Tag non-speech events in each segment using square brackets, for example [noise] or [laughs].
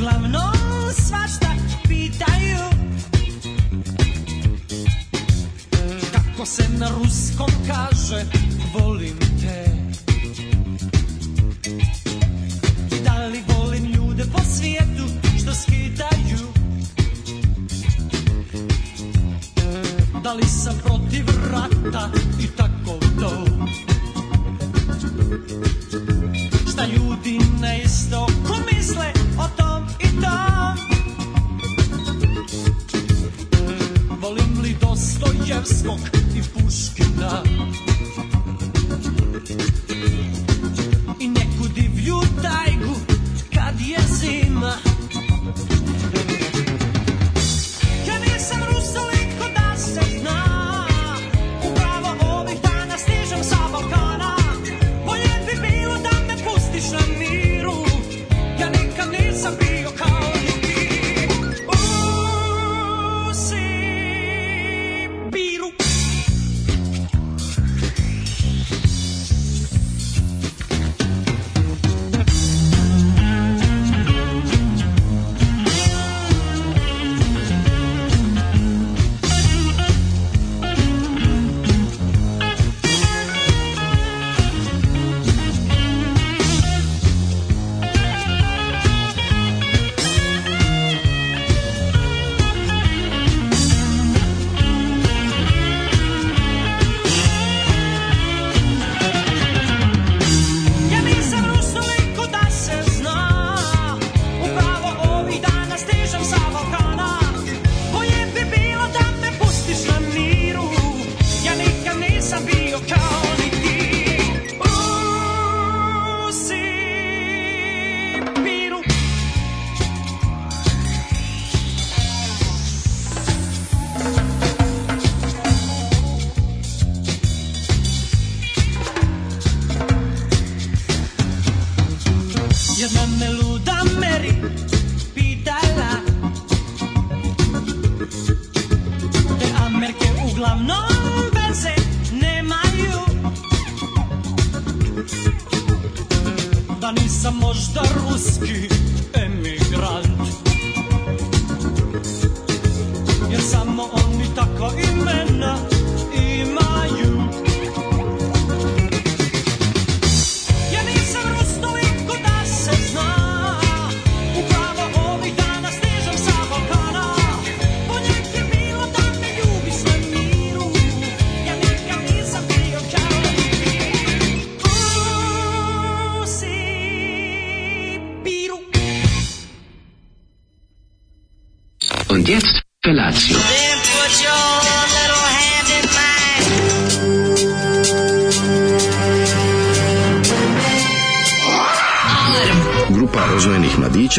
uglavnom svašta pitaju Kako se na ruskom kaže volim te Da volim ljude po svijetu što skidaju Da sam protiv rata i tako to Šta ljudi ne isto yok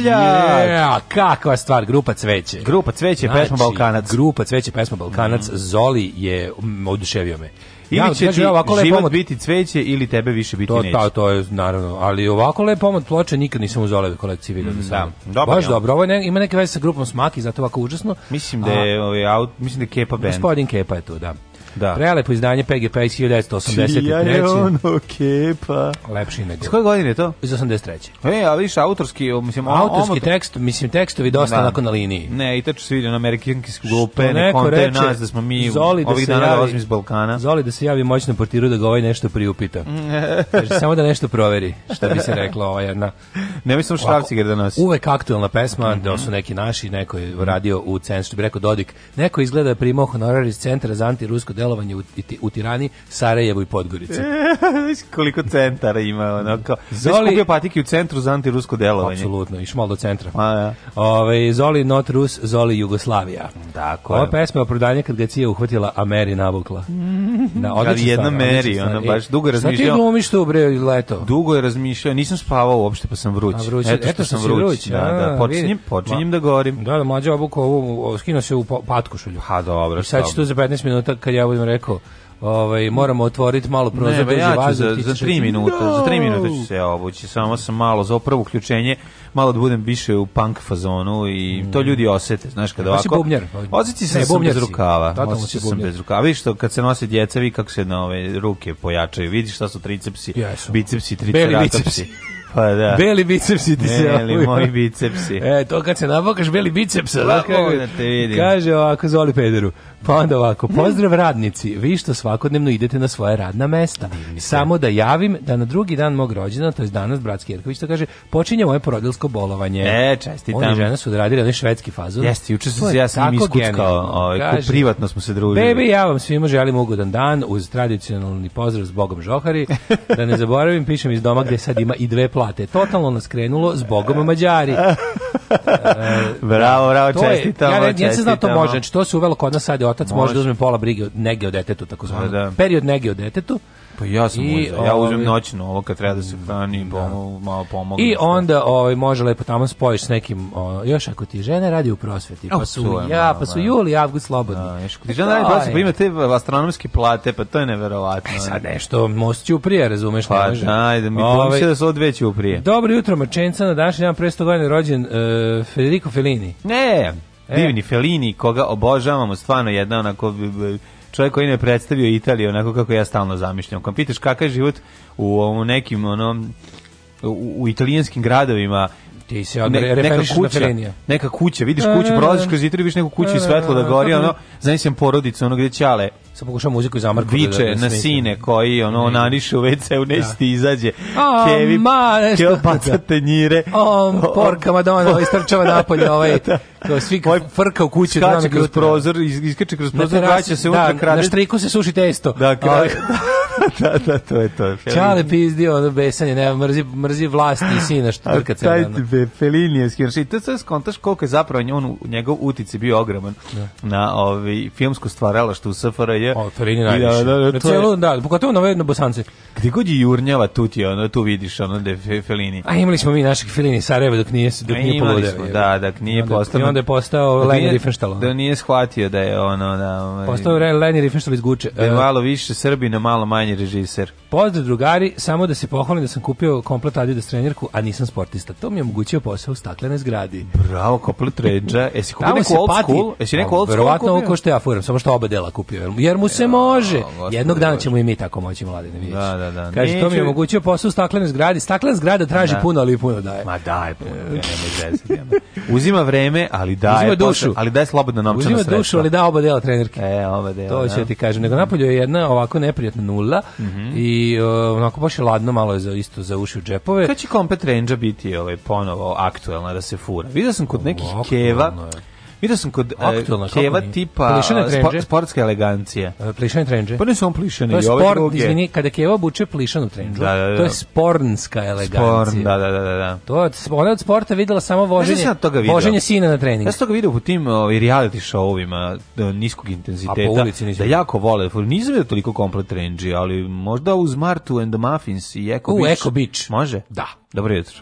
Đinđelja. Yeah, kakva stvar, grupa Cveće. Grupa Cveće, znači, pesma Balkanac. Grupa Cveće, pesma Balkanac. Mm. Zoli je oduševio me. Ili će ja, ovako život lepo omot... biti cveće ili tebe više biti to, neće. To, pa, to je naravno, ali ovako lep od ploče nikad nisam u ove kolekciji vidio mm, da, Dobar Baš dobro, ovo ne, ima neke veze sa grupom Smaki, zato ovako užasno. Mislim da je, A, ovaj, mislim da je Kepa band. Gospodin Kepa je tu, da. Da. Prelepo izdanje PGP iz 1983. Čija je ono kepa. Lepši nego. S koje godine je to? Iz 83. E, a viš, autorski, mislim, autorski tekst, mislim, tekstovi dosta da. nakon na liniji. Ne, i tačno se vidi na amerikanski grupe, ne konte nas da smo mi zoli da ovih dana dolazim iz Balkana. Zoli da se javi moćno portiru da ga ovaj nešto priupita. [laughs] Kaže, samo da nešto proveri, šta bi se reklo ova jedna. Ne mislim štavci da nosi. Uvek aktuelna pesma, mm -hmm. da su neki naši, neko je radio u centru, bi rekao Dodik, neko izgleda da primao honorar iz centra za antirusko delo delovanje u, u Tirani, Sarajevu i Podgorici. [laughs] koliko centara ima, ono, kao, Zoli... kupio patike u centru za antirusko delovanje. Apsolutno, išao malo do centra. A, ja. Ove, ovaj, Zoli not Rus, Zoli Jugoslavija. Tako je. Ova pesma je o prodanju kad ga cija uhvatila, a Meri navukla. [laughs] Na, odlična jedna stvar, Meri, ona e, baš dugo razmišljao. Šta ti glumiš tu, bre, leto. Dugo je razmišljao, nisam spavao uopšte, pa sam vruć. A, vruć. Eto, Eto sam vruć. vruć. Da, a, da, počinjem, počinjem da govorim. Da, da, mlađa obuka, ovo, skino se u patkušulju. Ha, pa dobro. I sad ću tu za 15 minuta, kad ja budem rekao, ovaj, moramo otvoriti malo prozor. Ne, pa ja ću za, za, tri minuta, no! za tri minuta ću se obući, samo sam malo za opravo uključenje, malo da budem više u punk fazonu i to mm. ljudi osete, znaš, kada ovako... Bubnjar. Pa- Osjeti se da sam bez rukava. Osjeti sam da bez rukava. Vidiš to, kad se nose djeca, vi kako se na ove ruke pojačaju. Vidiš šta su tricepsi, bicepsi, triceratopsi. Pa da. Beli bicepsi ti se Beli moji bicepsi. [laughs] E, to kad se nabokaš beli bicepsa, pa lako da te vidim. Kaže ovako zvoli Pederu. Pa onda ovako, pozdrav radnici, vi što svakodnevno idete na svoje radna mesta. Samo da javim da na drugi dan mog rođena, to je danas Bratski Jerković, to kaže, počinje moje porodilsko bolovanje. E, čestitam. Oni žena su odradili onaj švedski fazu. Jeste, juče sam se ja sam iskuckao, ovaj, ko privatno smo se družili. Bebi, ja vam svima želim ugodan dan uz tradicionalni pozdrav s Bogom Žohari. Da ne zaboravim, pišem iz doma gde sad ima i dve plaće plate. Totalno nas krenulo Bogom Mađari. [laughs] E, bravo, bravo, to čestitamo, je, ja, čestitamo. Ja se znao to može, znači to se uvelo kod nas sad je otac može, da uzme pola brige od nege o detetu, takozvano. Da, da. Period nege o detetu. Pa ja sam I, Ja uzmem ovaj, noćno ovo kad treba da se hrani, da. Bom, malo pomogu. I da onda ovaj, može lepo tamo spojiš s nekim, o, još ako ti žene radi u prosveti, pa su, oh, ja, da, pa su da. juli avgust slobodni. Da, još, ti žene radi u prosveti, pa ima te astronomske plate, pa to je neverovatno. E sad nešto, most ćuprije, razumeš? Pa, ne ajde, mi ove, ovaj, da se od dve ćuprije. Dobro jutro, mačenca, na današnji dan presto 100 godina rođen uh, Federico Fellini. Ne, e. divni e. Fellini, koga obožavamo, stvarno jedna onako čovjek koji ne predstavio Italiju onako kako ja stalno zamišljam. Kad pitaš kakav je život u, ovom nekim onom u, u italijanskim gradovima ti se odre, ne, neka kuća, na neka kuća, vidiš kuću, da, prolaziš da. kroz zitri, vidiš neku kuću i da, svetlo da gori, ono, zamislim porodicu, ono gde ćale. Sa pokušavam muziku iz Amarku. Viče da, na sine koji, ono, mm. naniše u WC-u, neće ti izađe. O, Kevi, ma, nešto. baca tenjire. O, porka Madonna, istrčava ovaj napolje, [laughs] ovaj, to, svi frka u kući. Skače kroz prozor, iskače kroz prozor, vraća se unutra, krade. Na štriku se suši testo. Da, ovaj. krade. [laughs] da, da, to je to. Čale pizdi, ono, besanje, ne, mrzi, mrzi vlast i sina, što trkace. A taj ti de Fellini je skinšao. I znači, to sad skontaš koliko je zapravo on, njegov utici bio ogroman da. na ovaj, filmsko stvaralaštvo u SFRJ. O, Fellini najviše. Da, da, da, na celu, je... da, pogotovo na ove na Bosance. Gde god je jurnjava tu ti, ono, tu vidiš, ono, da je Fellini. A imali smo mi našeg Fellini Sarajeva dok nije, dok nije poludeo. Smo, da, da, dok nije onda, postao. I onda je postao Lenny Riefenstahl. Da nije shvatio da je ono, da... Ovaj, postao Lenny Riefenstahl iz Guče. Da je e. malo više Srbina, malo manje režiser. Pozdrav drugari, samo da se pohvalim da sam kupio komplet Adidas trenirku, a nisam sportista. To mi je omogućio posao u staklenoj zgradi. Bravo, komplet ređa. Jesi kupio neku old pati, school? Jesi neku old pa, Verovatno ovo ko što ja furam, samo što oba dela kupio. Jer mu se ja, može. Gospod, Jednog dana ćemo i mi tako moći, mladine, da vidiš. Da, da, da. Kaže, Neću... to mi je omogućio posao u staklenoj zgradi. Staklena zgrada traži da. puno, ali i puno daje. Ma daj puno, e, ja zezati, Uzima vreme, ali daje. Uzima dušu. Posle, ali daje slobodno novčano sredstvo. Uzima dušu, ali da oba dela trenerke. E, oba dela. To da. ću ti kažem. Nego napolju je jedna ovako neprijatna nula mhm. i i uh, onako baš je ladno malo je za isto za uši u džepove. Kada će kompet Range biti ovaj ponovo aktuelna da se fura? Vidio sam kod nekih keva. Je Vidio sam kod e, Aktualna, keva tipa e, spo, sportske elegancije. E, plišane trenđe. Pa nisu on plišane. To je sport, druge. izvini, kada keva obuče plišanu trenđu, da, da, da. to je spornska elegancija. Sporn, da, da, da, da. da. To je, ona od sporta videla samo voženje, ja toga voženje sina na trening. Ja sam toga vidio po tim ovaj, reality showovima niskog intenziteta. da jako vole. Nisam vidio toliko komplet trenđi, ali možda uz Martu and the Muffins i Eko Beach. U Eco Beach. Može? Da. Dobro jutro.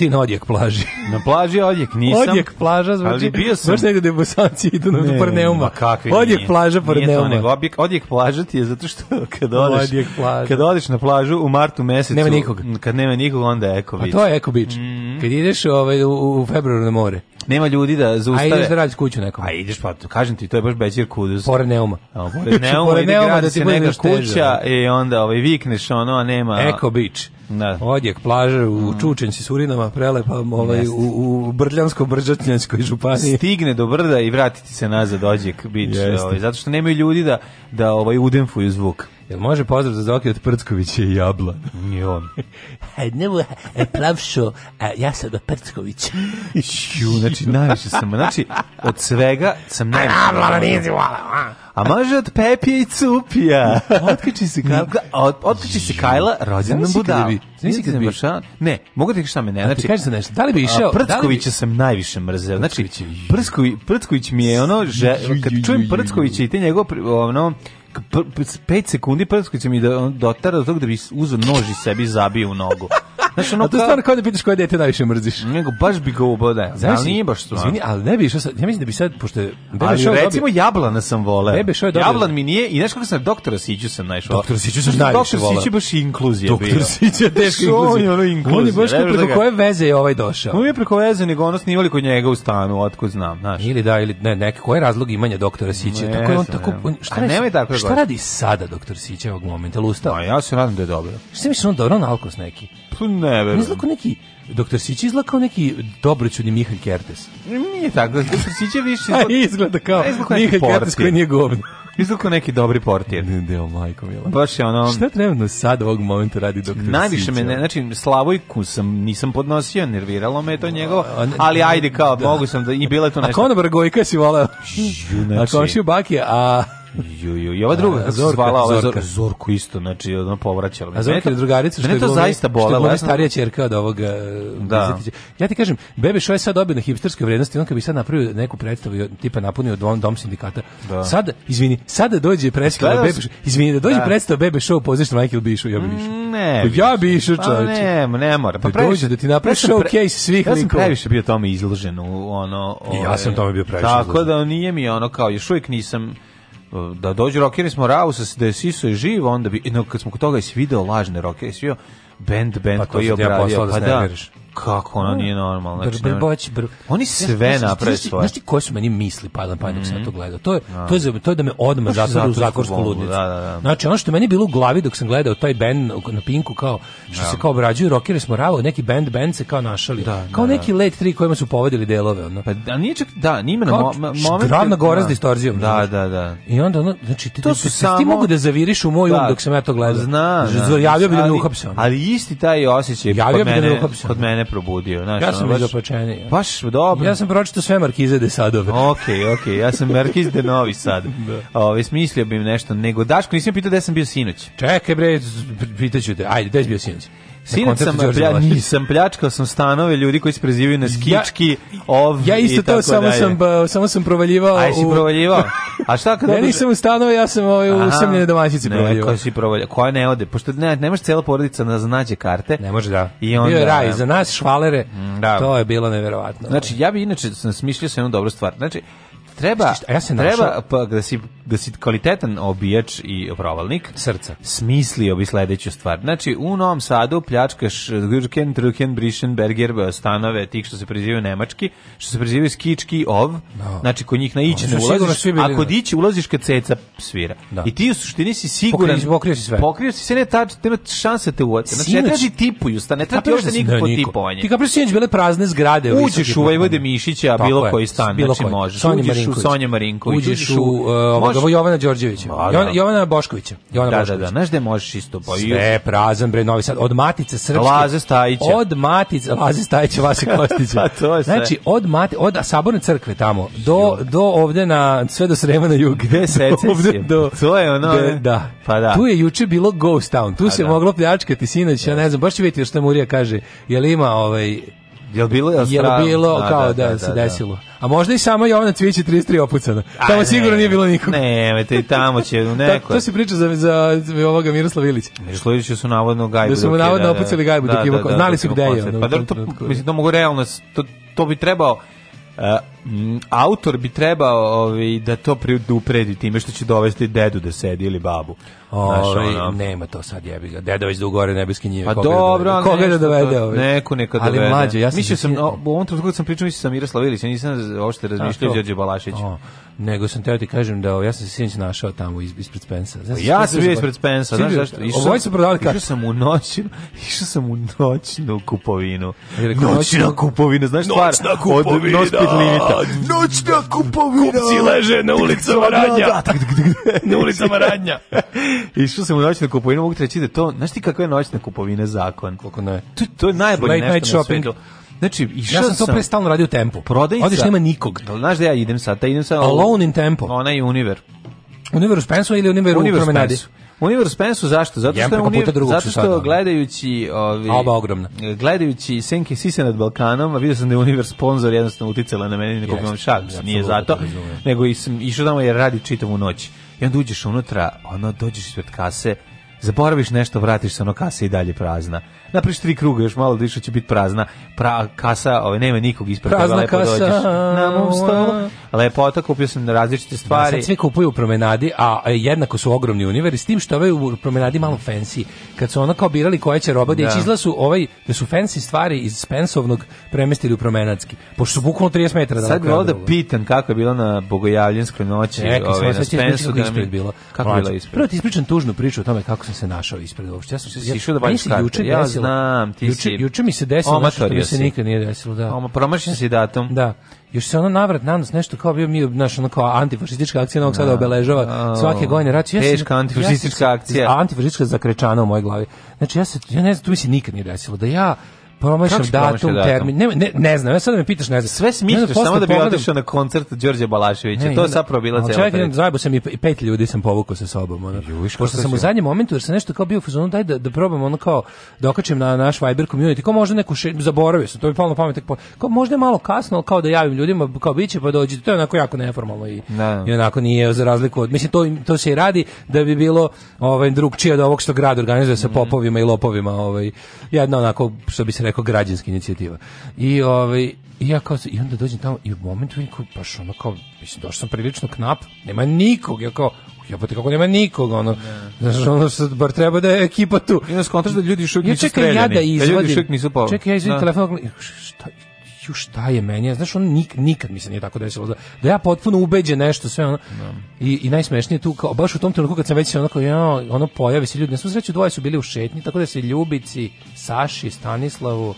ti na odjek plaži. Na plaži odjek nisam. Odjek plaža zvuči. Ali bio sam. Baš negde da bosanci idu na Parneuma. Kakvi odjek nije. plaža Parneuma. Nije to nego odjek plaža ti je zato što kad odeš, odjek plaža. kad odeš na plažu u martu mesecu. Nema nikog. Kad nema nikog onda je eko beach. A pa to je eko beach. Mm. Kad ideš ovaj, u, u februaru na more. Nema ljudi da zaustave. A ideš da radiš kuću nekom. A ideš pa, kažem ti, to je baš bećir kuduz. Pored neuma. A, [laughs] pored neuma, pored neuma da, da se neka kuća i onda ovaj, vikneš ono, a nema... Eko beach. Ne. Da. Odjek, plaže u mm. Čučenj si Surinama, prelepa ovaj, u, u Brljansko-Brđatnjanskoj županiji. Stigne do brda i vratiti se nazad Odjek bić, ovaj, zato što nemaju ljudi da, da ovaj, udenfuju zvuk. Jel može pozdrav za Zoki od Prckovića i Jabla? Nije on. E, Nemo e, plavšo, a e, ja sam od Prckovića. znači, najviše sam, znači, od svega sam najviše. A može od Pepija i Cupija. otkači se Kajla, od, otkači se Kajla, rođenom nam budala. Bi, znači kad bi išao? Ne, mogu da ti šta me ne, znači. Kaži za nešto. Da li bi išao? Da Prckovića bi... sam najviše mrzeo. Znači Prcković, Prcković mi je ono že, kad čujem Prckovića i te njegov ono 5 sekundi Prcković mi dotara do tog da bi uzeo nož i sebi zabio u nogu. Znaš, ono, a to kao... stvarno kao da pitaš koje dete najviše mrziš. Nego, baš bi ga ubodao. Znaš, nije baš stvarno. Izvini, ali ne bi išao sad, ja mislim da bi sad, pošto je... Ali recimo dobi... jablana sam voleo. Bebe Show je dobio. Jablan mi nije, i znaš kako sam, doktora Siću sam našao. Doktor Siću sam najviše voleo. Doktor Siću baš inkluzija bio. Doktor Siću je teška inkluzija. On je inkluzija. On je baš preko koje veze je ovaj došao. On je preko veze, nego ono snimali kod njega u stanu, otko znam, znaš. Ili da, ili ne, neka, koji je razlog imanja doktora Sića? Ne, tako je on tako, on, šta, radi, tako da šta radi sada doktor Sića ovog momenta? Lustao? ja se nadam da je dobro. Šta misliš, on dobro, on alkos neki? Pa Ne, verujem. Izlako neki Doktor Sić izgleda kao neki dobroćudni Mihan Kertes. Nije tako, Doktor Sić je više... [laughs] Izgleda, izgleda kao Mihan Kertes koji nije govno. Izgleda kao neki dobri portir. Ne, deo, majko mila. Baš je ono... Šta trebno sad ovog momenta radi Doktor Sić? Najviše me, ne, znači, Slavojku sam, nisam podnosio, nerviralo me to njegovo, ali ajde kao, da. mogu sam da... I bila to nešto... A konobar Gojka si voleo. Znači... A komšiju Baki, a... Ju, ju, i ova druga da, kako se zvala, ova Zorka. Zorku isto, znači ona povraćala. A Zorka je drugarica što je to glumi, zaista bolelo. Što je starija ćerka od ovog. E, da. Ja ti kažem, Bebe Šo je sad dobio na hipsterske vrednosti, on kad bi sad napravio neku predstavu, tipa napunio dom, dom sindikata. Da. Sad, izvini, sad da dođe pa predstava da, Bebe Šo, izvini, da dođe da. predstava Bebe show u Michael Bišu, ja bi mm, išao. Ne. Pa ja bi išao, čoveče. Pa ne, ne mora. Pa previše, da ti show case svih likova. Ja sam previše bio tome izložen u ono. Ja sam tome bio previše. Tako da nije mi ono kao još uvijek nisam da dođu rokeri smo Rausa, da je Siso je živ, onda bi, no, kad smo kod toga i video lažne rokere, svi band, band pa koji je obradio, ja da pa da, Kako ono nije da. normalno. Znači, br, br, boć, br. Oni sve naprave svoje. Znaš ti koje su meni misli pa da pa dok se to mm. gleda To je, da. to je, to je da me odma zatvara u zakorsku ludnicu. Da, da, da. Znači ono što meni bilo u glavi dok sam gledao taj bend na Pinku kao što se da. kao obrađuju, rokeri smo ravo, neki bend band se kao našali. kao neki let 3 kojima su povodili delove. Ono. Pa, da, nije čak, da, nije na mo, moment. Gravna gora s distorzijom. Da, da, da. I onda, ono, znači, ti, to su ti mogu da zaviriš u moj um dok sam ja to gledao. Zna, Javio znači, bi da me uhapsam. Ali isti taj osećaj javio bi me uhapsam. Kod mene mene probudio. Znaš, ja sam ono, izopačeniji. Baš dobro. Ja sam pročitao sve Markize de Sadove. okej. ok, ja sam Markiz de Novi Sad. [laughs] da. Ove, ovaj, smislio bi im nešto. Nego, Daško, nisam pitao gde sam bio sinoć. Čekaj bre, pitaću te. Ajde, gde si bio sinoć? Sinac sam, plja, nisam pljačkao sam stanove ljudi koji se prezivaju na skički, ja, ov Ja isto to, samo dalje. sam, samo sam provaljivao. A jesi u... provaljivao? A šta kad... [laughs] ja nisam u stanove, ja sam ovaj, u usamljene domaćice provaljivao. Koja si provaljivao, koja ne ode, pošto ne, ne cijela porodica da nađe karte. Ne može, da. I onda, Bio je raj, za nas švalere, da. to je bilo neverovatno. Znači, ja bi inače smislio sam jednu dobru stvar. Znači, treba, Štiš, ja se treba pa, da, si, da si kvalitetan obijač i provalnik srca. Smisli bi sledeću stvar. Znači, u Novom Sadu pljačkaš eh, Gürken, Truken, Brischen, Berger, stanove, tih što se prezivaju nemački, što se prezivaju skički, ov, no. Da. znači kod njih na ići ne ulaziš, a kod ići ulaziš kad ceca svira. Da. I ti u suštini si siguran. Pokrio, pokrio si sve. Pokrio si se, ne, tač, nema šanse te uvaca. Znači, Sinoć, ne traži tipuju, sta, ne traži još da niko. tipovanje. Ti kao da prije bile prazne zgrade. Uđeš u Vojvode Mišića, bilo koji stan, znači možeš. Marinković. Uđeš u Sonja Marinković. Uđeš u uh, Jovana Đorđevića. Pa, da, da. Jovana Boškovića. Jovana da, da Boškovića. da, da, znaš gde možeš isto? Pa Sve prazan bre, Novi Sad. Od Matice Srpske. Laze Stajića. Od Matice, Laze Stajića, Vase [laughs] Kostića. Pa, to je Znači, od, mati, od Saborne crkve tamo, do, do ovde na, sve do Sremana jug. Gde [laughs] secesije? Do, to je ono. De, da. Pa da. Tu je juče bilo Ghost Town. Tu pa se da. moglo pljačkati sinoć, ja ne znam, baš ću vidjeti što Murija kaže. Je Jel ima ovaj Jel bilo je Jel bilo da, kao da, da, da se da, da. desilo. A možda i samo Jovana Cvijić 33 opucana. Tamo Aj, sigurno ne, nije bilo nikog. Ne, i tamo će u neko. [laughs] to, to se priča za za ovoga Miroslava Ilića. Miroslava Ilića su navodno gajbu. Da su mu navodno da, da, opucali gajbu dok ima. Znali su gde je. Pa da to mislim da mogu realno to, to bi trebao Uh, Mm, autor bi trebao ovaj, da to predupredi time što će dovesti dedu da sedi ili babu. Ove, ovaj, ono. nema to sad jebi ga. Deda već dugo gore nebeske njive. Pa dobro, da koga da dovede da ovaj. Neko neka Ali dovede. Ali mlađe, ja sam mislio sam o, u ovom trenutku sam pričao mislio sam Mira Slavilić, ja nisam uopšte razmišljao o Đorđe Balašiću. Nego sam teo ti kažem da ja sam se sinoć našao tamo ispred Spensa. Znači, ja sam bio ispred Spensa, znaš zašto? Išao sam, prodavali Išao sam u noćnu, išao sam u noćnu kupovinu. Noćna kupovina, znaš stvar? Noćna kupovina! Od puta. Noćna kupovina. Kupci leže na ulicama da, da, Radnja. Da, na ulicama [laughs] Radnja. Išao sam u noćnu kupovinu, mogu treći da to, znaš ti kakva je noćna kupovina zakon? Koliko ne? To, to je najbolje Late nešto na svijetu. Znači, išao ja sam, sam to pre stalno radio tempo. Prodajnica. Odiš nema nikog. Da, znaš da ja idem sad, da idem sad. Alone in tempo. Ona je Univer. Univer u Spensu ili Univer, Univer u Promenadi? Spensu. Universe Pensu zašto? Zato što, uni... zato što gledajući... Ovi, Oba ogromna. Gledajući Senke Sise nad Balkanom, a vidio sam da je Universe sponsor jednostavno uticala na mene, nekog imam šans, nije zato, nego i sam išao tamo jer radi čitavu noć. I onda uđeš unutra, ono, dođeš ispred kase, zaboraviš nešto, vratiš se, ono kasa i dalje prazna. Napriš tri kruga, još malo dišu da će biti prazna. Pra, kasa, ovaj, nema nikog ispred prazna lepo kasa, dođeš. Na mom stolu. Lepota, kupio sam različite stvari. Da, sad sve kupuju u promenadi, a jednako su ogromni univeri, s tim što ovaj u promenadi malo fancy. Kad su ono kao birali koje će roba, da. izla su ovaj, da su fancy stvari iz Spensovnog premestili u promenadski. Pošto su bukvalno 30 metara. Da sad bilo da pitan kako je bilo na Bogojavljenskoj noći. Čekaj, ovaj, na Spensu, da mi, bilo. Kako je bilo ispred? Prvo ti ispričam tužnu priču o tome kako sam se našao ispred uopšte. Ja sam se ja, išao da valjda juče ja desilo, znam, ti juče, si... Juče mi se desilo Oma, što mi se nikad nije desilo, da. Oma, promašen si datom. Da. Još se ono navrat nanos nešto kao bio mi naš ono kao antifašistička akcija Novog Sada da. obeležava svake godine rat. Ja teška antifašistička akcija. Antifašistička zakrečana u mojoj glavi. Znači ja se ja ne znam, tu mi se nikad nije desilo da ja promašam datum, datum, termin. Ne, ne, ne znam, ja sad da me pitaš, ne znam. Sve smisliš, samo da bi otišao na koncert Đorđe Balaševića. Ne, to je zapravo bila cela priča. Čovjek, zajebo sam i pet ljudi sam povukao sa sobom. Ono. Juš, Pošto sam u zadnjem momentu, jer sam nešto kao bio u fazonu, daj da, da probam ono kao, da okačim na naš Viber community, kao možda neku, še, zaboravio sam, to mi palo na pamet, kao možda je malo kasno, kao da javim ljudima, kao biće pa dođite, to je onako jako neformalno i, ne. Da. i onako nije za razliku od, mislim, to, to se i radi da bi bilo ovaj, drugčije od ovog što grad organizuje sa mhm. popovima i lopovima, ovaj, jedno onako, što bi se rekao građanska inicijativa. I ovaj ja kao i onda dođem tamo i u momentu vidim kao baš ono kao mislim došao sam prilično knap, nema nikog, ja kao Ja jebote kako nema nikoga ono ne. Da. znaš ono sad bar treba da je ekipa tu i nas kontraš da ljudi još uvijek nisu streljani ja čekaj ja da izvadim da ljudi još uvijek nisu pao čekaj ja izvadim da. telefon šta ju šta je meni, znaš, ono nik, nikad mi se nije tako desilo, da, da ja potpuno ubeđen nešto, sve ono, no. Da. i, i najsmešnije tu, kao, baš u tom trenutku kad sam već onako, ja, ono pojavi se ljudi, na svu sreću dvoje su bili u šetnji, tako da se Ljubici, Saši, Stanislavu,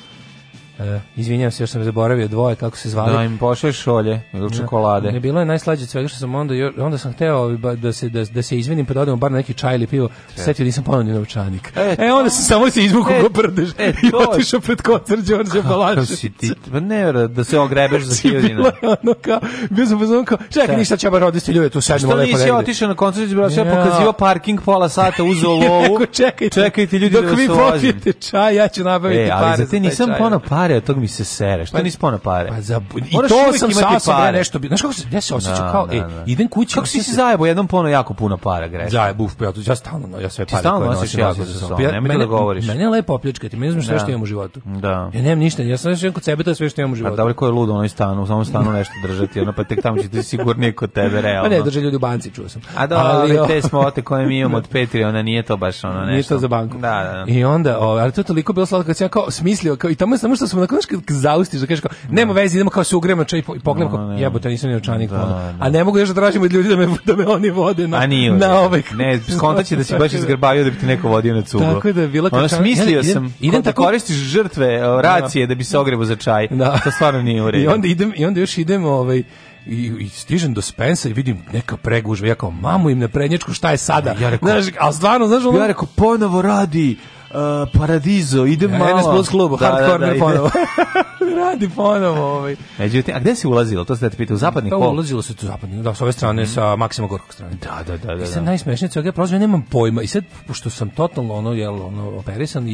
E, izvinjam se, još sam zaboravio dvoje kako se zvali. Da im pošle šolje ili čokolade. Ne, bilo je najslađe svega što sam onda onda sam hteo da se da, da se izvinim pa da bar neki čaj ili pivo. Setio nisam ponovno novčanik. E, e onda sam samo se izvukao e, prdeš e, i otišao pred koncert Đorđe Balašića. si ti? Pa ne, da se ogrebeš za hiljadina. Ono kao, bio sam bezom kao, čekaj, ništa ćeba roditi ljude tu sedmo lepo. Što nisi otišao na koncert Đorđe ja. pokazivao parking pola sata uzeo [laughs] lovu. čekajte, čekajte ljudi dok da vi popijete čaj, ja ću nabaviti e, pare. Ali za te nisam ponovo pare pare, od tog mi se sere. Što pa, nisi pona pare? Pa za, I to sam sa sam da nešto. bi. Znaš kako se, ja se osjećam kao, na, e, na. e, idem kući. Kako si se zajebo jednom pono jako puno para, greš? Zajebo, uf, pa ja, ja stalno, ja sve pare. Ti stalno nosiš jako za sobom, ja, nemoj da govoriš. Mene lepo opljačkati, meni znam sve što da. imam u životu. Da. Ja nemam ništa, ja sam nešto kod sebe, to sve što imam u životu. A dobro, ko je ludo u onoj stanu, u samom stanu nešto držati, ono, pa tek tamo će ti sigurnije kod tebe, realno. [laughs] Pa ne, drže ljudi u banci, čuo sam. A da, ali te smote koje mi imamo od Petri, ona nije to baš ono nešto. Nije to za banku. Da, da. da. I onda, ali to toliko bilo slatko, kad sam ja kao smislio, kao, i tamo je samo što sam ono kao kad zaustiš, da kažeš kao, nema da. veze, idemo kao se ugremo čaj i pogledam kao, jebote, nisam ni učanik da, pa, da. A ne mogu još da tražimo od ljudi da me, da me oni vode na, nije, na ovaj. Ne, skontat [laughs] da si baš izgrbavio da bi ti neko vodio na cugo. Tako da je bila kao smislio ja, sam, idem da tako, da koristiš žrtve racije da. da bi se ogrebo za čaj. Da. To stvarno nije u redu. I onda, idem, i onda još idemo ovaj, i, i stižem do Spensa i vidim neka pregužva. Ja kao, mamu im na prednječku, šta je sada? Ja rekao, znaš, a stvarno, znaš, ono... Ja rekao, ponovo radi, Uh, Paradizo, idem ja, malo. Enes Plus klubu, da, da, hardcore da, da, ponovo. [laughs] Da radi ponovo ovaj. Međutim, a gde si ulazilo? To ste te pitao, u zapadni da, pol? Da, ulazilo se tu zapadni, da, s ove strane, mm. sa Maksima Gorkog strane. Da, da, da. da I sad najsmešnije, ja ga prozvao, nemam pojma. I sad, pošto sam totalno ono, jel, ono, operisan i,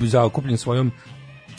i zaokupljen svojom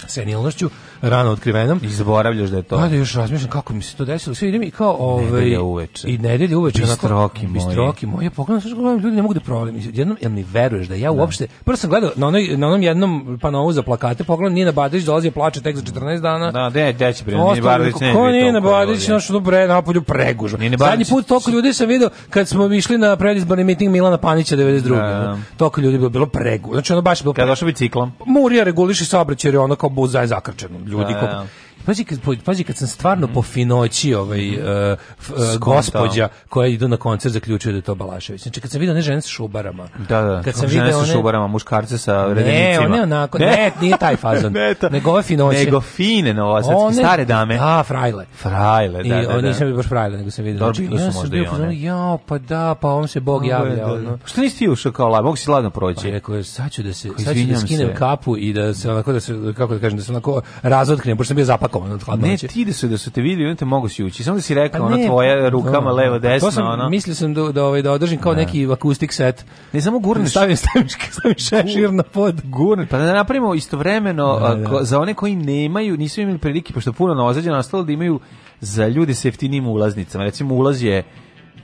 senilnošću, rano otkrivenom. I zaboravljaš da je to. Ajde, pa da, još razmišljam kako mi se to desilo. Sve idem i kao... Ovaj, nedelja uveče. I nedelja uveče. Bistroki moje. Bistroki moje. Ja pogledam, sve gledam, ljudi ne mogu da provalim. Jednom, jel mi veruješ da ja da. uopšte... Prvo sam gledao na, onoj, na onom jednom panovu za plakate, pogledam Nina Badrić, dolazi plače tek za 14 dana. Da, de, de će prijeti. Nina Badrić ne Ko Nina Badrić, naš ono bre, napolju pregužba. Zadnji put toliko ljudi sam video kad smo išli na predizborni miting Milana Panića 92. Da, da, Toliko ljudi bilo, bilo pregu. Znači ono baš bilo... Kada došao biciklom? Murija reguliše saobraćaj, ono kao kao buza je zakrčeno. Ljudi da, ko... Da. Pazi kad, pazi kad sam stvarno mm -hmm. po finoći ovaj, uh, f, uh, gospođa koja idu na koncert zaključuje da je to Balašević. Znači kad sam vidio one žene sa šubarama. Da, da, kad sam žene sa one... šubarama, muškarce sa redenicima. Ne, one onako, ne, ne nije taj fazon. [laughs] ne ta. Nego ove finoće. Nego fine novosadske, stare dame. Da, frajle. Frajle, da, I, da, da. Nisam bio baš frajle, nego sam vidio. Dobro, znači, bili ja su možda i one. Ja, pa da, pa ovom se Bog javlja. Da, ono. Da. Što nisi ti ušao kao laj, mogu si ladno proći. Pa rekao, sad ću da, se, sad ću da skinem kapu i da se onako, da se, kako da kažem, da se onako razotknem, pošto sam bio zapakao pakovan od hladnoće. Ne, ti da su da su te vidjeli, on te mogu si ući. Samo da si rekao, pa ne, ona tvoja pa, rukama, no, levo, pa desno, to sam, ona. Mislio sam da, da, ovaj, da održim kao ne. Da. neki akustik set. Ne, samo gurneš. Da stavim, [laughs] stavim, stavim [laughs] šešir na pod. Gurne, pa da napravimo istovremeno da, da. Ko, za one koji nemaju, nisu imali prilike, pošto puno nozađe nastalo da imaju za ljudi sa jeftinim ulaznicama. Recimo, ulaz je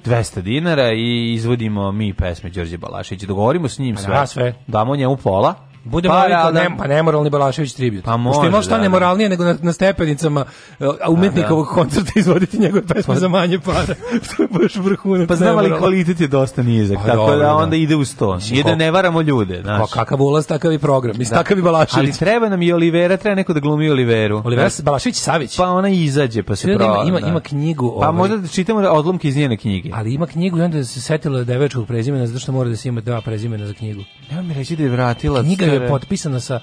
200 dinara i izvodimo mi pesme Đorđe Balašić. Dogovorimo s njim pa sve. Da, sve. Damo njemu pola Bude pa, morali, da, ne, pa nemoralni Balašević tribut. Pa može, Što je možda da, da. nego na, na stepenicama uh, umetnikovog da, da. koncerta [laughs] izvoditi njegove pesme pa, za manje para. [laughs] to je baš vrhunac. Pa znam, ali kvalitet je dosta nizak, pa, tako da, da. onda ide u sto. Nije da ne varamo ljude. Znači. Pa kakav ulaz, takav i program. Mislim, da. takav i Balašević. Ali treba nam i Olivera, treba neko da glumi Oliveru. Olivera da. Balašević Savić. Pa ona izađe, pa se prava. Ima, ima, ima knjigu. Pa ovaj- možda da čitamo da odlomke iz njene knjige. Ali ima knjigu i onda se setila devečkog prezimena, zato što mora da se ima dva prezimena za knjigu. Nema mi reći da je vratila. Knjiga je potpisana sa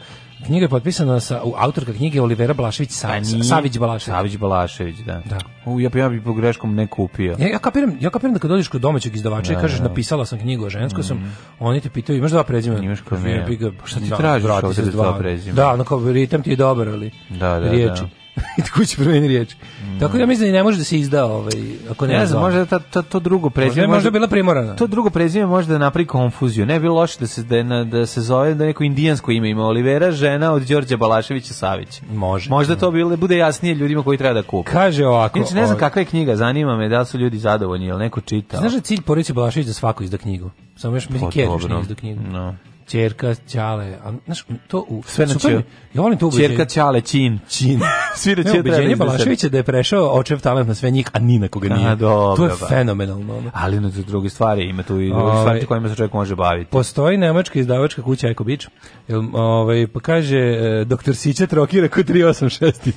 knjiga je potpisana sa u, autorka knjige Olivera Blašević Savić, pa Savić Balašević. Savić Balašević, da. da. U, ja, ja bih po greškom ne kupio. Ja, ja, kapiram, ja kapiram da kad dođeš kod domaćeg izdavača da, i kažeš da, da. napisala sam knjigu o žensko mm sam, mhm. oni te pitaju imaš dva prezime? Imaš kao mi. Pa šta ti da, tražiš ovdje dva prezimena? Da, ono kao ritam ti je dobar, ali da, da, riječi. Da. [laughs] I tako će promeni riječ. Mm. Tako ja mislim da ne može da se izda ovaj, ako ne, ne znam, možda ta, ta, to drugo prezime možda, možda bila primorana. To drugo prezime može da napravi konfuziju. Ne bi loše da se da, na, da se zove da neko indijansko ime ima Olivera, žena od Đorđa Balaševića Savić. Može. Možda to bile, bude jasnije ljudima koji treba da kupe. Kaže ovako. Inače ne znam ovaj- kakva je knjiga, zanima me da su ljudi zadovoljni, jel neko čita. Znaš da cilj porodice Balašević da svako izda knjigu. Samo još mi pa izda knjigu. No. Čerka, Ćale, a znaš, to u... Sve na čio. Ja volim to ubeđenje. Čerka, Ćale, Čin, Čin. [laughs] Svi da četra ne, da Balaševića da je prešao očev talent na sve njih, a ni na koga nije. A, dobro, to je ba. Da. fenomenalno. Ono. Ali na druge stvari ima tu i druge ovaj, stvari kojima se čovjek može baviti. Postoji nemačka izdavačka kuća Eko Beach jel ovaj, pa kaže, e, doktor Sića trokira ko 386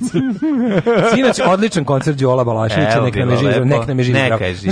Sinoć, odličan koncert Đola Balaševića, nek nam je živ, nek nam je živ.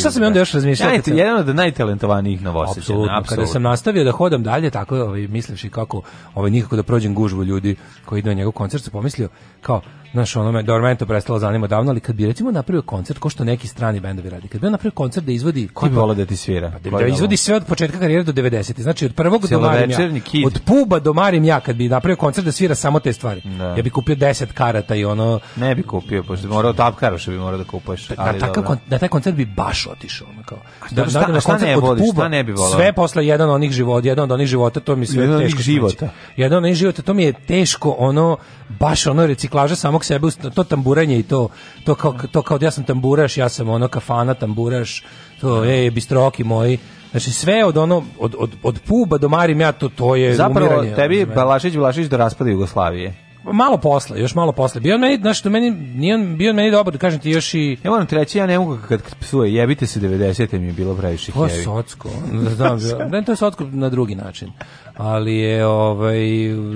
Šta sam onda još razmišljao? Jedan od najtalentovanijih novosača. Apsolutno, kada sam nastavio da hodam dalje, tako ovaj, mislivši kako ovaj, nikako da prođem gužvu ljudi koji idu na njegov koncert, su pomislio kao, Znaš, ono me Dormento prestalo da zanima davno, ali kad bi recimo napravio koncert, ko što neki strani bendovi radi, kad bi on napravio koncert da izvodi... Koji bi volao da ti svira? Pa, da, da izvodi sve od početka karijere do 90. Znači, od prvog do Marim ja. Od puba do Marim ja, kad bi napravio koncert da svira samo te stvari. Da. Ja bi kupio 10 karata i ono... Ne bi kupio, pošto bi morao tapkaroša bi morao da kupuješ. Da, ali, na, takav, na taj koncert bi baš otišao. Ono kao. Da, da, da, na šta ne voliš, puba, šta ne bi volao? Sve posle jedan onih života, jedan od onih života, to mi sve teško. Jedan od onih života. Jedan od onih života, to mi je teško, ono, baš ono reciklaža samog samog sebe, to tamburanje i to, to kao, to kao da ja sam tamburaš, ja sam ono kafana tamburaš, to je bistroki moji, Znači sve od ono od od od puba do Marim ja to to je Zapravo umiranje, tebi Balašić Balašić do da raspada Jugoslavije malo posle, još malo posle. Bio on meni, znaš, do meni, nije on, bio on meni dobar, da kažem ti još i... Ja moram treći, ja ne mogu kad psuje, jebite se 90. te mi je bilo previše heavy. To je socko, znam, da, da, [laughs] ne, to je socko na drugi način. Ali je, ovaj,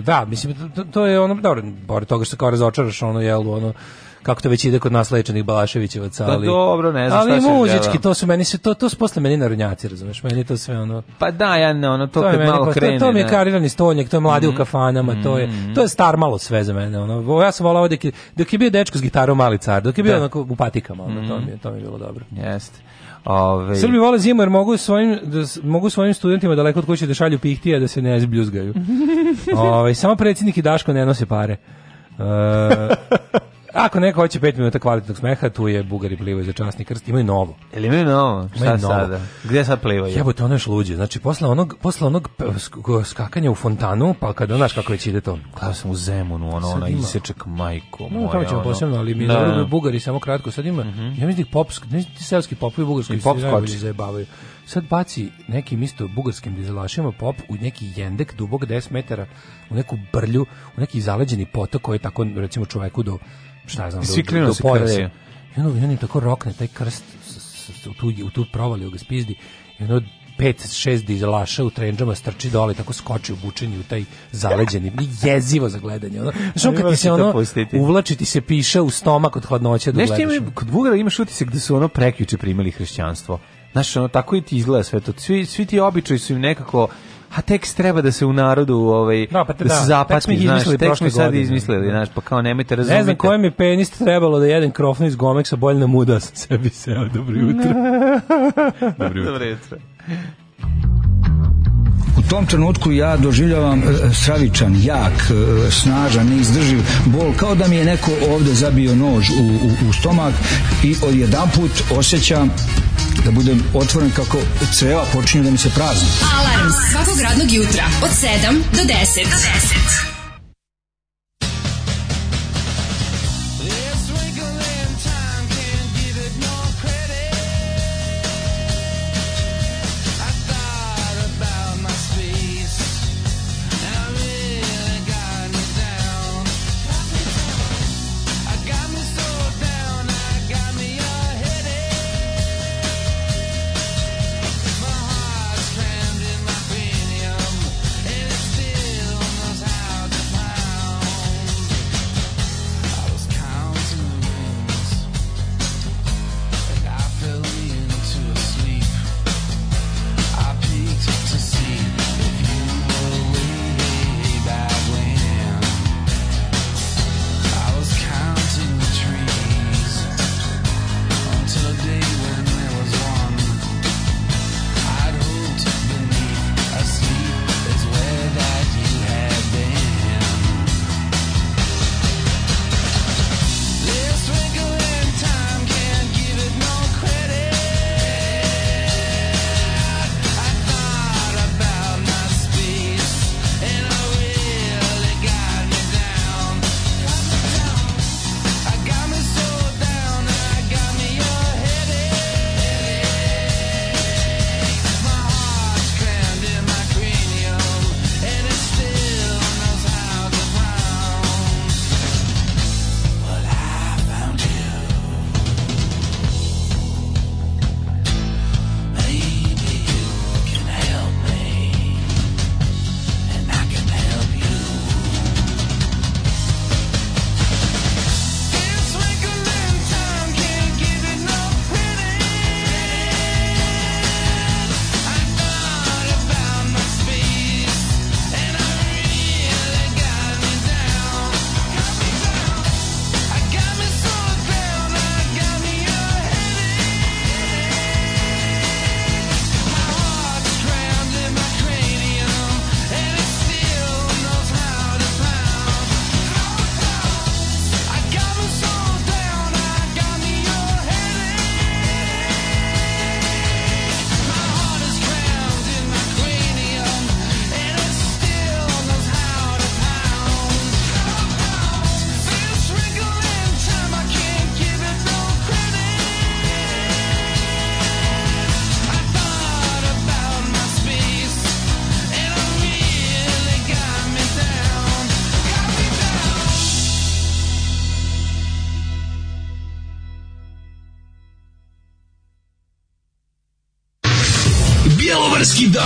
da, mislim, to, to je ono, dobro, pored toga što kao razočaraš ono, jel, ono, kako to već ide kod nas lečenih Balaševićevaca, pa ali pa dobro, ne znam ali šta muzički, to su meni se to to su posle meni narodnjaci, razumeš, meni to sve ono. Pa da, ja ne, ono to, to kad malo krene. Pa to, to mi je da. karirani stolnjak, to je mladi mm -hmm. u mhm. kafanama, to je mhm. to je star malo sve za mene, ono. Ja sam volao dok je, dok je bio dečko s gitarom mali car, dok je bio da. onako u patikama, ono, mm -hmm. to mhm. mi je to mi je bilo dobro. Jeste. Ove... Srbi vole zimu jer mogu svojim, da, mogu svojim studentima daleko od kuće da šalju pihtije da se ne zbljuzgaju. [laughs] Ove, samo predsjednik i Daško ne nose pare. E, [laughs] Ako neko hoće 5 minuta kvalitetnog smeha, tu je Bugari plivaju za časni krst, imaju novo. Jel imaju novo? Šta imaju sada? Gde sad plivaju? Jebote, ono je luđe. Znači, posle onog, posle onog skakanja u fontanu, pa kada, onaš kako već ide to? Kada sam u Zemunu, ono, ona iseček majko moja. No, tamo ćemo ono. posebno, ali mi da. da Bugari samo kratko. Sad ima, mm -hmm. ja mislim da popsk, ne znam ti selski popovi bugarski, I pop se zajebavaju. Sad baci nekim isto bugarskim dizelašima pop u neki jendek dubog 10 metara, u neku brlju, u neki zaleđeni potok koji je tako, recimo, čoveku do šta znam, da svi do, do da se krst. I onda, on im tako rokne taj krst u tu, u tu provaliju ga spizdi i onda pet, šest dizelaša u trenđama strči dole, tako skoči obučeni u taj zaleđeni, jezivo za gledanje. Ono, znaš, on kad ti se ono, uvlači ti se piša u stomak od hladnoća da gledaš. Ima, kod Bugara imaš utisak gde da su ono prekjuče primili hrišćanstvo. Znaš, ono, tako i ti izgleda sve to. Svi, svi ti običaji su im nekako a tekst treba da se u narodu ovaj da, pa te, da, da se zapati, znaš, tekst mi sad izmislili, znaš, pa kao nemojte razumjeti. Ne znam kojem mi penis trebalo da jedem krofnu iz gomeksa, bolje na muda sam sebi seo. Dobro jutro. [laughs] Dobro jutro. Dobro jutro. U tom trenutku ja doživljavam e, e, stravičan, jak, e, snažan, izdrživ bol, kao da mi je neko ovde zabio nož u, u, u stomak i odjedan put osjećam da budem otvoren kako creva počinju da mi se prazni. Alarms svakog radnog jutra od 7 do 10. Do 10.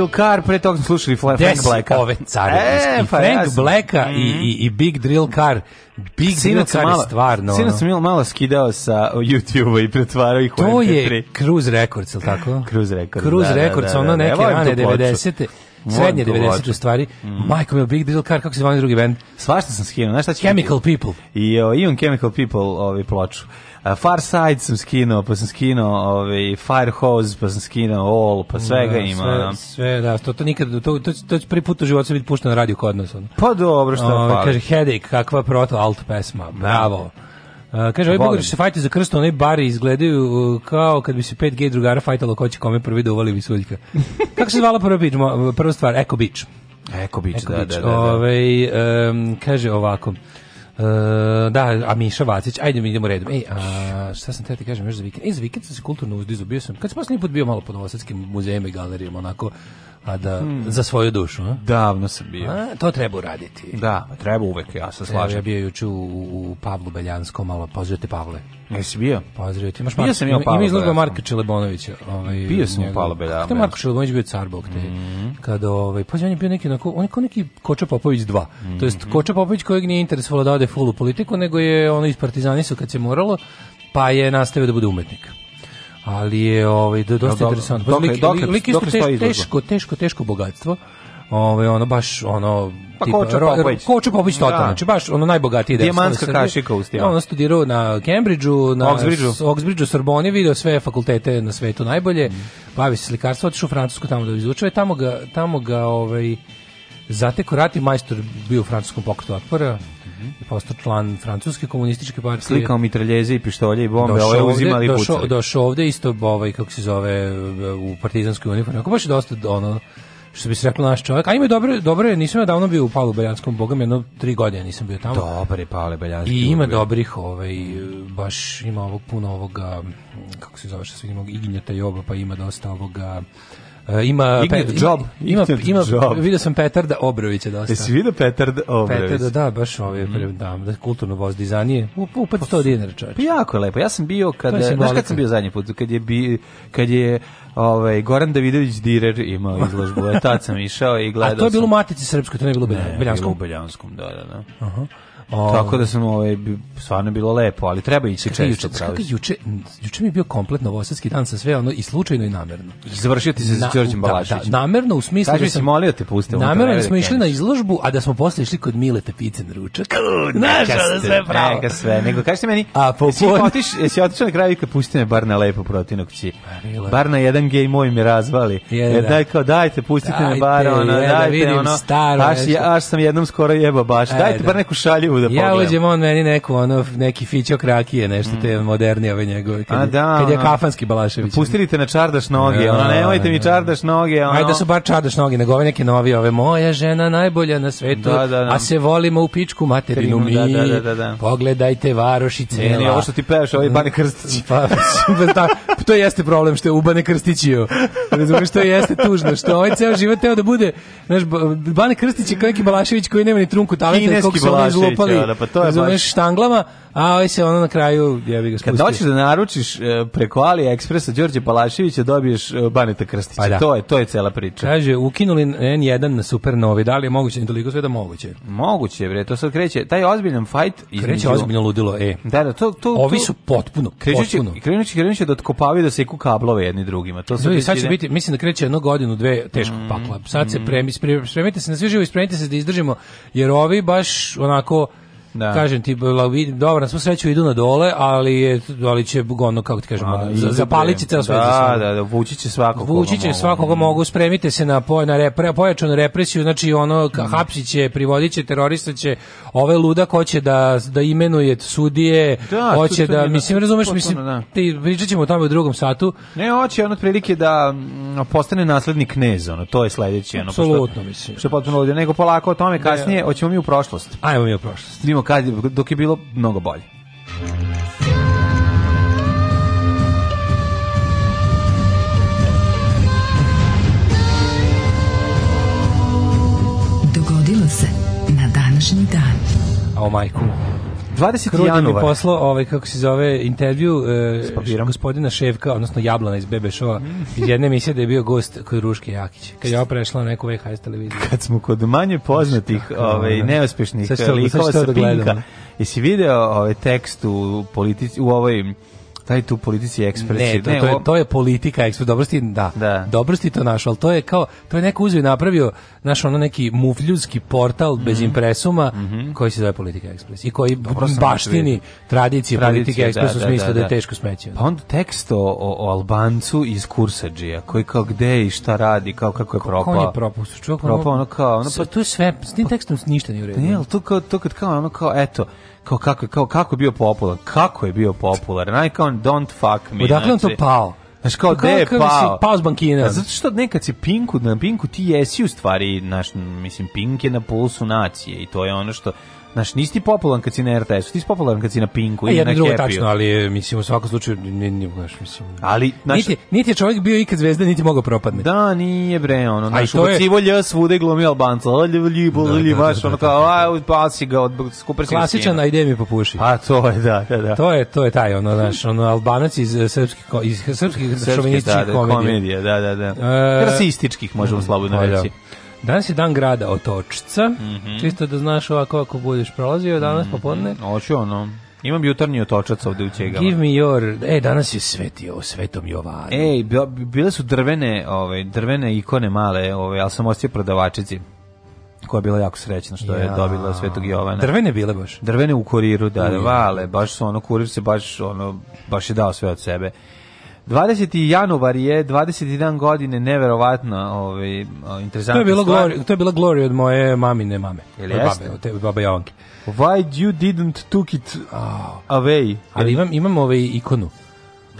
Bill Carr, pre toga smo slušali Frank Desi Blacka. ove care. E, pa Frank jasno. Blacka mm -hmm. i, i Big Drill Carr. Big sinac Drill Carr je stvarno... Sinac sam imao malo skidao sa YouTube-a i pretvarao ih u MP3. To je Cruise Records, ili tako? Cruise Records, Cruise da, da Records, da, da, ono da. neke rane 90 srednje 90 u stvari. Mm. Majko mi Big Diesel Car, kako se zvani drugi bend? Svašta sam skinuo, znaš šta ću... Chemical People. I o, imam Chemical People ovaj, ploču. Uh, Far Side sam skinuo, pa sam skinuo ovaj, Fire Hose, pa sam skinuo All, pa svega da, ima. Sve, no. sve, da, to, to nikad, to, to, to će prvi put u životu biti pušteno na radio kod nas. Ono. Pa dobro, što je ovaj, Kaže, Headache, kakva proto-alt pesma, bravo. Da. Uh, kaže, ovi bugari se fajte za krst, one bari izgledaju uh, kao kad bi se 5G drugara fajtalo ko će kome prvi da uvali visuljka. Kako se zvala prva, bič, prva stvar? Eko Beach. Eko Beach, da, da, da, da. Ove, um, kaže ovako, Uh, da, a Miša Vacić, ajde mi idemo redom. Ej, a, šta sam te ti kažem još za vikend? Ej, za vikend sam se kulturno uzdizu, bio sam, kad sam posljednji put bio malo po novosadskim muzejima i galerijama, onako, a da, hmm. za svoju dušu, a? Davno sam bio. A, to treba uraditi. Da, treba uvek, ja se slažem. Ja bio juče u, u Pavlu Beljanskom, malo, pozivate Pavle. Jesi bio? Pozdravio ti. Imaš bio sam ja u Palobe. Ima izložba Marka Čelebonovića. Ovaj, bio sam u Palobe, da. Kada Marko Čelebonović bio car bog te. Mm -hmm. Kada, ovaj, pa on je bio neki, onako, on kao neki Koča Popović 2. Mm -hmm. To jest mhm. Koča Popović kojeg nije interesovalo da ode full u politiku, nego je ono iz partizanisa kad se moralo, pa je nastavio da bude umetnik ali je ovaj dosta interesantno. Lik, lik, lik, lik, lik, teško, teško, teško bogatstvo ovaj ono baš ono pa tipa Kočo Popović. Kočo Popović da. totalno, znači baš ono najbogatiji deo. Dijamantska kašika u stilu. Ono studirao na Cambridgeu, na Oxbridgeu, Oxbridgeu Sorboni, video sve fakultete na svetu najbolje. Mm. Bavi se slikarstvom, otišao u Francusku tamo da izučava, i tamo ga tamo ga ovaj zateko rati majstor bio u francuskom pokretu otpora i postao član francuske komunističke partije. Slikao mitraljeze i pištolje i bombe, ovo je uzimali došao, došao ovde isto, ovaj, kako se zove, u partizanskoj uniformi. Ako baš je dosta, ono, što bi se reklo naš čovjek. A ima dobro je, nisam ja davno bio u Palu Beljanskom, boga mi jedno tri godine nisam bio tamo. Dobar je Pale Beljanski. I ima dobrih, ovaj, baš ima ovog puno ovoga, kako se zove što svi imamo, Ignjeta Joba, pa ima dosta ovoga E, ima Ignat pet, Job. Ima, ima, job. Vidio sam Petarda Obrovića dosta. Jesi vidio Petard Obrović? Petar da, baš ovaj, mm. da, da, kulturno voz dizajnije. Upad 100 pa dinara čovječ. Pa jako je lepo. Ja sam bio, kad kada, znaš kad sam bio zadnji put, kad je, bi, kad je ovaj, Goran Davidović Direr imao izložbu. E, tad sam išao i gledao A to je bilo u Matici Srpskoj, to nije bilo u Beljanskom? u Beljanskom, da, da, da. Aha. Uh -huh. O... Tako da sam ovaj stvarno bilo lepo, ali treba ići Kaka često. Juče, kako juče, juče mi je bio kompletno novosadski dan sa sve ono i slučajno i namerno. Završio ti se sa Đorđem Balašićem. Da, da, namerno u smislu Kaži da sam molio te puste. Namerno da smo išli na izložbu, a da smo posle išli kod Mile Tepice na ručak. Znaš da sve pravo. Neka sve, nego kažete meni. A po si otiš, si otišao na kraju kad pusti me bar na lepo protinog će. Pa, bar na jedan gej moj mi razvali. Je, e, da. kao dajte pustite me bar ono, da dajte ono. Baš ja sam jednom skoro jebao baš. E, dajte da. bar neku šaljivu da pogledam. Ja uđem on meni neku, ono, neki fićok rakije, nešto te mm. modernije ove njegove. Kad, A da. Kad je kafanski Balašević. Pustili te na čardaš noge, ja, ono, da, nemojte mi da. čardaš noge. Ono. Ajde da su bar čardaš noge, nego ove neke novije, ove moja žena najbolja na svetu, da, da, da. a se volimo u pičku materinu mi. Da, da, da, da, da. Pogledajte varoši cela. Ne, ovo što ti pevaš, ovaj Bane Krstić. Pa, pa, da, to jeste problem što je u Bane Krstićio. Razumeš, to jeste tužno, što ovaj ceo život teo da bude, znaš, Bane Krstić je kao neki Balašević koji nema ni trunku talenta, koliko su oni ali, ono, da, da, pa to je baš... štanglama, a ovaj se ono na kraju jebi ga spustio. Kad hoćeš da naručiš e, preko Ali Ekspresa Đorđe Palaševića dobiješ e, Baneta Krstića. Pa da. To je to je cela priča. Kaže ukinuli N1 na Supernovi, da li je moguće toliko sve da moguće? Moguće bre, to sad kreće. Taj ozbiljan fight između kreće ozbiljno ludilo e. Da, da, to to Ovi su potpuno krećući krenući krenući da otkopavaju da seku kablove jedni drugima. To se sad će biti mislim da kreće jedno godinu dve teško mm, pakla. Sad se premis spremite se na sve živo spremite se da izdržimo jer ovi baš onako Da. Kažem ti, dobro, na svu sreću idu na dole, ali, je, ali će, ono, kako ti kažem, A, za, zapalit će ceo svet. Da, da, da, vući će svakog Vući će svakog mogu, spremite se na, po, na repre, pojačanu represiju, znači ono, mm. hapsit će, privodiće terorista će, ove luda hoće da, da imenuje sudije, da, hoće da, mislim, da- razumeš, mislim, da. ti pričat o tome u drugom satu. Ne, hoće on otprilike da mm, postane naslednik kneza ono, to je sledeće. Ono, Absolutno, mislim. Što je potpuno nego polako o tome kasnije, hoćemo mi u prošlost. Ajmo mi u prošlost godinama kad, dok je bilo mnogo bolje. Dogodilo se na današnji dan. O oh, majku. 20. Krudi januar. mi poslao, ovaj, kako se zove, intervju e, gospodina Ševka, odnosno Jablana iz BB Showa, mm. iz jedne emisije da je bio gost kod Ruške Jakić, kad je oprešla na neku VHS televiziju. Kad smo kod manje poznatih, ovaj, neuspešnih likova sa da Pinka, jesi video ovaj tekst u, politici, u ovoj taj tu politici ekspresi. Ne, znači, to, ne, to, je, to je politika ekspres, dobrosti, da. da. Dobrosti to našo, ali to je kao, to je neko uzeo i napravio, naš ono neki mufljudski portal mm -hmm. impresuma, mm -hmm. koji se zove politika ekspres i koji Dobro baštini tradicije politike ekspres da, u da, smislu da, da, da je teško smeće. Pa onda tekst o, o Albancu iz Kursadžija, koji kao gde i šta radi, kao kako je propao. Kako on je propao? Čovjek, propao ono kao... Ono, pa, tu je sve, s tim tekstom ništa nije u redu. Pa ne, ali to, kao, to kad kao ono kao, eto, kao kako, kao, kako bio popular kako je bio popularan, aj don't fuck me. Odakle on to znači, pao? znači kao, pa gde je pao? Pao s bankina. Pa zato što nekad si Pinku, na Pinku ti jesi u stvari, naš, mislim, Pink je na pulsu nacije i to je ono što Naš nisi popularan kad si na rts ti si popularan kad si na Pinku e, i na Happy. tačno, ali mislim u svakom slučaju ne ne baš mislim. Ali naš... niti niti čovjek bio ikad zvezda, niti mogao propadne. Da, nije bre, ono, naš ubocivo je... svude glumi Albanca. Ali li boli baš da, ono da, da, kao aj pasi ga od skuper Klasičan ajde mi popuši. A pa, to je da, da, da. To je to je taj ono, naš, ono Albanac iz eh, srpskih iz srpskih šovinističkih komedija. da, da, da. Eh, Rasističkih možemo mm, slobodno pa reći. Danas je dan grada Otočca, mm -hmm. čisto da znaš ovako ako budeš prolazio danas mm -hmm. popodne. Oči ono, imam jutarnji otočac ovde u Čegama. Give me your, e, danas je sveti o svetom Jovanu. Ej, bile su drvene, ove, drvene ikone male, ove, ali sam ostio prodavačici koja je bila jako srećna što ja. je dobila Svetog Jovana. Drvene bile baš. Drvene u kuriru, da, da vale, baš su ono kurir se baš ono baš je dao sve od sebe. 20. januar je 21 godine neverovatno ovaj interesantno. To je bilo glory, to je bila glory od moje mamine mame. Ili babe, od tebe baba Jovanke. Why you didn't took it away? Ali imam imam ovaj ikonu.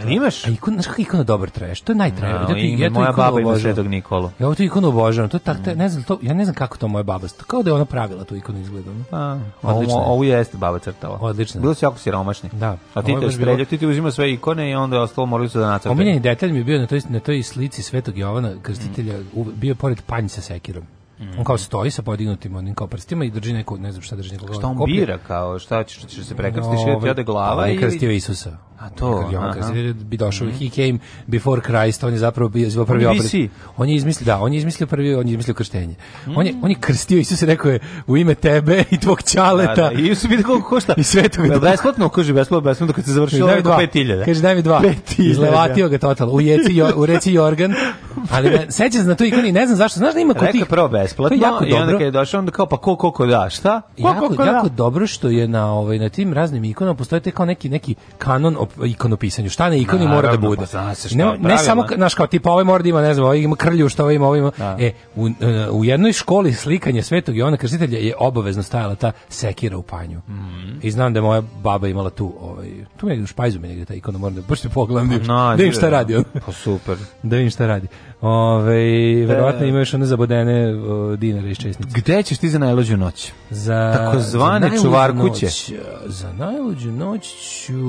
Jel da imaš? A ikon, znaš kako ikona dobar trash, to je najtrash. No, ja, ja moja baba ima Svetog Nikolu. Ja tu ikonu obožavam, to je tak, mm. ne znam, to, ja ne znam kako to moja baba, kao da je ona pravila tu ikonu izgleda. Pa, A, odlično. Ovo, ovo jeste baba crtala. Odlično. Bilo si jako siromašni. Da. A ti te streljao, ti ti uzimao sve ikone i onda je ostalo morali su da nacrtaju. Omiljeni detalj mi je bio na toj, na toj slici Svetog Jovana, krstitelja, mm. bio pored panj sa sekirom. -hmm. On kao stoji sa podignutim onim kao prstima i drži neku, ne znam šta drži nekoga. Šta on koplje. bira kao, šta će, će se prekrstiti, no, ove, ode glava pa ili... krstio Isusa. A to, kad je on krstio, bi došao, mm -hmm. he came before Christ, on je zapravo bio prvi obraz. On je izmislio, da, on je izmislio prvi, on je izmislio krštenje. Mm -hmm. On je, on je krstio Isus i rekao je u ime tebe i tvog ćaleta. Da, da. I Isus vidi koliko košta. I sve to vidi. Besplatno, kaže besplatno, besplatno kad se završilo, 5000. Kaže daj mi dva. Izlevatio da. ga total. U jeci, u reci Jorgan [laughs] Ali ne, sećam se na to ikonu i ne znam zašto. Znaš da ima kod Rekao tih... prvo besplatno to je i onda kad je došao, onda kao pa ko, koliko da, šta? Ko, jako, koliko da? jako da? dobro što je na, ovaj, na tim raznim ikonama postoje te kao neki, neki kanon o ikonopisanju. Šta na ikoni mora da bude? Pa, se šta, ne, ne samo, znaš, kao tipa ovaj mora da ima, ne znam, ovaj ima krlju, što ovaj ima, ovaj ima. Da. E, u, e, u jednoj školi slikanje Svetog Jovana Krstitelja je obavezno stajala ta sekira u panju. Mm. I znam da je moja baba imala tu, ovaj, tu negdje u špajzu mi negdje ta ikona, moram da baš te pogledam, da, no, im šta radi Pa super. Da im šta radi. Ove, verovatno e. ima još one zabodene dinare iz česnice. Gde ćeš ti za najluđu noć? Za, Takozvane za kuće. Noć, za najluđu noć ću,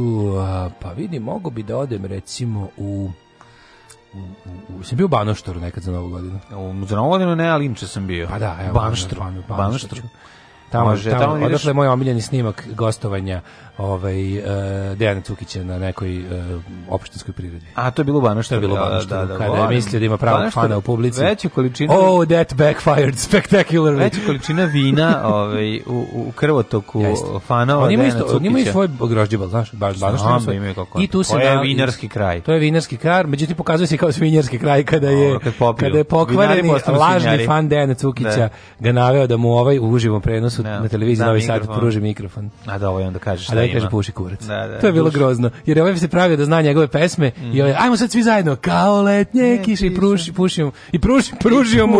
pa vidi, mogu bi da odem recimo u u, u, u, sam bio u Banoštoru nekad za Novu godinu. U, za Novu godinu ne, ali inče sam bio. Pa da, evo. Banštru. Banštru. Tamo, Može, tamo, tamo odakle ideš... moj omiljeni snimak gostovanja ovaj uh, e, Dejana Cukića na nekoj uh, opštinskoj priredbi. A to je bilo Banoštru. To je bilo baš da, da, da, kada je mislio da ima pravo fana u publici. Veća količina... Oh, that backfired spectacularly. Veća količina vina ovaj, u, u krvotoku Jeste. fanova on ima Dejana isto, On ima i svoj grožđibal, znaš, baš Banoštru. ima svoj. I tu se to je vinarski kraj. To je vinarski kraj, međutim pokazuje se kao vinarski kraj kada je, Ovo, kada je pokvareni lažni fan Dejana Cukića da. ga naveo da mu ovaj u uživom prenosu da. na televiziji da, Novi Sad pruži mikrofon. A da ovo je onda kažeš. A da da kaže puši kurac. Da, da, to je bilo duš. grozno. Jer ovaj se pravio da zna njegove pesme mm. i mhm. ovaj, ajmo sad svi zajedno, kao letnje kiše i pruši, pušimo, i pruši, pružio mu,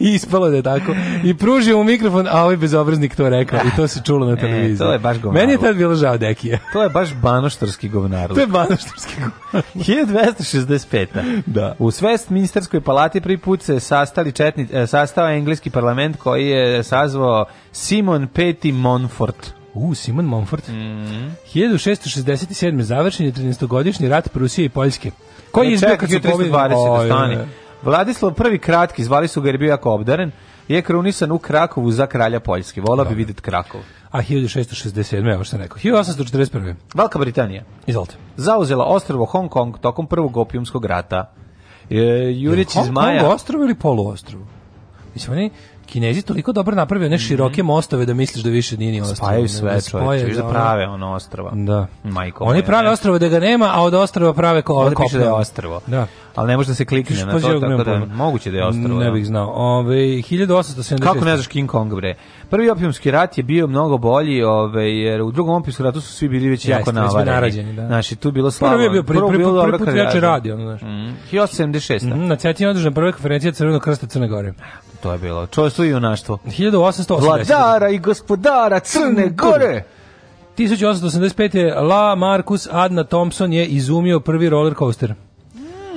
i [laughs] ispalo da je tako, i pružio mu mikrofon, a ovaj bezobraznik to rekao i to se čulo na televiziji. [laughs] E, to je baš govnar. Meni je tad bilo žao Dekije. [laughs] To je baš banoštarski govnar. to je banoštarski govnar. 1265. Da. U Westminsterskoj palati prvi put se sastali četni, e, sastao engleski parlament koji je sazvao Simon Peti Monfort. U, Simon Mumford. Mm -hmm. 1667. završen je 13-godišnji rat Prusije i Poljske. Koji je izbio kad su pobedili? Da Vladislav prvi kratki, zvali su ga jer je bio jako obdaren, je krunisan u Krakovu za kralja Poljske. Volao bi vidjeti Krakov. A 1667. evo što rekao. 1841. Velika Britanija. Izvolite. Zauzela ostrvo Hong Kong tokom prvog opijumskog rata. E, Jurić iz Maja... Hong Kong ostrvo ili poluostrvo? Mislim, oni Kinezi toliko dobro napravio ne mhm. široke mostove da misliš da više nije ni ostrvo. Spajaju sve, čoveče, da, da prave ono ostrva. Da. Majko. Oni prave ostrva da ga nema, a od ostrva prave ko Ovdje kopno. Piše da je ostrvo. Da. Ali ne može da se klikne na to, tako da pojma. moguće da je ostrvo. Ne da. bih znao. Ove 1876. Kako ne znaš King Kong bre? Prvi opijumski rat je bio mnogo bolji, ove, jer u drugom opijumskom ratu su svi bili već jako navareni. Da. Znači, tu bilo slavo. Prvi je bio prvi, prvi, prvi, prvi put jače radio, ono, znaš. Mm. 1876. Mm, na Cetinu prvi, prva konferencija Crvenog krsta Crne Gore to je bilo. Čovjstvo i junaštvo. 1880. Vladara i gospodara Crne Gore. 1885. La Marcus Adna Thompson je izumio prvi roller coaster.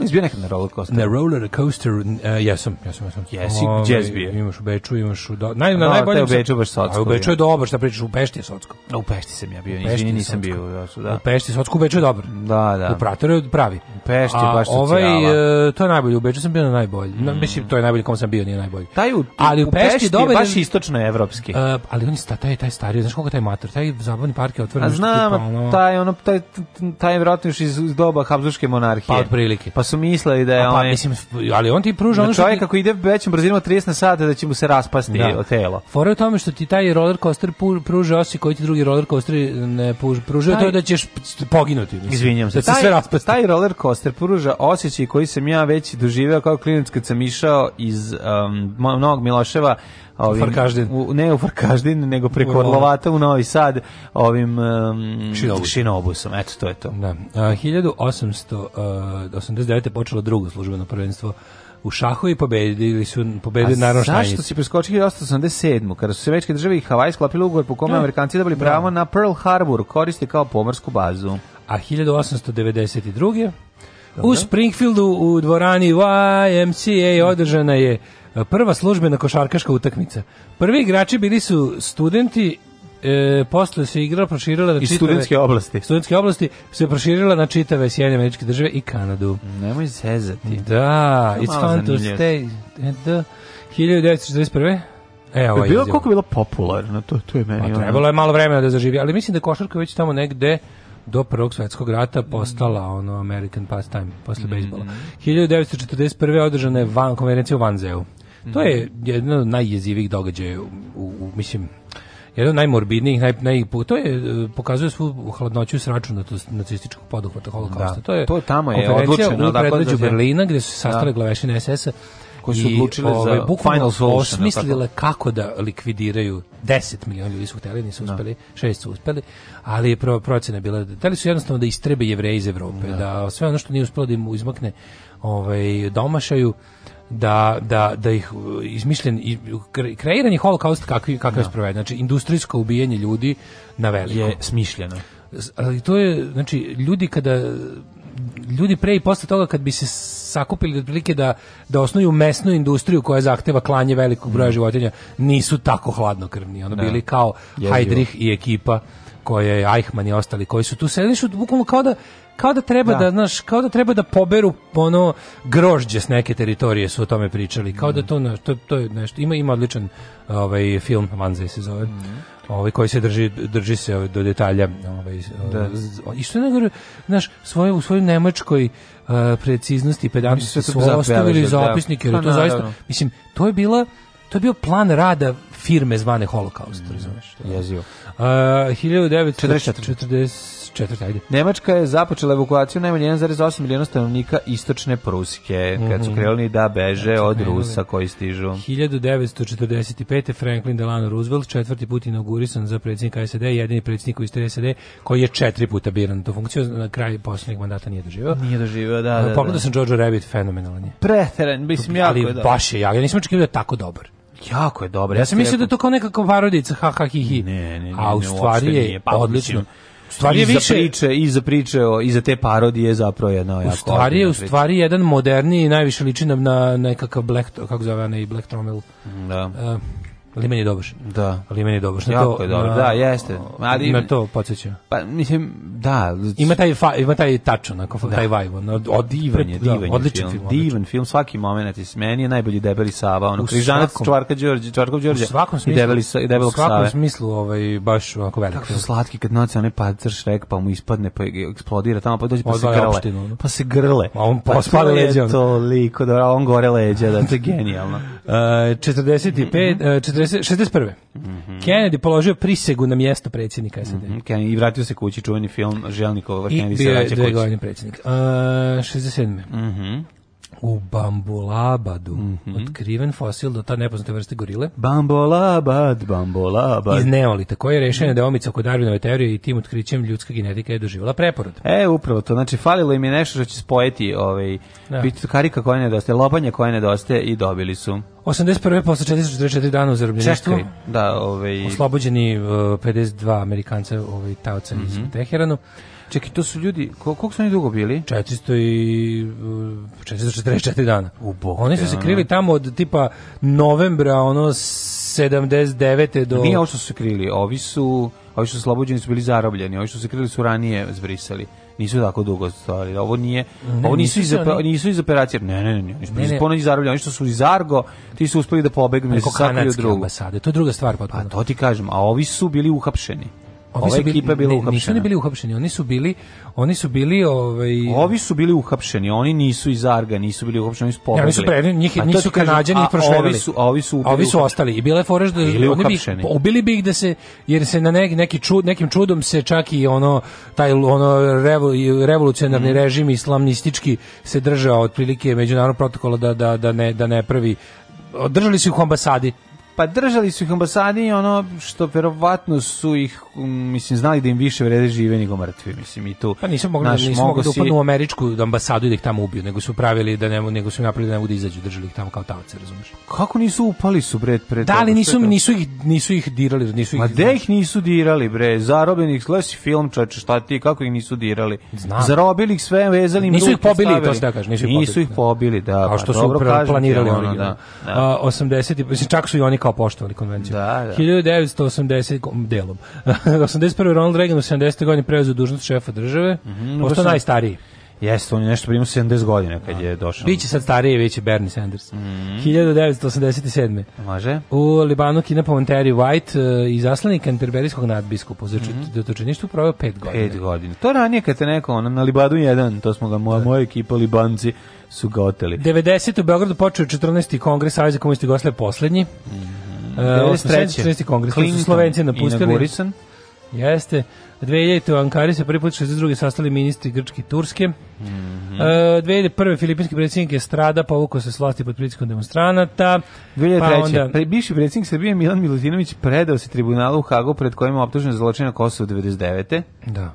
Jesi bio nekad na roller coasteru? Na roller coasteru, uh, jesam, jesam, jesam. Jesi, gdje si bio? Imaš u Beču, imaš u... Do... Naj, na, no, najboljem u Beču baš Socko. A u Beču je dobro, šta pričaš, u Pešti je Socko. A u Pešti sam ja bio, izvini, nisam bio. Da. U Pešti je Socko, u Beču je dobar. Da, da. U Prateru je pravi. U Pešti je baš ovaj, uh, to je najbolje, u Beču sam bio na najbolji. Mm. Na, mislim, to je najbolje kom sam bio, nije najbolji. Taj u, ali u, u Pešti, je baš istočno evropski. Uh, ali on je taj, taj stari, znaš koliko taj mator, taj zabavni park je otvoren. A znam, taj, ono, taj, taj, taj vjerojatno još iz doba Habsburgske monarhije. Pa otprilike. Pa su mislili da je on... Pa, mislim, ali on ti pruža da ono što... Čovjek kako ide većom brzinom 30 na sat da će mu se raspasti da. telo. Fora je u tome što ti taj roller coaster pruža osi koji ti drugi roller coaster ne pruža, taj... to je da ćeš poginuti. Mislim, Izvinjam se. Da taj, se raspasti. Taj roller coaster pruža osjećaj koji sam ja već doživeo kao klinac kad sam išao iz um, Novog Miloševa ovim Farkaždin. U, ne u Farkaždin, nego preko Orlovata u Novi Sad ovim um, Šinobus. šinobusom. Eto to je to. Da. A, 1889 e, počelo drugo službeno prvenstvo u šahu i pobedili su pobedili naravno Štajnic. Zašto si preskočili 1887. kada su se Američke države i Havaj sklapili ugovor po kome no. Da. Amerikanci dobili da. pravo no. na Pearl Harbor, koriste kao pomorsku bazu. A 1892. Dobre. U Springfieldu u dvorani YMCA održana je E, prva službena košarkaška utakmica. Prvi igrači bili su studenti e, posle se igra proširila na I čitave studentske oblasti. Studentske oblasti se proširila na čitave Sjedinjene Američke Države i Kanadu. Nemoj zezati. Da, Što it's fun to stay. The 1941. E, ovo je e, bilo koliko bilo popularno, to, to je meni. Pa, trebalo je malo vremena da zaživi, ali mislim da košarka već tamo negde do prvog svetskog rata postala ono American pastime posle mm bejsbola. 1941. održana je van, konferencija u Vanzeu. To je jedan od najjezivih događaja u, u, mislim, jedan najmorbidnijih, naj, naj, to je, e, pokazuje svu hladnoću i to nacističkog poduhvata holokausta. Da, to je, to tamo je odlučeno. u da predveđu Berlina gdje su da. sastale da. glavešine SS-a koji su odlučili ove, ovaj, za final solution. Osmislile kako da likvidiraju 10 miliona ljudi su hteli, nisu da. uspeli, no. šest su uspeli, ali je pro, procena bila da li su jednostavno da istrebe jevreje iz Evrope, no. da sve ono što nije uspelo da im izmakne ovaj, domašaju, da, da, da ih uh, izmišljen kreiran je holokaust kakvi kakav da. je no. sproveden znači industrijsko ubijanje ljudi na veliko je smišljeno ali to je znači ljudi kada ljudi pre i posle toga kad bi se sakupili otprilike da da osnuju mesnu industriju koja zahteva klanje velikog broja mm. životinja nisu tako hladnokrvni ono no. Da. bili kao Hajdrih i ekipa koje je Eichmann i ostali koji su tu sedeli su bukvalno kao da kao da treba da. da, znaš, kao da treba da poberu ono grožđe s neke teritorije su o tome pričali. Kao da mm. da to, to, to je nešto. Ima ima odličan ovaj film Manze se zove. Mm. Ovaj koji se drži drži se ovaj, do detalja, ovaj da. Ovaj, i što nego znaš, svoje u svojoj nemačkoj uh, preciznosti pedantnosti su ostavili da. zapisnike, jer pa to zaista mislim to je bila to je bio plan rada firme zvane Holocaust, mm. razumeš? Jezivo. Uh, 1944 četvrta, ajde. Nemačka je započela evakuaciju najmanje 1,8 miliona stanovnika istočne Pruske, kad su mhm. krenuli da beže mm od Rusa koji stižu. 1945. Franklin Delano Roosevelt, četvrti put inaugurisan za predsjednika SAD, jedini predsjednik u istoriji SAD, koji je četiri puta biran to funkciju, na kraju poslednjeg mandata nije doživio. Nije doživio, da, da, da. Pogledao sam George Rabbit, fenomenalan je. Preteren, mislim, jako je baš je, ja, ja nisam očekivao da je tako dobar. Jako je dobro. Ja sam mislio da je to kao nekakva parodica, ha ha hi hi. Ne, ne, ne, A u stvari je pa odlično stvari je iza više priče i za priče o i za te parodije zapravo jedna jako. U stvari je u stvari jedan moderni i najviše liči na, nekakav Black kako zove ne Black Trommel. Da. Uh, Limen je doboš. Da. Limen je doboš. jako to, je dobro, na, da, jeste. Ali, na to podsjeća. Pa, mislim, da. Ima taj, fa, ima taj tač, onako, da. taj vibe. Ono, od, divan je, da, divan da, odličan film. film divan film, svaki moment. Is, meni je najbolji Debeli Sava, ono, Križanac, Čvarka Đorđe, Čvarkov Đorđe. U svakom smislu. I Debeli, i debelog U svakom save. smislu, ovaj, baš onako velik. Kako su slatki kad noce one pacer šrek, pa mu ispadne, pa eksplodira tamo, pa dođe, pa se grle. Opštinu, pa se grle. A on pa pospada leđa. Toliko, da, on gore leđa, da, to je genijalno. 45, [laughs] 45 e, 61. Mm -hmm. Kennedy položio prisegu na mjesto predsjednika SAD. Mm -hmm. I vratio se kući, čuveni film Želnikova. I bio je dve godine predsjednik. Uh, 67. Mm -hmm u Bambulabadu mm -hmm. otkriven fosil do tada nepoznate vrste gorile. Bambulabad, Bambolabad. Iz Neolita, koji je rešena deomica oko Darwinove teorije i tim otkrićem ljudska genetika je doživjela preporod. E, upravo to. Znači, falilo im je nešto što će spojiti ovaj, da. biti karika koja nedostaje, lopanja koja nedostaje i dobili su. 81. posle 444 dana u zarobljeništvu. Da, ovaj... Oslobođeni uh, e, 52 Amerikanca ovaj, tavca mm -hmm. iz Teheranu. Čekaj, to su ljudi, koliko su oni dugo bili? 400 i 444 dana. U Oni su se krili tamo od tipa novembra, ono 79. do... Nije ovo što su se krili, ovi su, ovi su slobođeni su bili zarobljeni, ovi što su se krili su ranije zbrisali nisu tako dugo stvari. Ovo nije, ne, ovo nisu, nisu iz oni... nisu iz operacije. Ne, ne, ne, ne, nisu ne, ne. ponovo zarobljeni, oni što su iz Argo, ti su uspeli da pobegnu iz sakrio drugu. Ambasade. To je druga stvar potpuno. Pa to ti kažem, a ovi su bili uhapšeni. Ovi Ova ekipa je bila uhapšena. Nisu oni bili uhapšeni, oni su bili, oni su bili ovaj Ovi su bili uhapšeni, oni nisu iz Arga, nisu bili uhapšeni, oni su pobegli. Ja, oni su pre, njih, nisu Kanađani i prošverili. Ovi su, a ovi su, a ovi su ostali. I bile forež da bili oni bi ubili bi ih da se jer se na neki neki čud, nekim čudom se čak i ono taj ono revo, revolucionarni mm. režim islamistički se držao otprilike međunarodnog protokola da da da ne da ne prvi držali su ih u ambasadi Pa držali su ih ambasadi ono što verovatno su ih mislim znali da im više vrede žive nego mrtvi mislim i to Pa nisu mogli da- naš, nisu mogli da upadnu si... u američku ambasadu i da ih tamo ubiju, nego su pravili da ne nego su napravili da ne bude da izađu, držali ih tamo kao tavce, razumeš? Kako nisu upali su bre pred Da li nisu nisu ih nisu ih dirali, nisu ih. Ma da ih nisu dirali bre, zarobenih slesi film čače, šta ti kako ih nisu dirali? Znam. Zarobili ih sve, vezali im Nisu ih pobili, to se da kaže, nisu ih pobili. Nisu ih pobili, da. da kao što pa su planirali ono, da. 80 čak su i oni kao poštovali konvenciju. Da, da. 1980 delom. 81. [laughs] Ronald Reagan u 70. godini preuzeo dužnost šefa države. Mm -hmm, Pošto sam... najstariji. Jeste, on je nešto primio 70 godina kad da. je došao. Biće sad stariji, biće Bernie Sanders. Mm -hmm. 1987. Može. U Libanu Kina po Monteri White uh, i zaslanik anterberijskog nadbiskupa za mm -hmm. dotočeništvo proveo 5 godina. 5 godina. To ranije kad te neko, ono, na Libadu jedan, to smo ga, moja, da. moja ekipa Libanci, su ga oteli. 90. u Beogradu počeo 14. kongres Saveza komunista Jugoslavije poslednji. Mm -hmm. Uh, 93. kongres Clinton, su Slovenci napustili. Jeste. 2000. u Ankari se prvi put 62. sastali ministri Grčke i Turske. Mm -hmm. uh, 2001. filipinski predsjednik je strada, povukao se s pod pritiskom demonstranata. 2003. Pa onda... Pre, bivši predsjednik Srbije Milan Milutinović predao se tribunalu u Hagu pred kojima je optužen za zločin na Kosovo 99. Da.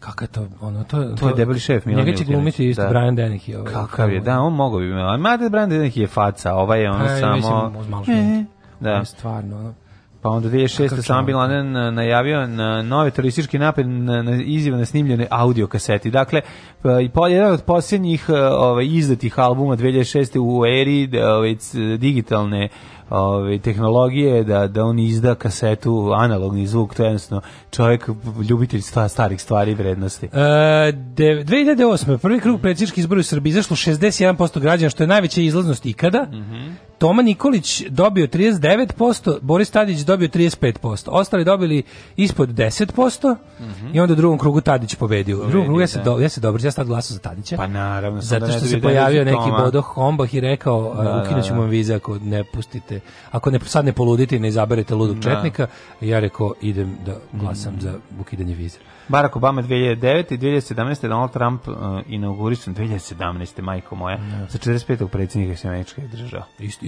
Kakav to, ono, to, to, to je debeli šef Milan Njega će glumiti isto da. Brian Dennehy. Ovaj, Kakav je, da, on mogao bi. a Mada Brian Dennehy je faca, ovaj je ono pa, samo... Mislim, eh, da. On stvarno, ono. Pa onda 2006. Sam Bin Laden eh, najavio na nove teroristički napad na, na izjave na snimljene audio kaseti. Dakle, pa, i jedan od posljednjih eh, ovaj, izdatih albuma 2006. u eri ovaj, digitalne ove, tehnologije da, da on izda kasetu analogni zvuk, to je jednostavno čovjek ljubitelj sta, starih stvari i vrednosti. E, 2008. prvi krug predsjednički izbor u Srbiji izašlo 61% građana, što je najveća izlaznost ikada. Mm Toma Nikolić dobio 39%, Boris Tadić dobio 35%. Ostali dobili ispod 10% mm -hmm. i onda u drugom krugu Tadić pobedio. U drugom krugu ja se, da. do, ja se dobro, ja sad glasao za Tadića. Pa naravno. Zato što se pojavio neki Toma. bodo hombah i rekao da, uh, ukinut ćemo da. vam vize ako ne pustite, ako ne, sad ne poludite i ne izaberete ludog da. četnika. Ja rekao idem da glasam mm. za ukidanje vize. Barack Obama 2009 i 2017 Donald Trump uh, inaugurisan 2017 majko moja mm. sa 45. predsjednika Sjemeničke država. Isto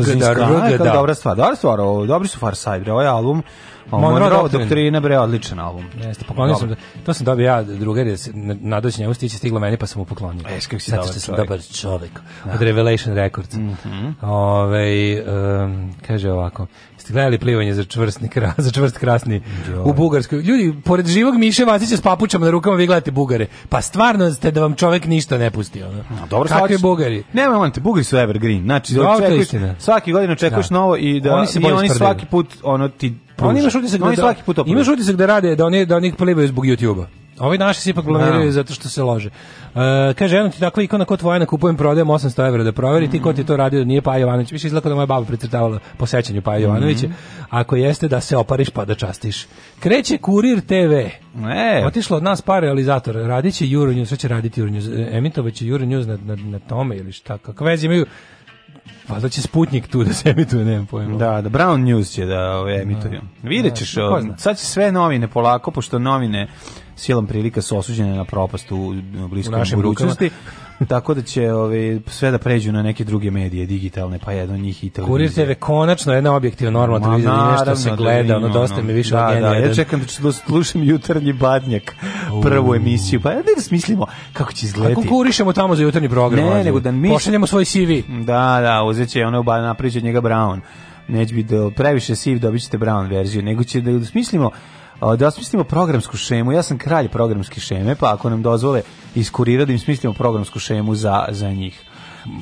Rgda, Rgda. Dobra stvar, dobra stvar, ovo, dobri su Far Side, ovaj album Pa Monroe Rock Doktrina, bre, odličan album. Jeste, poklonio sam, to sam dobio ja drugari jer nadao se njemu stići, stiglo meni, pa sam mu poklonio. E, kako si dobar sam dobar čovjek. Ja. Od Revelation Records. Mm ovaj um, kaže ovako, ste gledali plivanje za čvrstni kras, [laughs] za čvrst krasni Joj. u Bugarskoj. Ljudi, pored živog Miše Vasića s papučama na rukama vi gledate Bugare. Pa stvarno ste da vam čovjek ništa ne pusti. Ono. No, dobro, Kakvi svaki, Bugari? Nema momenta, Bugari su evergreen. Znači, da, očekuješ, svaki godin očekuješ da. novo i da oni, se i oni svaki put ono, ti pruža. Oni imaš utisak da, da- svaki put Imaš utisak da rade, da oni da oni plebaju zbog YouTubea. Ovi naši se ipak planiraju no. Da. zato što se lože. Uh, kaže, jedno ti takva dakle, ikona kod Vojana kupujem, prodajem 800 evra da proveri, mm -hmm. ti ko ti to radio nije Paja Jovanović. Više izlako da moja baba precrtavala po sećanju Paja mhm. Jovanovića. Mm -hmm. Ako jeste, da se opariš pa da častiš. Kreće Kurir TV. E. Otišlo od nas par realizator. Radiće će Euronews, sve će raditi Euronews. E, Emitovaće Euronews na, na, na tome ili šta, kakve veze imaju Valjda će Sputnik tu da se emituje, nemam pojma. Da, da, Brown News će da ove, ovaj, da. emituju. Da. Vidjet ćeš, da, da ovaj, sad će sve novine polako, pošto novine silom prilika su osuđene na propast u, u bliskom budućnosti tako da će ovaj, sve da pređu na neke druge medije digitalne, pa jedan od njih i televizija. Kurir TV konačno jedna objektivna normalna televizija, Ma, nešto se da gleda, ono dosta mi više da, da, ja čekam da, da slušam jutarnji badnjak, prvu emisiju, pa ne da smislimo kako će izgledati. Kako kurišemo tamo za jutarnji program? Ne, nego da mi... Pošaljemo svoj CV. Da, da, uzet će ono, napričat njega Brown neće biti previše siv, dobićete brown verziju, nego će da smislimo da osmislimo programsku šemu. Ja sam kralj programske šeme, pa ako nam dozvole iskurira da im smislimo programsku šemu za, za njih.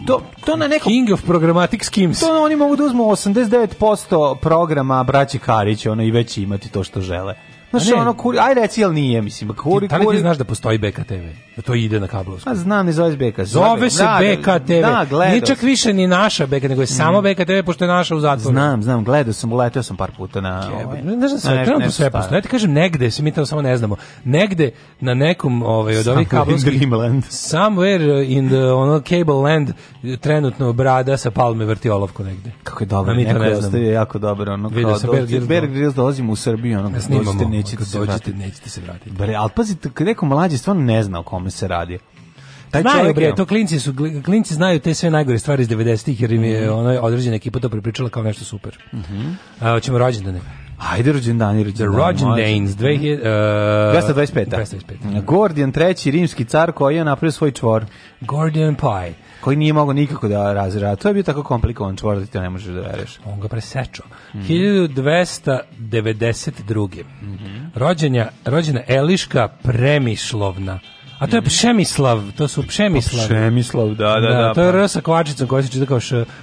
To, to na nekom... King of programmatic schemes. To oni mogu da uzmu 89% programa braći Karić, ono i već imati to što žele. Znaš, ono, kuri, aj reci, jel nije, mislim, kuri, kuri. Da li ti znaš da postoji BKTV? Da to ide na kablovsku? A pa znam, ne zove BK. Zove se da, da BKTV. Da, gledao Nije čak više ni naša BK, nego je samo mm. BKTV, pošto je naša u zatvoru. Znam, znam, gledao sam, uletio sam par puta na... Ovaj, ne znam, da sve, trenutno sve postoje. Ja ti kažem, negde, se mi to samo ne znamo, negde na nekom ovaj, od ovih kablovskih... [laughs] Somewhere in the ono, cable land trenutno brada sa palme vrti olovku negde. Kako je dobro, mi to ne Jako dobro, ono, kao, Berg Grylls dolazimo u Srbiju, ono, da nećete se vratiti. Nećete se vratiti. Bre, ali pazite, neko mlađi stvarno ne zna o kome se radi. Taj znaju bre, to klinci su klinci znaju te sve najgore stvari iz 90-ih jer im je mm. ona određena ekipa to prepričala kao nešto super. Mhm. Mm A hoćemo rođendane. Ajde rođendani, rođendani. Rođendanes 2000 225. 225. Gordian, III rimski car koji je napravio svoj čvor. Gordian Pie koji nije mogao nikako da razreda. To je bio tako komplikovan čvor da ti ne možeš da veruješ. On ga presečao. Mm -hmm. 1292. Mm -hmm. Rođenja, rođena Eliška Premišlovna. A to je Pšemislav, to su Pšemislav. Pšemislav, da, da, da. da to je R sa kvačicom koja se čita kao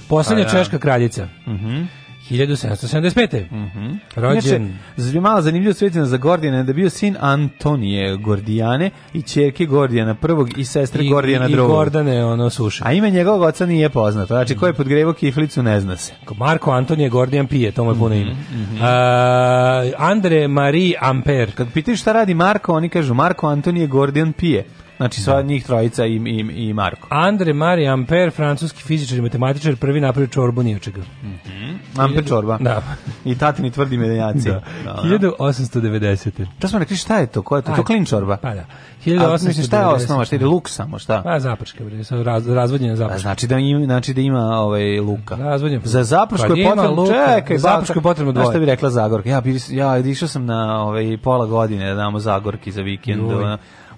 Poslednja pa da. češka kraljica. Mhm. Mm 1775. Mhm. -hmm. Rođen. Inače, mala zanimljiva svetina za Gordijana da bio sin Antonije Gordijane i čerke Gordijana prvog i sestre I, Gordijana drugog. I Gordane, ono, suša. A ime njegovog oca nije poznato. Znači, mm ko je podgrevao kiflicu, ne zna se. Marko Antonije Gordijan Pije, to mu je puno mhm, ime. Mm -hmm. A, Andre Marie Amper. Kad pitaš šta radi Marko, oni kažu Marko Antonije Gordijan Pije. Znači sva da. njih trojica i, i, i Marko. Andre Marie Ampere, francuski fizičar i matematičar, prvi napravio čorbu ni od čega. Mm -hmm. Ampere čorba. Da. [laughs] I tatini tvrdi medenjaci. Da. da. 1890. Da. da smo rekli, šta je to? Koja je to? A, to klin čorba? Pa da. 1890. A, šta je osnova? Šta je luk samo? Šta? Pa zapačka. bre, raz, razvodnjena pa zapačka. A, znači, da ima, znači da ima ovaj, luka. Razvodnjen. Za zapačku pa, je potrebno... Čekaj, za zaprašku je potrebno dvoje. Znaš bi rekla Zagorka? Ja, bi, ja išao sam na ovaj, pola godine da damo Zagorki za vikend.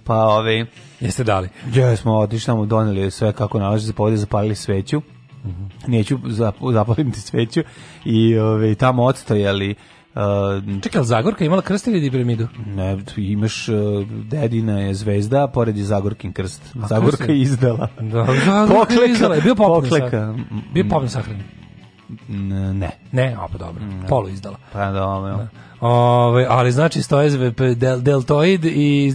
Pa ovaj, Jeste dali? Jesmo, otišli tamo, doneli sve kako nalaže za povode, zapalili sveću. Mm -hmm. Neću zap, zapalim ti sveću i ove, ovaj, tamo odstojali Uh, Čekaj, ali Zagorka imala krst ili piramidu? Ne, imaš uh, dedina je zvezda, pored je Zagorkin krst. A, Zagorka krst je izdala. Da, Zagorka pokleka, izdala. Je bio pokleka. Bio popne sahranjen. Ne. Ne, a pa dobro. Polu izdala. Pa dobro. Da. Ove, ovaj, ali znači stoje del, deltoid i,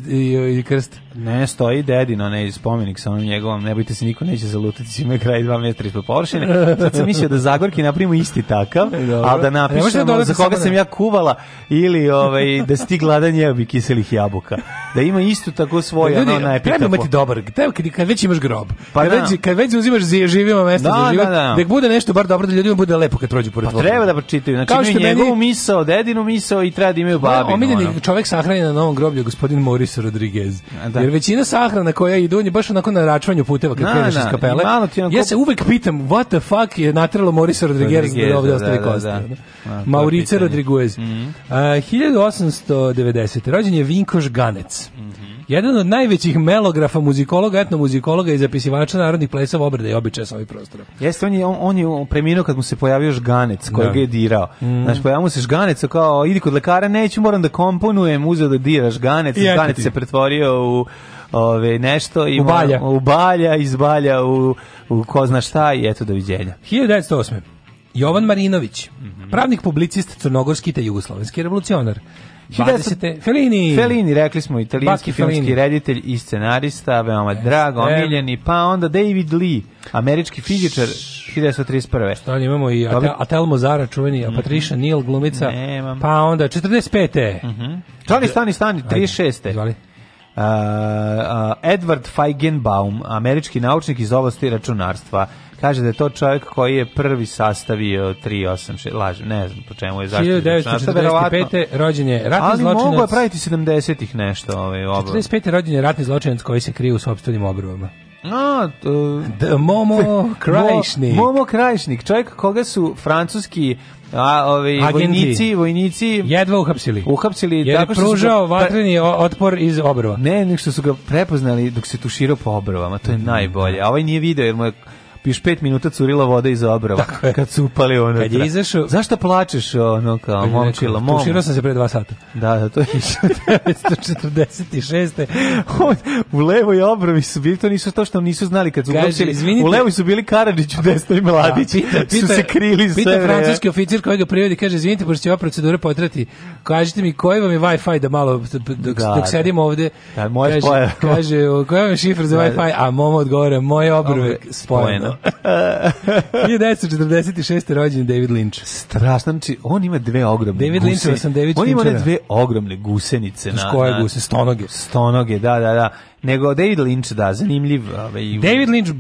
i, i krst. Ne, stoji dedino, ne, spomenik sa onom njegovom, ne bojte se, niko neće zalutati, svima kraj dva metra ispod površine. Sad sam mislio da Zagorki napravimo isti takav, e, ali da e, napišemo za koga da- sam ja kuvala ili ove, ovaj, da si ti gladan jeo kiselih jabuka. Da ima istu tako svoju, da, ljudi, ono najpitapo. Treba imati dobar, treba, kad, kad već imaš grob, pa kad, da. već, kad već uzimaš živimo mesto da, za život, da, da. da bude nešto bar dobro da ljudima bude lepo kad prođu pored pa, treba da pročitaju, znači kao što njegovu meni... misao, dedinu misao i treba da imaju babinu. Omiljeni ono. čovek sahranjen na novom groblju, gospodin Moris Rodriguez. Da. Jer većina sahrana koja idu, on je baš onako na račvanju puteva kad kreneš iz kapele. Onako... Ja se uvek pitam, what the fuck je natrelo Moris Rodriguez da ovde da, ostavi da, kosti. Da. Maurice Rodriguez. Mm -hmm. uh, 1890. Rođen je Vinkoš Ganec. Mm -hmm. Jedan od najvećih melografa, muzikologa, etnomuzikologa i zapisivača narodnih plesova obrada i običaja sa ovih prostora. Jeste, on je, on, on je preminuo kad mu se pojavio žganec koji da. ga je dirao. Mm. Znaš, pojavio mu se žganec, kao, idi kod lekara, neću, moram da komponujem, uzeo da dira žganec, I žganec se pretvorio u ove nešto i u balja, u balja izbalja u, u ko zna šta i eto doviđenja. 1908. Jovan Marinović, mm -hmm. pravnik publicist crnogorski te jugoslovenski revolucionar. 20. Fellini. Fellini, rekli smo, italijanski filmski reditelj i scenarista, veoma drago, omiljeni, pa onda David Lee, američki fizičar, 1931. Šta imamo i Dobre. Atel Mozara, čuveni, mm -hmm. Patricia Neal, glumica, Nemam. pa onda 45. Mm -hmm. Stani, stani, stani, 36. Zvali. Uh, uh, Edward Feigenbaum, američki naučnik iz oblasti računarstva, Kaže da je to čovjek koji je prvi sastavio 386, lažem, ne znam po čemu je zašto. 1945. rođen je ratni ali zločinac. Ali mogu je praviti 70-ih nešto. Ovaj, 45. rođen je ratni zločinac koji se krije u sobstvenim obrvama. A, to... The Momo [laughs] Krajišnik. Mo, Momo Krajišnik, čovjek koga su francuski a ovi Agenti. vojnici, vojnici jedva uhapsili. Uhapsili Jer tako je pružao ga... vatreni otpor iz obrva. Ne, nek što su ga prepoznali dok se tuširao po obrovama, to je mm. najbolje. A ovaj nije video jer mu je piš 5 minuta curila voda iz obrava kad su upali ono. Kad je izašao. Zašto plačeš ono kao momčila mom? Tuširao sam se pre 2 sata. Da, da, to je 1946. [laughs] u levoj obravi su bili, to nisu to što nisu znali kad su uhapsili. U levoj su bili Karadžić, u desnoj Mladić. Da, pita, pita, su se krili pita sve. francuski oficir koji ga privodi, kaže, izvinite, pošto će ova procedura potrati. Kažite mi, koji vam je Wi-Fi da malo, dok, da, dok da. sedimo ovde, da, moje kaže, spoje. kaže, koji vam je šifra za da, da. Wi-Fi, a moma odgovore, moje obrve spojene ono. [laughs] 1946. rođen David Lynch. Strašno, znači on ima dve ogromne David Lynch, sam David On ima dve ogromne gusenice. Na, koje guse? Stonoge. Stonoge, da, da, da nego David Lynch, da, zanimljiv. Ovaj, David Lynch,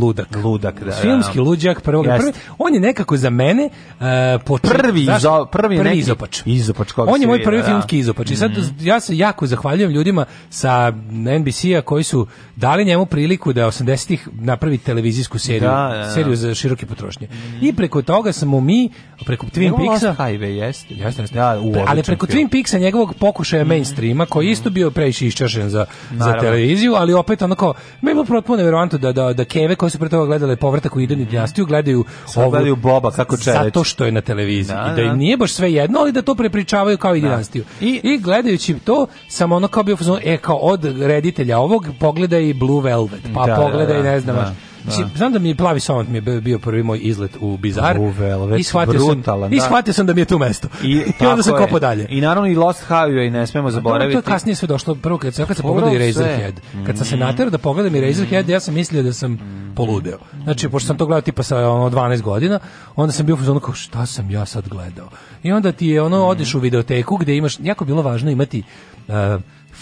ludak. Ludak, da. da. Filmski da. luđak, prvo, prvi, on je nekako za mene uh, počet, prvi, znaš, izo, prvi, prvi neki izopač. izopač on je moj prvi da. filmski izopač. I sad mm -hmm. ja se jako zahvaljujem ljudima sa NBC-a koji su dali njemu priliku da 80-ih napravi televizijsku seriju, da, da, da, seriju za široke potrošnje. Mm -hmm. I preko toga smo mi, preko Twin Peaksa... Highway, jeste. Jeste, jeste. Da, u ali preko film. Twin Peaksa njegovog pokušaja mhm. mainstreama, koji isto mhm. bio previše iščašen za, Naravno. za televiziju televiziju, ali opet onako, kao, me je bilo protpuno da, da, da keve koje su pre toga gledale povratak u idenu dinastiju gledaju, Sad gledaju Boba kako čeleć. Zato što je na televiziji. Da, I da im da. nije baš sve jedno, ali da to prepričavaju kao i da. dinastiju. I, I gledajući to, samo ono kao bio, e, kao od reditelja ovog, pogledaj Blue Velvet, pa da, pogledaj, ne znam, baš. Mislim, da. znam da mi je plavi savant mi je bio, prvi moj izlet u bizar. U velvet, I shvatio brutalan, sam, da. I shvatio sam da mi je tu mesto. I, [laughs] I onda sam kopao dalje. I naravno i Lost Highway ne smemo zaboraviti. To je kasnije sve došlo. Prvo kad sam, kad sam pogledao i Razorhead. Kad sam se mm. naterao da pogledam i Razorhead, ja sam mislio da sam mm. poludeo. Znači, pošto sam to gledao tipa sa ono, 12 godina, onda sam bio u kao šta sam ja sad gledao. I onda ti je ono, mm. odeš u videoteku gde imaš, jako bilo važno imati uh,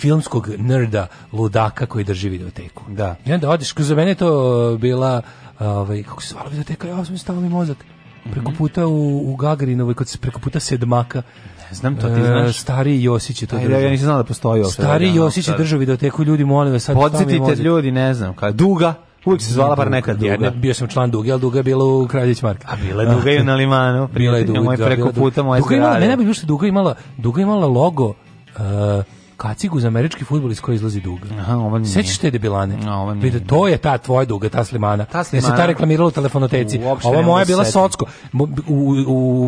filmskog nerda ludaka koji drži videoteku. Da. I onda odeš, za mene to uh, bila, ovaj, kako se zvala videoteka, ja sam stavio mi mozak. Mhm. Preko puta u, u Gagarinovoj, kod se preko puta sedmaka, znam to ti e, znaš. E, stari Josić je to držao. Ja nisam znao da postoji ovo. Stari da, da, Josić je da. držao videoteku, ljudi molim vas sad Podsjetite ljudi, ne znam, kada duga Uvijek se zvala par nekad duga. Ja, bio sam član duga, ali duga je bila u Kraljić Marka. A bila je duga i na limanu. Bila je Moj preko puta moje zgrade. Duga imala, ne, ne bi duga imala, duga imala logo uh, kacigu za američki fudbal iz koje izlazi duga. Aha, ovo Sećaš te debilane? No, ovo to je ta tvoja duga, ta slimana. Ta slimana. Ja se ta reklamirala u telefonoteci. Ova moja je bila setim. Socko. U, u,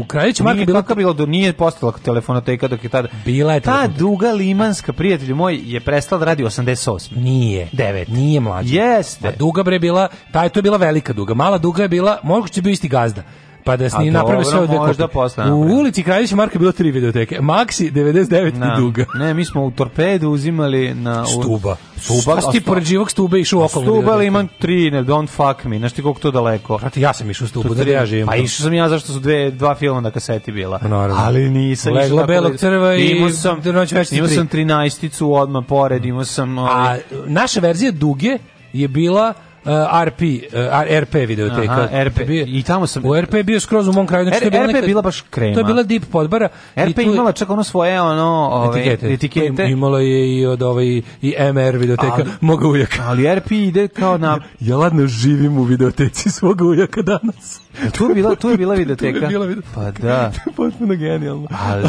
u Kraljeću Marka bila... Kako bilo, nije postala telefonoteka dok je tada... Bila je Ta duga limanska, prijatelju moj, je prestala da radi 88. Nije. 9. Nije mlađa. Jeste. A duga bre bila, ta je to je bila velika duga. Mala duga je bila, moguće je bio isti gazda pa da sni naprave sve odvjetno. Možda posle. U ulici Kraljevića Marka bilo tri videoteke. Maxi 99 na, i Duga. Ne, mi smo u Torpedu uzimali na... Stuba. Stuba. A ti pored živog Stube išao okolo. Stuba ali imam tri, ne, don't fuck me. znači ti koliko to daleko? Prati, ja sam išao u Stubu, da ja živim. Pa išao sam ja zašto su dve, dva filma na kaseti bila. Pa naravno. Ali nisam išao. Legla belog da- crva i... Imao sam, noć imao sam 13-icu odmah pored, imao sam... A ovaj- naša verzija Duge je bila uh, eh, RP, uh, eh, RP videoteka. Aha, eh, RP. I tamo sam... U RP je bio skroz u mom kraju. Znači, R, bila RP je bila baš krema. To je bila deep podbara. RP je imala čak ono svoje ono, ove, ovaj, etikete. etikete. Imala je i od ovaj, i MR videoteka ali, moga ujaka. Ali RP ide kao na... [laughs] ja ladno živim u videoteci svog ujaka danas. tu, je bila, tu je bila videoteka. [laughs] tu je bila videoteka. Pa da. [laughs] Potpuno genijalno. Ali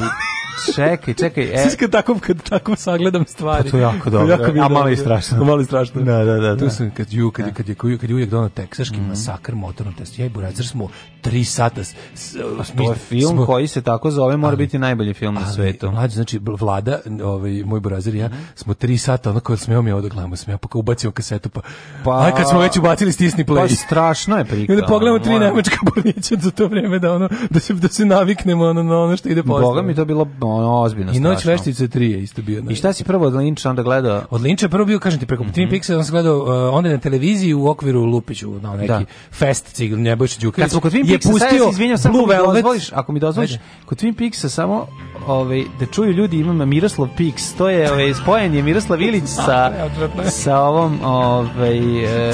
čekaj, čekaj. E. Sviš kad tako, kad tako sagledam stvari. Pa to je jako dobro. Jako a malo i strašno. Malo i strašno. Da, da, da. Tu da. sam kad ju, kad, da. kad, je, kad, je, kad je ujak donao teksaški mm -hmm. masakr motornom testu. Ja i Burac, smo tri sata... S, s, to je film smo, koji se tako zove, mora ali, biti najbolji film na svetu. Mlađe, znači, vlada, ovaj, moj Burazer i ja, mhm. smo tri sata, onako smeo mi ovo da smo ja pa kao ubacio kasetu, pa... pa aj, kad smo već ubacili, stisni play. Pa strašno je prikao. I onda pogledamo tri nemačka [laughs] bolnića za to vreme da ono, da se, da se naviknemo ono, na ono što ide posle. Boga mi to bilo ono ozbiljno I noć veštice 3 je isto bio. I šta znači. si prvo od Linča onda gledao? Od Linča prvo bio, kažem ti, preko Twin -hmm. Twin Peaksa sam gledao uh, onda na televiziji u okviru Lupiću, na neki da. fest cigl, Nebojša Đukić. Kad smo kod Twin Peaksa, pustio ja sam Blue Velvet. Dozvoliš, ako mi dozvoliš, kod Twin Peaksa samo ovaj, da čuju ljudi imam Miroslav Piks, to je ovaj, spojen je Miroslav Ilić [laughs] sa, da, sa ovom ovaj, eh,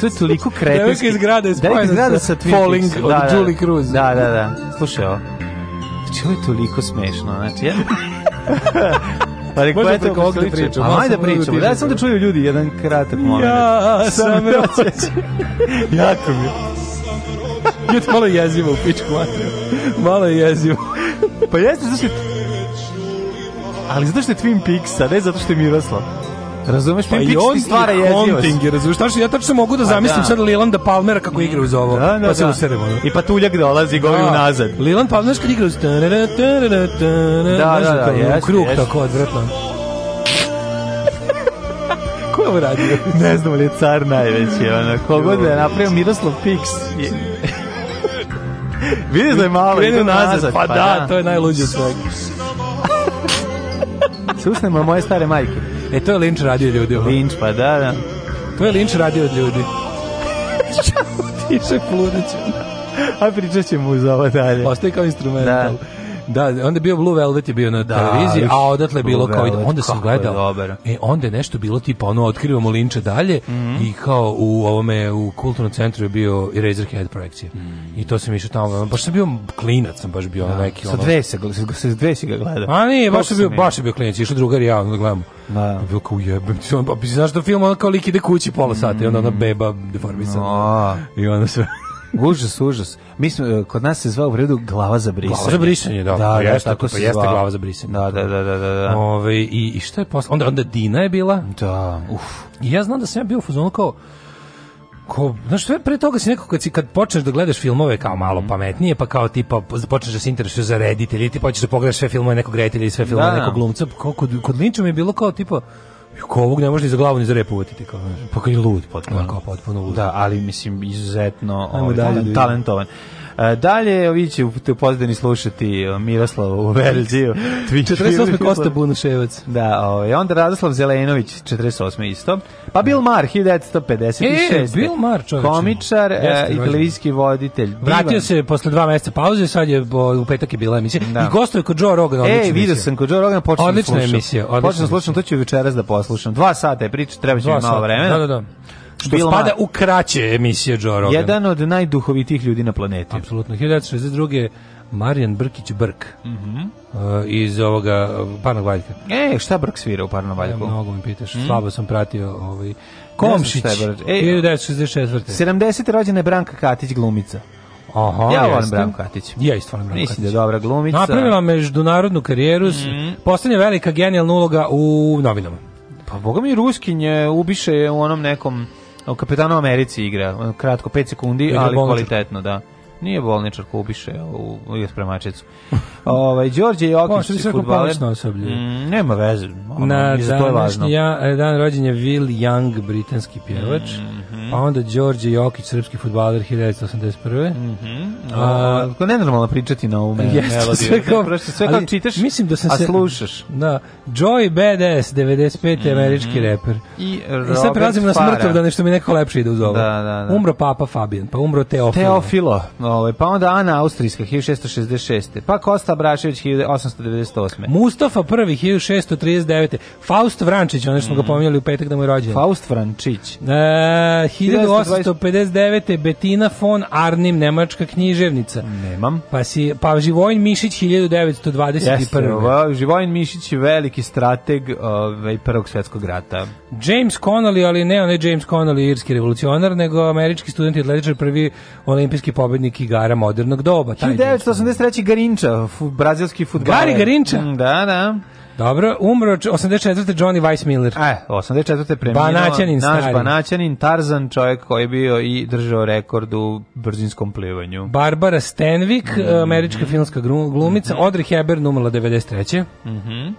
to je toliko [laughs] kretinski. Devojka iz grada je spojena sa Falling od da, da, da, Julie Cruz. Da, da, da. Slušaj ovo. Znači, ovo je toliko smešno, znači, ja... [laughs] Pa rekao, eto kako da pričamo. A ajde da pričamo. Da sam da čuju ljudi jedan kratak moment. Ja sam da rođen. jako mi je. Jut malo jezivo u pičku materiju. Malo je jezivo. pa jeste, zašto je... Ali zato što je Twin Peaks, a ne zato što je Miroslav. Razumeš? Pa i on stvara jezivost. razumeš? što ja tačno mogu da pa zamislim da. sad Lilanda Palmera kako igra uz ovo. Da, da, pa se da. usredimo. I pa patuljak dolazi govi da. unazad. Liland Palmer kad igra uz... Da, da, da, da, da, krug tako odvratno. Ko je ovo radio? ne znam, ali je car najveći. Ono. Kogod da je napravio Miroslav Piks. Vidiš da je malo, idu nazad. Pa, pa da, da, to je najluđe od svega. Susnemo moje stare majke. E, to je Linč radio ljudi. Linč, pa da, da. To je Linč radio od ljudi. [laughs] Tiše pludeću. A pričat ćemo uz ovo dalje. Ostaje kao da. instrumental. Da. Da, onda je bio Blue Velvet je bio na da, televiziji, a odatle je bilo Velvet, kao onda sam gledao. E onda je nešto bilo tipa ono otkrivamo Linča dalje mm -hmm. i kao u ovome u kulturnom centru je bio i Razorhead projekcija. Mm. I to se išao tamo, baš sam bio klinac, sam baš bio da, neki ono. Sa dve se, sa dve se ga gledao. A nije, baš sam bio, baš je bio klinac, išao drugar i ja, onda gledamo. Da. Bio kao jebem ti, pa znaš da film on kao lik ide kući pola sata mm. i onda ona mhm. beba deformisana. I onda sve užas, užas. Mi smo, e, kod nas se zvao u redu glava za brisanje. Glava za brisanje, da. Da, da jeste, tako se jeste glava za brisanje. Da, da, da, da, da. da. Ove, i, I šta je posle? Onda, onda Dina je bila. Da, uf. I ja znam da sam ja bio u fuzonu kao, Ko, znaš, pre toga si nekako kad, si, kad počneš da gledaš filmove kao malo mhm. pametnije, pa kao tipa počneš da se interesuješ za reditelje, ti počneš da pogledaš sve filmove nekog reditelja i sve filmove da, nekog glumca, kao, kod, kod Linča mi je bilo kao tipa, Ko ovog ne može ni za glavu ni za rep uvatiti kao. Pa kao je lud potpuno, da, da, ali mislim izuzetno ovaj, talentovan. E, dalje, vi će e, u pozdani slušati Miroslava u Verđiju. 48. Kosta Bunuševac. Da, ovaj. onda Radoslav Zelenović, 48. isto. Pa Bill da. Maher, 1956. E, Bill Maher, čoveče. Komičar e, Jeste, i televizijski voditelj. Vratio Divan. se posle dva meseca pauze, sad je u petak je bila emisija. Da. I gostuje kod Joe Rogan, odlična E, vidio sam kod Joe Rogan, počeo odlična slušam. emisija. Odlična počeo slušam, to ću večeras da poslušam. Dva sata je priča, treba će mi malo vremena. Da, da, da. Što Bill spada u kraće emisije Joe Rogan. Jedan od najduhovitih ljudi na planeti. Apsolutno. 1962. Marijan Brkić Brk. Mhm. Mm uh, iz ovoga uh, Parnog Valjka. E, šta Brk svira u Parnog Valjku? E, mnogo mi pitaš, mm. slabo sam pratio ovaj Komšić. 1964. 70. rođena je Branka Katić glumica. Aha, ja volim Branko Katić. Ja isto volim Branko Katić. Mislim da je dobra glumica. Napravila međunarodnu karijeru, mm -hmm. postane velika genijalna uloga u novinama. Pa boga mi Ruskinje ubiše u onom nekom O Kapetanu Americi igra, kratko 5 sekundi, ali kvalitetno, da. Nije bolničar ko ubiše u, u spremačicu. ovaj, Đorđe Jokić, futbaler. Mm, nema veze. Ono, Na današnji ja, eh, dan rođenja Will Young, britanski pjevač. Mm -hmm. Pa onda Đorđe Jokić, srpski futbaler 1981. Mm -hmm. A, a, nenormalno pričati na ovu melodiju. Sve kao, da, sve kao ali, čitaš, mislim da sam a slušaš. Da. Joy Badass, 95. Mm -hmm. američki reper. I, e, Robert I sad prelazim na smrtov da nešto mi neko lepše ide uz ovo. Da, da, da. Umro Papa Fabian, pa umro Teofilo. Teofilo, Ove, ovaj, pa onda Ana Austrijska 1666. Pa Kosta Brašević 1898. Mustafa I, 1639. Faust Vrančić, ono što smo mm. ga pominjali u petak da mu je rođen. Faust Vrančić. E, 1859. Betina von Arnim, nemačka književnica. Nemam. Pa, si, pa Živojn Mišić 1921. Jeste, ova, Živojn Mišić je veliki strateg ovaj, prvog svjetskog rata. James Connolly, ali ne onaj James Connolly, irski revolucionar, nego američki student i atletičar, prvi olimpijski pobednik igara modernog doba. 1983. Garinča, brazilski futbaler. Gari Garinča? Mm, da, da. Dobro, umro 84. Johnny Weissmiller. E, 84. preminuo banaćanin naš stari. banaćanin Tarzan, čovjek koji je bio i držao rekord u brzinskom plivanju. Barbara Stenvik, mm -hmm. američka filmska glumica, mm -hmm. Audrey Hepburn umrla 93. Mhm. Mm -hmm.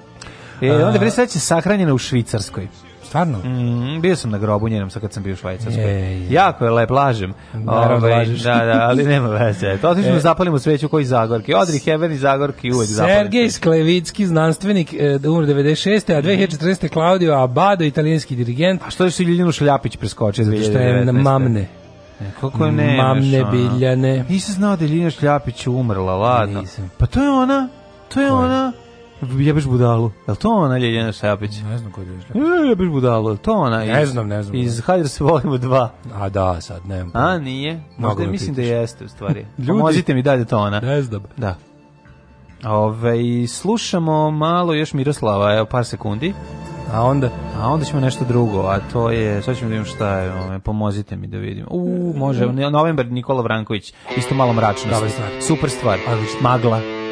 e, onda je sahranjena u Švicarskoj. Stvarno? Mm, bio sam na grobu njenom sa kad sam bio u Švajcarskoj. Je, Jako je lep, lažem. Naravno, Ove, ovaj, da, da, ali nema veze. To [laughs] otišemo e. zapalimo sveću koji Zagorki. Odri Heverni Zagorki uvek zapalimo. Sergej Sklevicki, znanstvenik, e, da umro 96. a 2014. Mhm. Claudio Abado, italijanski dirigent. A što je si Ljiljanu Šljapić preskočio? Zato što je mamne. E, Kako ne? Mamne biljane. Nisam znao da je Ljiljana Šljapić umrla, ladno. Nisam. Pa to je ona, to je Koja? ona Jebeš budalu. Jel to ona Ljeljana Šapić? Ne znam ko je Ljeljana. Jebeš budalu. Jel to ona? Ne znam, ne znam. Iz Hajde da se volimo dva. A da, sad, ne A nije? Možda mislim da jeste u stvari. [laughs] Ljudi, Pomozite mi da dalje to ona. Ne znam. Da. Ove, slušamo malo još Miroslava, evo par sekundi. A onda? A onda ćemo nešto drugo, a to je, sad ćemo da vidimo šta je, ove, pomozite mi da vidimo. U, može, mm. novembar Nikola Vranković, isto malo mračno. Dobar stvar. Super stvar, Magla.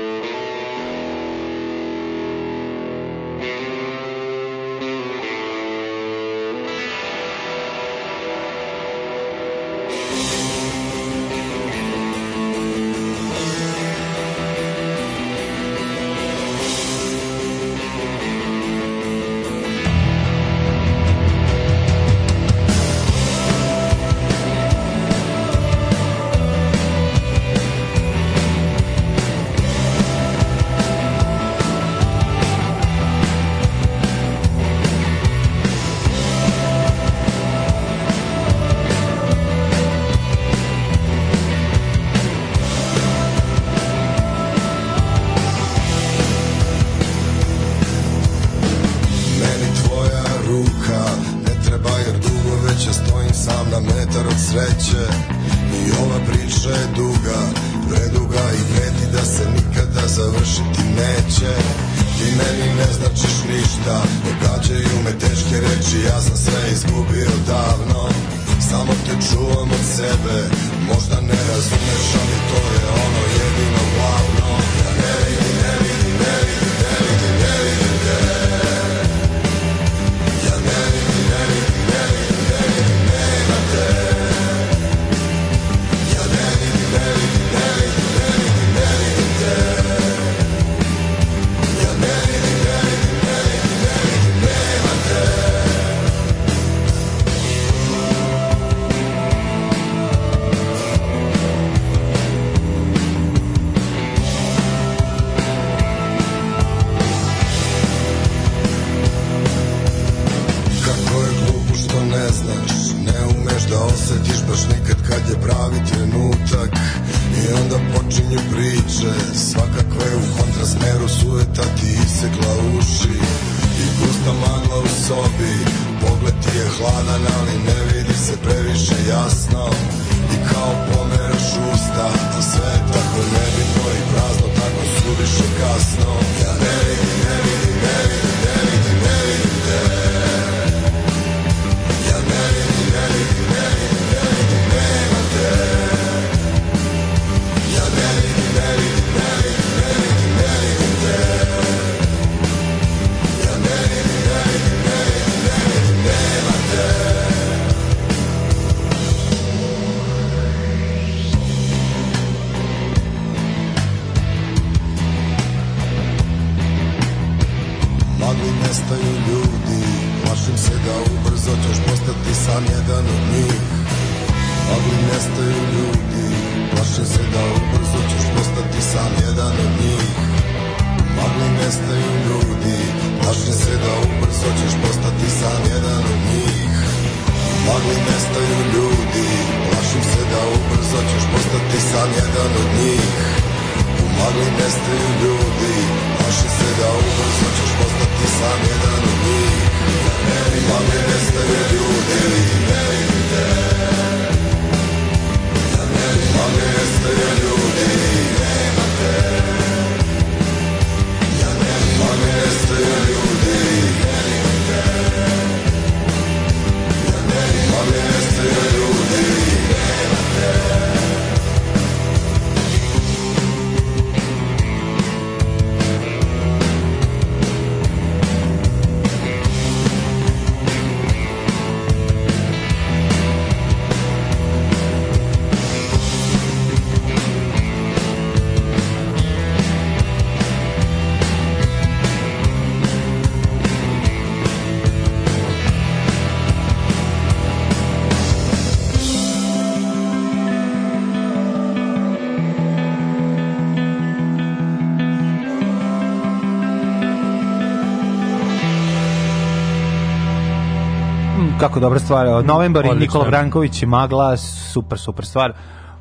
jako dobra stvar. Novembar i Nikola Branković i Magla, super, super stvar.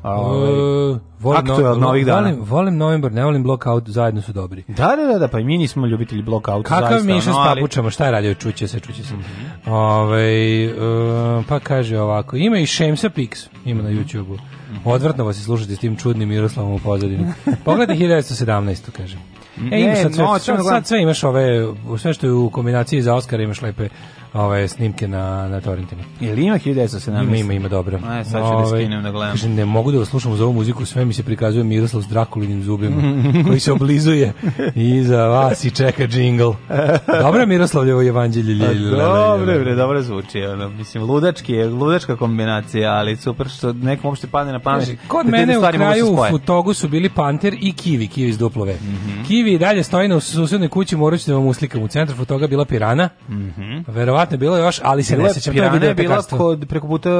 Uh, volim aktuelno ovih dana. Volim, volim novembar, ne volim blockout, zajedno su dobri. Da, da, da, da pa i mi nismo ljubitelji blockout. Kakav mi išao no, s papučama, šta je radio, čuće se, čuće se. Mm -hmm. Ove, ovaj, uh, pa kaže ovako, ima i Šemsa Pix, ima na mhm. YouTube-u. Odvrtno vas je slušati s tim čudnim Miroslavom u pozadini. Pogledajte 1917, kažem. E, ima sad, sve, noć, sad, sad sve imaš ove, sve što je u kombinaciji za Oscara imaš lepe ove snimke na na torrentima. Ili ima 1917? Ima, ima, ima dobro. Aj, e, sad ću da ove, da skinem da gledam. Kaže, ne mogu da vas slušam uz ovu muziku, sve mi se prikazuje Miroslav s Drakulinim zubima, [laughs] koji se oblizuje i za vas i čeka džingl. Dobro Miroslav Miroslavljevo evanđelje. Pa dobro, bre, dobro zvuči. Ono. Mislim, ludački je, ludačka kombinacija, ali super što nekom uopšte padne na pamet. Kod da mene u da kraju u Futogu su bili Panter i Kiwi, Kiwi iz duplove. Mm -hmm. Kivi i dalje stoji na susednoj kući, morat da vam uslikam. U centru fotoga bila pirana. Mm -hmm. Verovatno je bilo još, ali se bila, ne sećam. Pirana je, bila kod, preko puta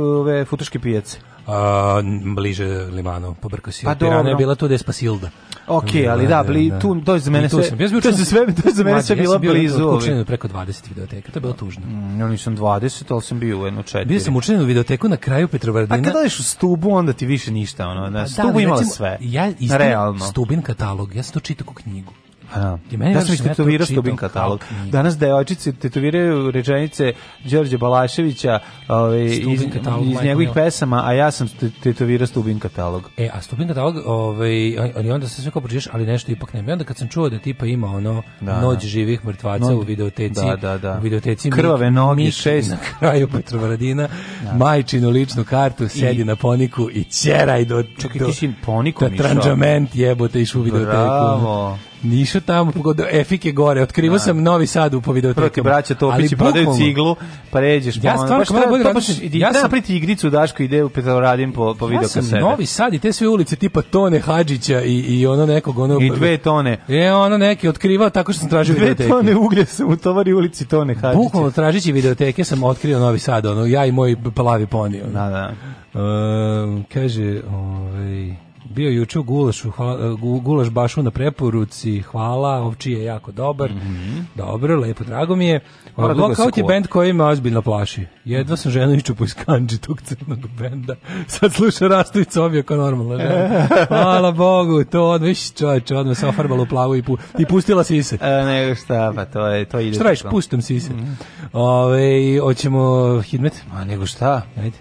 ove futoške pijace. A, bliže limano, pobrko si. Pa pirana je bila tu gde je Spasilda. Ok, ali da, bli, da. tu, to je za mene sve, sam, ja sam to, sve, to je za mene sve bilo blizu. Ja sam bio preko 20 videoteka, to je bilo tužno. Ja nisam 20, ali sam bio u jedno četiri. Bio sam učinjen u videoteku na kraju Petrovaradina. A kada ideš u Stubu, onda ti više ništa. Ono, na da, Stubu imala sve. Ja, istinu, Realno. Stubin katalog, ja sam to čitao книгу. Da. Ja sam istetovirao Stubin katalog. Danas devojčice tetoviraju rečenice Đorđe Balaševića ovaj, iz, katalog, iz njegovih pesama, a ja sam tetovirao Stubin katalog. E, a Stubin katalog, ovaj, ali onda se sve kao pročitaš, ali nešto ipak nema. Onda kad sam čuo da tipa ima ono da. Noć da. živih mrtvaca no, u videoteci, da, da, da. u videoteci Krvave noge, Mik, šest. Na kraju Petrovaradina, da. majčinu ličnu kartu, sedi I, na poniku i ćeraj do... Čekaj, ti si ponikom išao. Da tranđament jebote išu u videoteku. Bravo. Nišu tamo, pogodio Efike gore, otkrivo da. sam Novi Sad u povidotekama. Proti braća Topići prodaju pa ciglu, pa ređeš. Pa ja stvarno, pa šta, da to baš, ja sam priti igricu Daško ide u Petrovaradin po, po video kasete. Ja sam Novi Sad i te sve ulice tipa Tone Hadžića i, i ono nekog, ono... I dve tone. Je, ono neki otkrivao tako što sam tražio dve videoteke. Dve tone uglje sam u tovari ulici Tone Hadžića. Bukvalno tražići videoteke sam otkrio Novi Sad, ono, ja i moj plavi ponio. Da, da. Um, kaže, ovaj bio juče u gulašu, hvala, gulaš bašu na preporuci, hvala, ovčije je jako dobar, mm -hmm. dobro, lepo, drago mi je. Da Lockout je band koji me ozbiljno plaši. Jedva sam ženu iščupo iz kanđi tog crnog benda. Sad sluša Rastovica obje kao normalno žena. Da. [laughs] Hvala Bogu, to odviš čovječe, odmah se ofarbala u plavu i, pu, i pustila sise. E, nego šta, pa to, je, to ide. Šta radiš, pustim sise. Mm -hmm. Ove, hoćemo hitmet? Ma nego šta, ajde.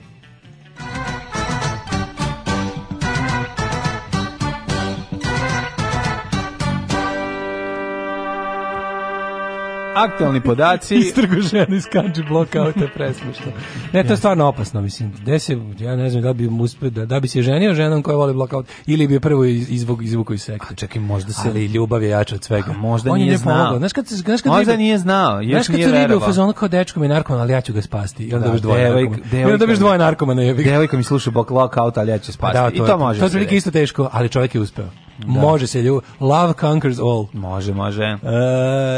aktualni podaci. [laughs] Istrgu ženu iz kanđi bloka, ovo te presmišno. Ne, to je da. stvarno opasno, mislim. Gde se, ja ne znam da bi, uspio, da, da bi se ženio ženom koja voli blokaut, ili bi prvo izvuk, izvuku iz sekta. A čekaj, možda se... li ljubav je jača od svega. A možda On nije, nije znao. Znaš kad, znaš kad možda ribe, nije znao, još znaš kad nije verovao. u fazonu kao dečko mi narkoman, ali ja ću ga spasti. I onda da, biš dvoje devojk, narkomana. I onda biš dvoje narkomana. Devojka mi sluša blokaut, ali ja ću spasti. Da, to I to je, može. To je isto teško, ali čovjek je uspeo. Da. Može se ljubav. Love conquers all. Može, može. E,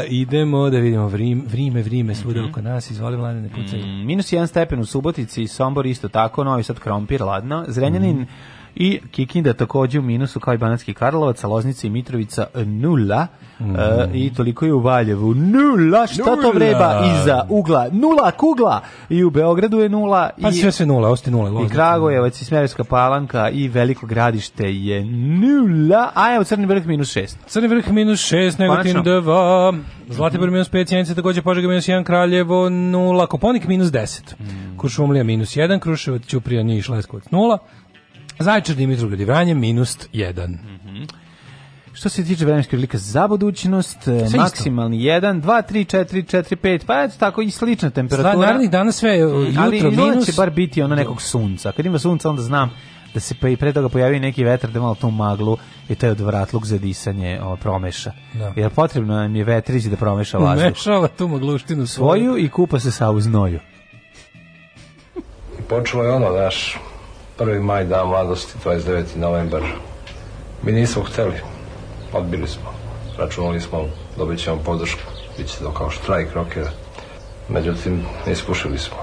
idemo da vidimo vrim, vrime, vrime, svuda mm -hmm. oko nas, izvoli mlade, ne pucaju. Mm, minus jedan stepen u Subotici, Sombor isto tako, Novi Sad Krompir, ladno. Zrenjanin mm i Kikinda takođe u minusu kao i Banatski Karlovac, Loznica i Mitrovica e, nula mm. e, i toliko je u Valjevu nula, šta nula. to vreba iza ugla, nula kugla i u Beogradu je nula pa i, sve se nula, osti nula Loznica. i Kragujevac i Smerevska palanka i Veliko gradište je nula a evo Crni vrh minus šest Crni vrh minus šest, Negotin dva Zlatibor minus 5, Sjenica takođe Požega minus 1, Kraljevo nula Koponik minus 10, mm. Kuršumlija minus 1, Kruševac, Ćuprija, Niš, Leskovac nula Zaječar Dimitrov gradi minus 1. Mm -hmm. Što se tiče vremenske prilike za budućnost, sve maksimalni isto. 1, 2, 3, 4, 4, 5, pa je tako i slična temperatura. Sla, naravnih dana sve uh, jutro ali da minus. Ali će bar biti ono nekog sunca. Kad ima sunca onda znam da se pa i pre toga pojavi neki vetar da malo tu maglu i taj je odvratluk za disanje o, promeša. Da. Jer potrebno nam je vetrići da promeša vazduh. Mešava tu magluštinu svoju. svoju i kupa se sa uznoju. I počelo je ono, znaš, 1. maj, dan mladosti, 29. novembar. Mi nismo hteli, odbili smo. Računali smo, dobit ćemo podršku, bit će to kao štrajk rokera. Međutim, ne ispušili smo.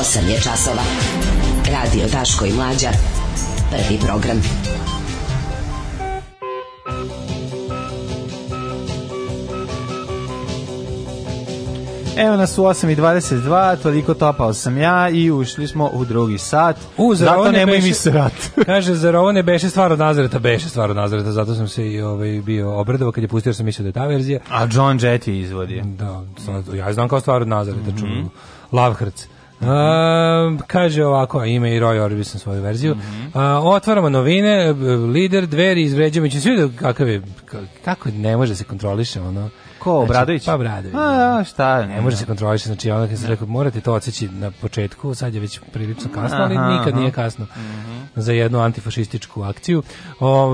8 je časova. Radio Daško i Mlađa. Prvi program. Evo nas u 8.22, toliko topao sam ja i ušli smo u drugi sat. U, zar zato nemoj beše, mi rat. [laughs] kaže, zar ovo ne beše stvar od Nazareta? Beše stvar od Nazareta, zato sam se i ovaj, bio obradovao kad je pustio, sam mislio da je ta verzija. A John Jett izvodi. Da, sad, ja znam kao stvar od Nazareta, mm -hmm. čujem. Lavhrc. Um, kaže ovako, ime i Roy Orbison svoju verziju. Mm -hmm. uh, otvaramo novine, e, lider dveri izvređuje, među svi da kakav je, kako ne može da se kontroliše ono. Ko, znači, Bradović? Pa Bradović. A, da. šta? Ne, ne može se kontroliše, znači ono kad se rekao, morate to odseći na početku, sad je već prilično kasno, ali aha, nikad aha. nije kasno mm -hmm. za jednu antifašističku akciju. Ove,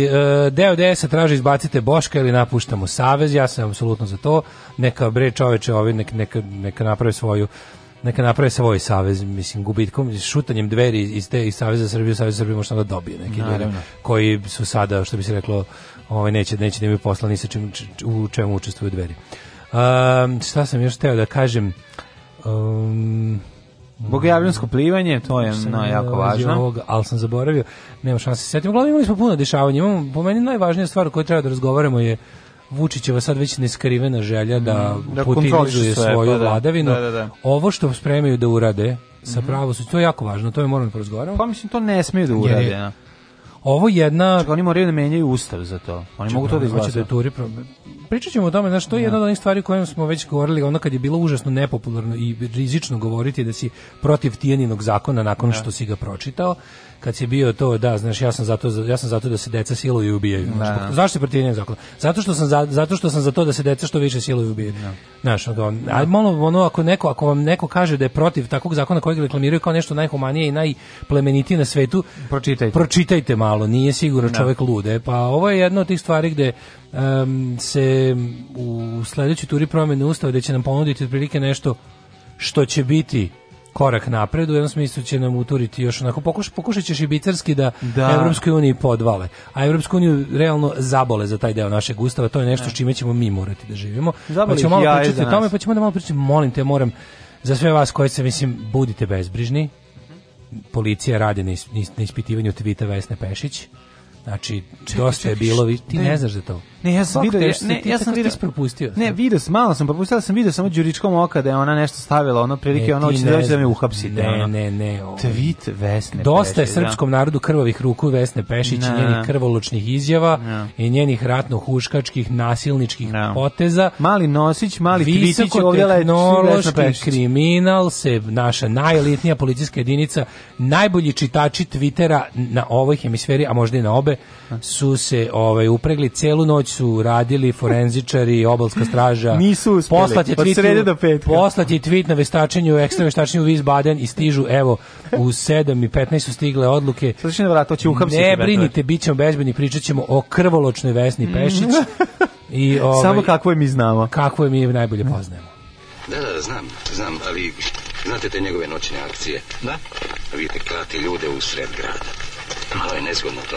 ovaj, deo DS-a traži izbacite Boška ili napuštamo Savez, ja sam apsolutno za to, neka bre čoveče, ovi nek, neka, neka naprave svoju neka naprave svoj savez, mislim, gubitkom, šutanjem dveri iz te iz Saveza Srbije, Savez Srbije možda da dobije neki ljudi koji su sada, što bi se reklo, ovaj, neće, neće da imaju posla ni sa čim, u čemu učestvuju dveri. Um, šta sam još teo da kažem? Um, Bogojavljansko plivanje, to je no, jako važno. Ovog, ali sam zaboravio, nema šanse se setim. Uglavnom imali smo puno dešavanja. Imamo, po meni najvažnija stvar o kojoj treba da razgovaramo je Vučićeva sad već neskrivena želja da, mm, da putinizuje svoju pa, da. vladavinu. Da, da, da, Ovo što spremaju da urade sa mhm. pravo su, to je jako važno, to je moramo da porazgovaramo. Pa mislim, to ne smije da urade. je, ovo jedna... Čak, oni moraju da menjaju ustav za to. Oni Čak, mogu to da izglasa. Da pro... Pričat ćemo o tome, znaš, to je jedna od onih stvari o kojima smo već govorili, ono kad je bilo užasno nepopularno i rizično govoriti da si protiv tijeninog zakona nakon što si ga pročitao kad si bio to, da, znaš, ja sam zato, ja sam zato da se deca siluju i ubijaju. Znaš, no. Da. zašto se protivim zakonu? Zato što sam za, zato što sam za to da se deca što više siluju i ubijaju. No. Da. Znaš, on, no. Da. aj malo ono ako neko ako vam neko kaže da je protiv takvog zakona kojeg reklamiraju kao nešto najhumanije i najplemenitije na svetu, pročitajte. Pročitajte malo, nije sigurno čovjek lude. Pa ovo je jedna od tih stvari gde um, se u sledećoj turi promjene ustava da će nam ponuditi otprilike nešto što će biti korak napred, u jednom smislu će nam uturiti još onako, pokuš, pokušat će šibicarski da, da. Evropskoj uniji podvale, a Evropsku uniju realno zabole za taj deo našeg ustava, to je nešto s čime ćemo mi morati da živimo. Zabole pa ćemo malo ja pričati o tome, pa ćemo da malo pričati, molim te, moram, za sve vas koji se, mislim, budite bezbrižni, policija radi na, is, na ispitivanju tvita Vesne Pešić, znači, čekaj, dosta je bilo, ti ne znaš za to. Ne, ja sam vidio, ne, ja sam vidio propustio. Ne, video sam, malo sam propustio, sam video samo đuričkom oka da je ona nešto stavila, ono prilike ona da hoće da me uhapsi, da ne, ne, ne. Tweet Vesne. Dosta je da. srpskom narodu krvavih ruku Vesne Pešić i njenih krvoločnih izjava i njenih ratno huškačkih nasilničkih poteza. Mali Nosić, mali Tvitić, ovdje Visokotehnološki kriminal se naša najelitnija policijska jedinica, najbolji čitači Twittera na ovoj hemisferi, a možda i na obe, su se ovaj upregli celu noć već su radili forenzičari, i obalska straža. [laughs] Nisu uspeli. Poslat je tweet, do petka. Poslat tweet na veštačenju, ekstra veštačenju Viz Wiesbaden i stižu, evo, u 7 i 15 su stigle odluke. Slušajte, vrat, to će uhapsiti. Ne brinite, bit ćemo bežbeni, pričat ćemo o krvoločnoj Vesni mhm. Pešić. I, [laughs] ovaj, Samo kakvo je mi znamo. Kakvo je mi najbolje poznajemo. Da, da, da, znam, znam, ali znate te njegove noćne akcije? Da? Vidite, klati ljude u sred grada. Malo je nezgodno to.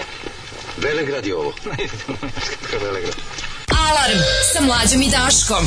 Velegrad je ovo. [laughs] Velegrad. Alarm sa mlađom i Daškom.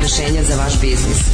rešenja za vaš biznis.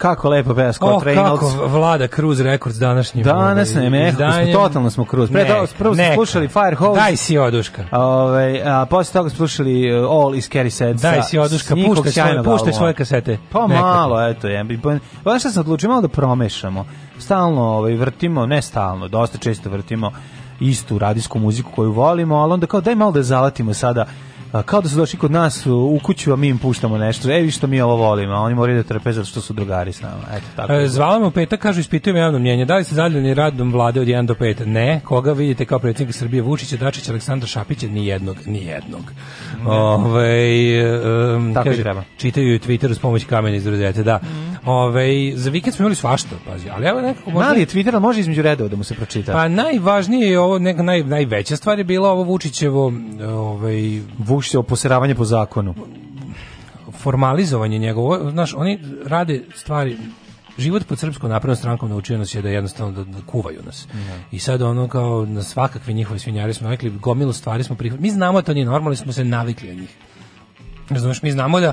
Kako lepo peva Scott oh, Reynolds. Kako vlada Cruz Records današnjim. Danas ne, ne, smo, totalno smo Cruz. Pre toga prvo smo slušali Firehose. Daj si oduška. Ove, ovaj, a posle toga smo slušali uh, All is Carrie Said. Daj si oduška, puštaj svoje, puštaj svoje kasete. Pa nekako. malo, eto. ja Je. Pa, pa šta sam odlučio, malo da promešamo. Stalno ovaj, vrtimo, ne stalno, dosta često vrtimo istu radijsku muziku koju volimo, ali onda kao daj malo da zalatimo sada kao da su došli kod nas u kuću, a mi im puštamo nešto. E, vi što mi ovo volimo, a oni moraju da trpe zato što su drugari s nama. Eto, tako. E, zvala me u petak, kažu, ispitujem javno mnjenje. Da li ste zadovoljni radom vlade od 1 do 5? Ne. Koga vidite kao predsjednik Srbije? Vučića, Dačića, Aleksandra Šapića? ni jednog. Mm. Ove, um, tako kaže, treba. Čitaju Twitter uz pomoć kamena iz rozete, da. Mm. Ove, za vikend smo imali svašta, pazi. Ali evo nekako možda... Mali je Twitter, ali može između redova da mu se pročita. Pa najvažnije je ovo, neka naj, najveća stvar je bila ovo Vučićevo ovaj, Vučić uši se oposeravanje po zakonu. Formalizovanje njegovo, znaš, oni rade stvari život pod srpskom naprednom strankom naučio nas je da jednostavno da, da kuvaju nas. Ne. Mhm. I sad ono kao na svakakve njihove svinjare smo navikli, gomilu stvari smo prihvatili. Mi znamo da to nije normalno, smo se navikli od njih. Razumeš, mi znamo da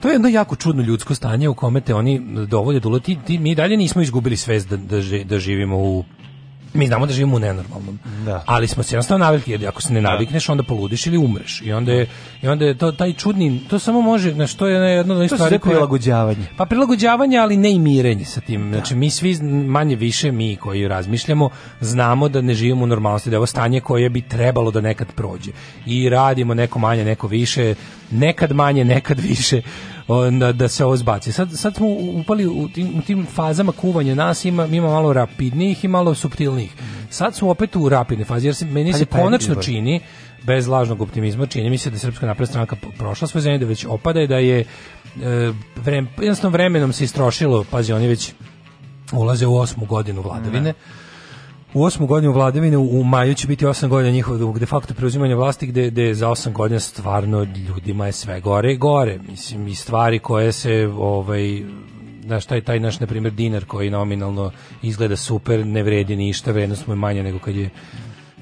to je jedno jako čudno ljudsko stanje u kome te oni dovolje do ti, ti mi dalje nismo izgubili svest da, da, da živimo u mi znamo da živimo u nenormalnom. Da. Ali smo se jednostavno navikli, jer ako se ne da. navikneš, onda poludiš ili umreš. I onda je, i onda je to, taj čudni, to samo može, na što je jedno od stvari... To prilagođavanje. Pa prilagođavanje, ali ne i mirenje sa tim. Da. Znači, mi svi, manje više, mi koji razmišljamo, znamo da ne živimo u normalnosti, da je ovo stanje koje bi trebalo da nekad prođe. I radimo neko manje, neko više, nekad manje, nekad više da, da se ovo zbaci. Sad, sad smo upali u tim, u tim fazama kuvanja nas, ima, ima malo rapidnijih i malo suptilnijih. Sad smo opet u rapidne fazi, jer se, meni se pa konačno čini bez lažnog optimizma, čini mi se da Srpska napredna stranka prošla svoje zemlje, da već opada i da je e, vrem, jednostavno vremenom se istrošilo, pazi, oni već ulaze u osmu godinu vladavine. Ne da u osmu godinu vladavine u maju će biti osam godina njihovog de facto preuzimanja vlasti gde, gde za osam godina stvarno ljudima je sve gore i gore. Mislim, i stvari koje se ovaj, naš taj taj naš na primjer dinar koji nominalno izgleda super, ne vredi ništa, vrednost mu je manja nego kad je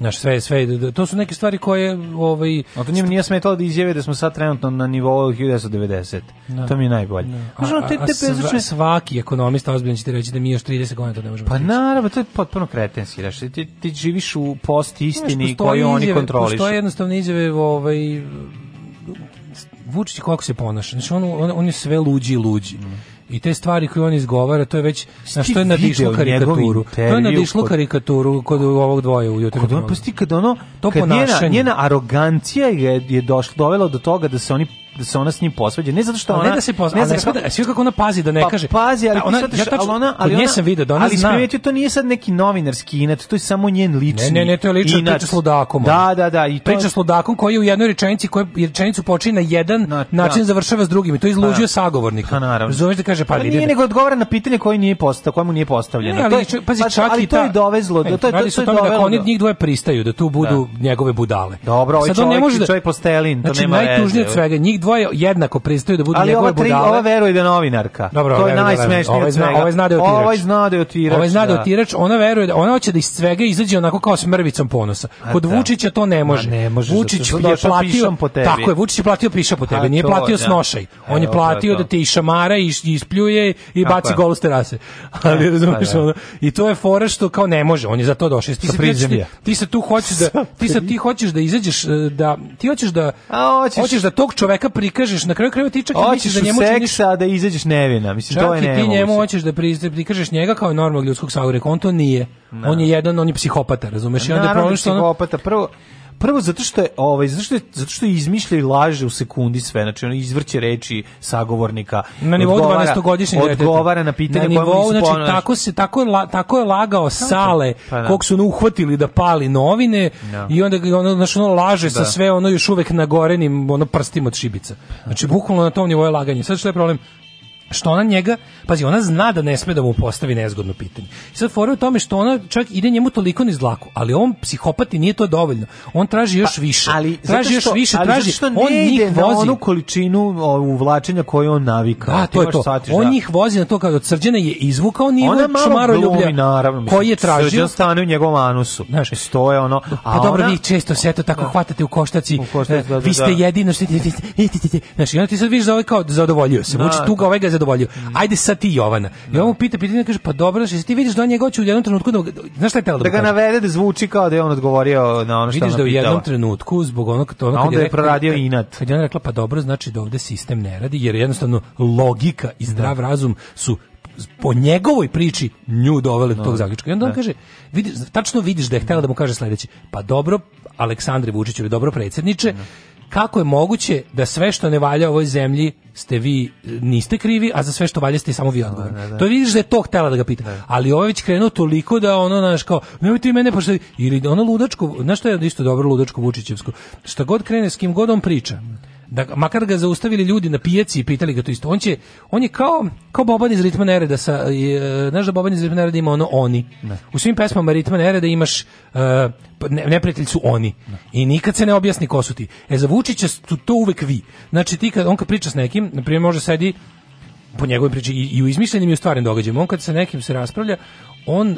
Naš sve sve da, da, to su neke stvari koje ovaj A to njima nije smetalo da izjave da smo sad trenutno na nivou 1990. No. Da. To mi je najbolje. No. A, a, te, te bezlične... svaki ekonomista ozbiljan će ti reći da mi još 30 godina to ne možemo. Pa tići. naravno, to je potpuno kretenski, znači ti ti živiš u post istini koju oni izjave, kontrolišu. Postoje jednostavno izjave ovaj Vučić kako se ponaša. Znači on, on, on je sve luđi i luđi. Mm i te stvari koje on izgovara, to je već na što je nadišlo karikaturu. To je nadišlo karikaturu kod ovog dvoje u ujutro. Kod on pa pusti kad ono to kad njena, njena arogancija je, je došla dovela do toga da se oni da se ona s njim posvađa. Ne zato što ona ne da se posvađa, ne zato da sve kako ona pazi da ne pa, kaže. Pazi, ali da, ona, ja tačno, ali ona, ali ona, nisam video da ona ali zna. Ali to nije sad neki novinarski inat, to je samo njen lični. Ne, ne, ne, to je lični priča s ludakom. Da, da, da, i to priča s ludakom koji u jednoj rečenici koja rečenicu počinje na jedan na, da. način da. završava s drugim i to izluđuje pa da. sagovornika. Pa naravno. Zoveš da kaže pa vidi. Nije nego odgovara na pitanje koje nije postao, kojemu nije postavljeno. ali, to, pazi, čak ali to je dovezlo, da to je to je da oni njih dvoje pristaju da tu budu njegove budale. Dobro, e, ovaj čovjek, čovjek postelin, to znači, nema veze. Najtužnije svega, njih dvoje jednako pristaju da budu ali njegove ova tri, budale. Ali ova veruje da novinarka. Dobro, to je da najsmešnije. Ovaj zna, ovaj zna da je otirač. Ovaj zna da je otirač. Ovaj zna da, da. ona veruje da ona hoće da iz svega izađe onako kao smrvicom ponosa. Kod da. Vučića to ne može. Ma ne može. Vučić je platio po tebi. Tako je, Vučić je platio piša po pa tebi, nije platio snošaj. On je platio da te i šamara i ispljuje i baci gol s terase. [laughs] Ali e, razumeš pa ono. I to je fora što kao ne može, on je za to došao. Ti se ti se tu hoćeš da ti sad ti hoćeš da izađeš e, da ti hoćeš da hoćeš da tog čoveka prikažeš, na kraju krajeva ti čak i da njemu činiš... seksa, da izađeš nevina, mislim, to je ne Čak ti njemu hoćeš da, da prikažeš njega kao normalnog ljudskog saureka, on nije. No. Da. On je jedan, on je psihopata, razumeš? I onda je problem što ono... Prvo, Prvo zato što je ovaj zato što je, zato izmišlja i laže u sekundi sve, znači on izvrće reči sagovornika. Na nivou 12 godišnjeg odgovara na pitanje na nivou, znači ponovno, tako se tako je la, tako je lagao tako Sale pa, da. kog su ne uhvatili da pali novine no. Da. i onda ono znači ono laže da. sa sve ono još uvek nagorenim ono prstima od šibica. Znači bukvalno na tom nivou je laganje. Sad što je problem? što ona njega, pazi, ona zna da ne sme da mu postavi nezgodno pitanje. I sad fora u tome što ona čak ide njemu toliko niz dlaku, ali on psihopati nije to dovoljno. On traži još pa, više. Ali, traži što, još više, ali traži, što on ide njih vozi. onu količinu uvlačenja koju on navika. Da, to je to. Satiš, on da. njih vozi na to kao da od srđana je izvukao nivo čumaroljublja naravno, koji je tražio. Srđan stane u njegovom anusu. Znaš, I stoje ono. Pa a pa ona, dobro, vi često se to tako da, hvatate u koštaci. U koštaci e, da, da, vi ste da. jedino što... Znaš, i onda ti sad viš da ovaj kao zadovoljio se. Muči da, tuga, ovaj ga zadovoljio. Da mm. Ajde sad ti Jovana. I da. on mu pita, pitanje kaže, pa dobro, znači ti vidiš da on je goće u jednom trenutku, da, znaš šta je telo da, da ga navede da zvuči kao da je on odgovorio na ono što Vidiš da u jednom trenutku, zbog onog, to ono, A je, je proradio inat. Kad je ona rekla, pa dobro, znači da ovde sistem ne radi, jer jednostavno logika i zdrav da. razum su po njegovoj priči nju doveli do no, tog zaključka. I onda on kaže, vidiš, tačno vidiš da je htela da mu kaže sledeće, pa dobro, Aleksandre Vučiću, dobro predsjedniče, ne kako je moguće da sve što ne valja u ovoj zemlji ste vi niste krivi, a za sve što valja ste samo vi da, odgovorni. Da, da. To vidiš da je to htela da ga pita. Da. Ali ovo je već krenuo toliko da ono naš kao, nemoj ti mene pošto ili ono ludačko, znaš što je isto dobro ludačko Vučićevsko. Šta god krene s kim god on priča da makar ga zaustavili ljudi na pijaci i pitali ga to isto. On će on je kao kao Boban iz ritma nereda sa znaš da Boban iz ritma nereda ima ono oni. Ne. U svim pesmama ritma nereda imaš uh, ne, neprijatelji su oni. Ne. I nikad se ne objasni ko su ti. E za Vučića su to uvek vi. Znači ti kad on kad priča s nekim, na primjer može sedi po njegovoj priči i, i u izmišljenim i u stvarnim događajima, on kad sa nekim se raspravlja, on e,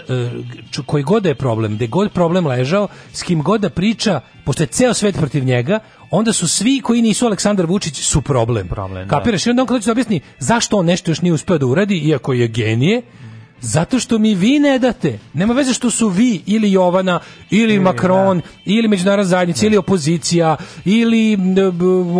koji god da je problem, gde god problem ležao, s kim god da priča, pošto je ceo svet protiv njega, onda su svi koji nisu Aleksandar Vučić su problem. problem da. Kapiraš? I onda on kada će da objasni zašto on nešto još nije uspeo da uradi, iako je genije, Zato što mi vi ne date. Nema veze što su vi ili Jovana ili Macron ili međunarodna zajednica ili opozicija ili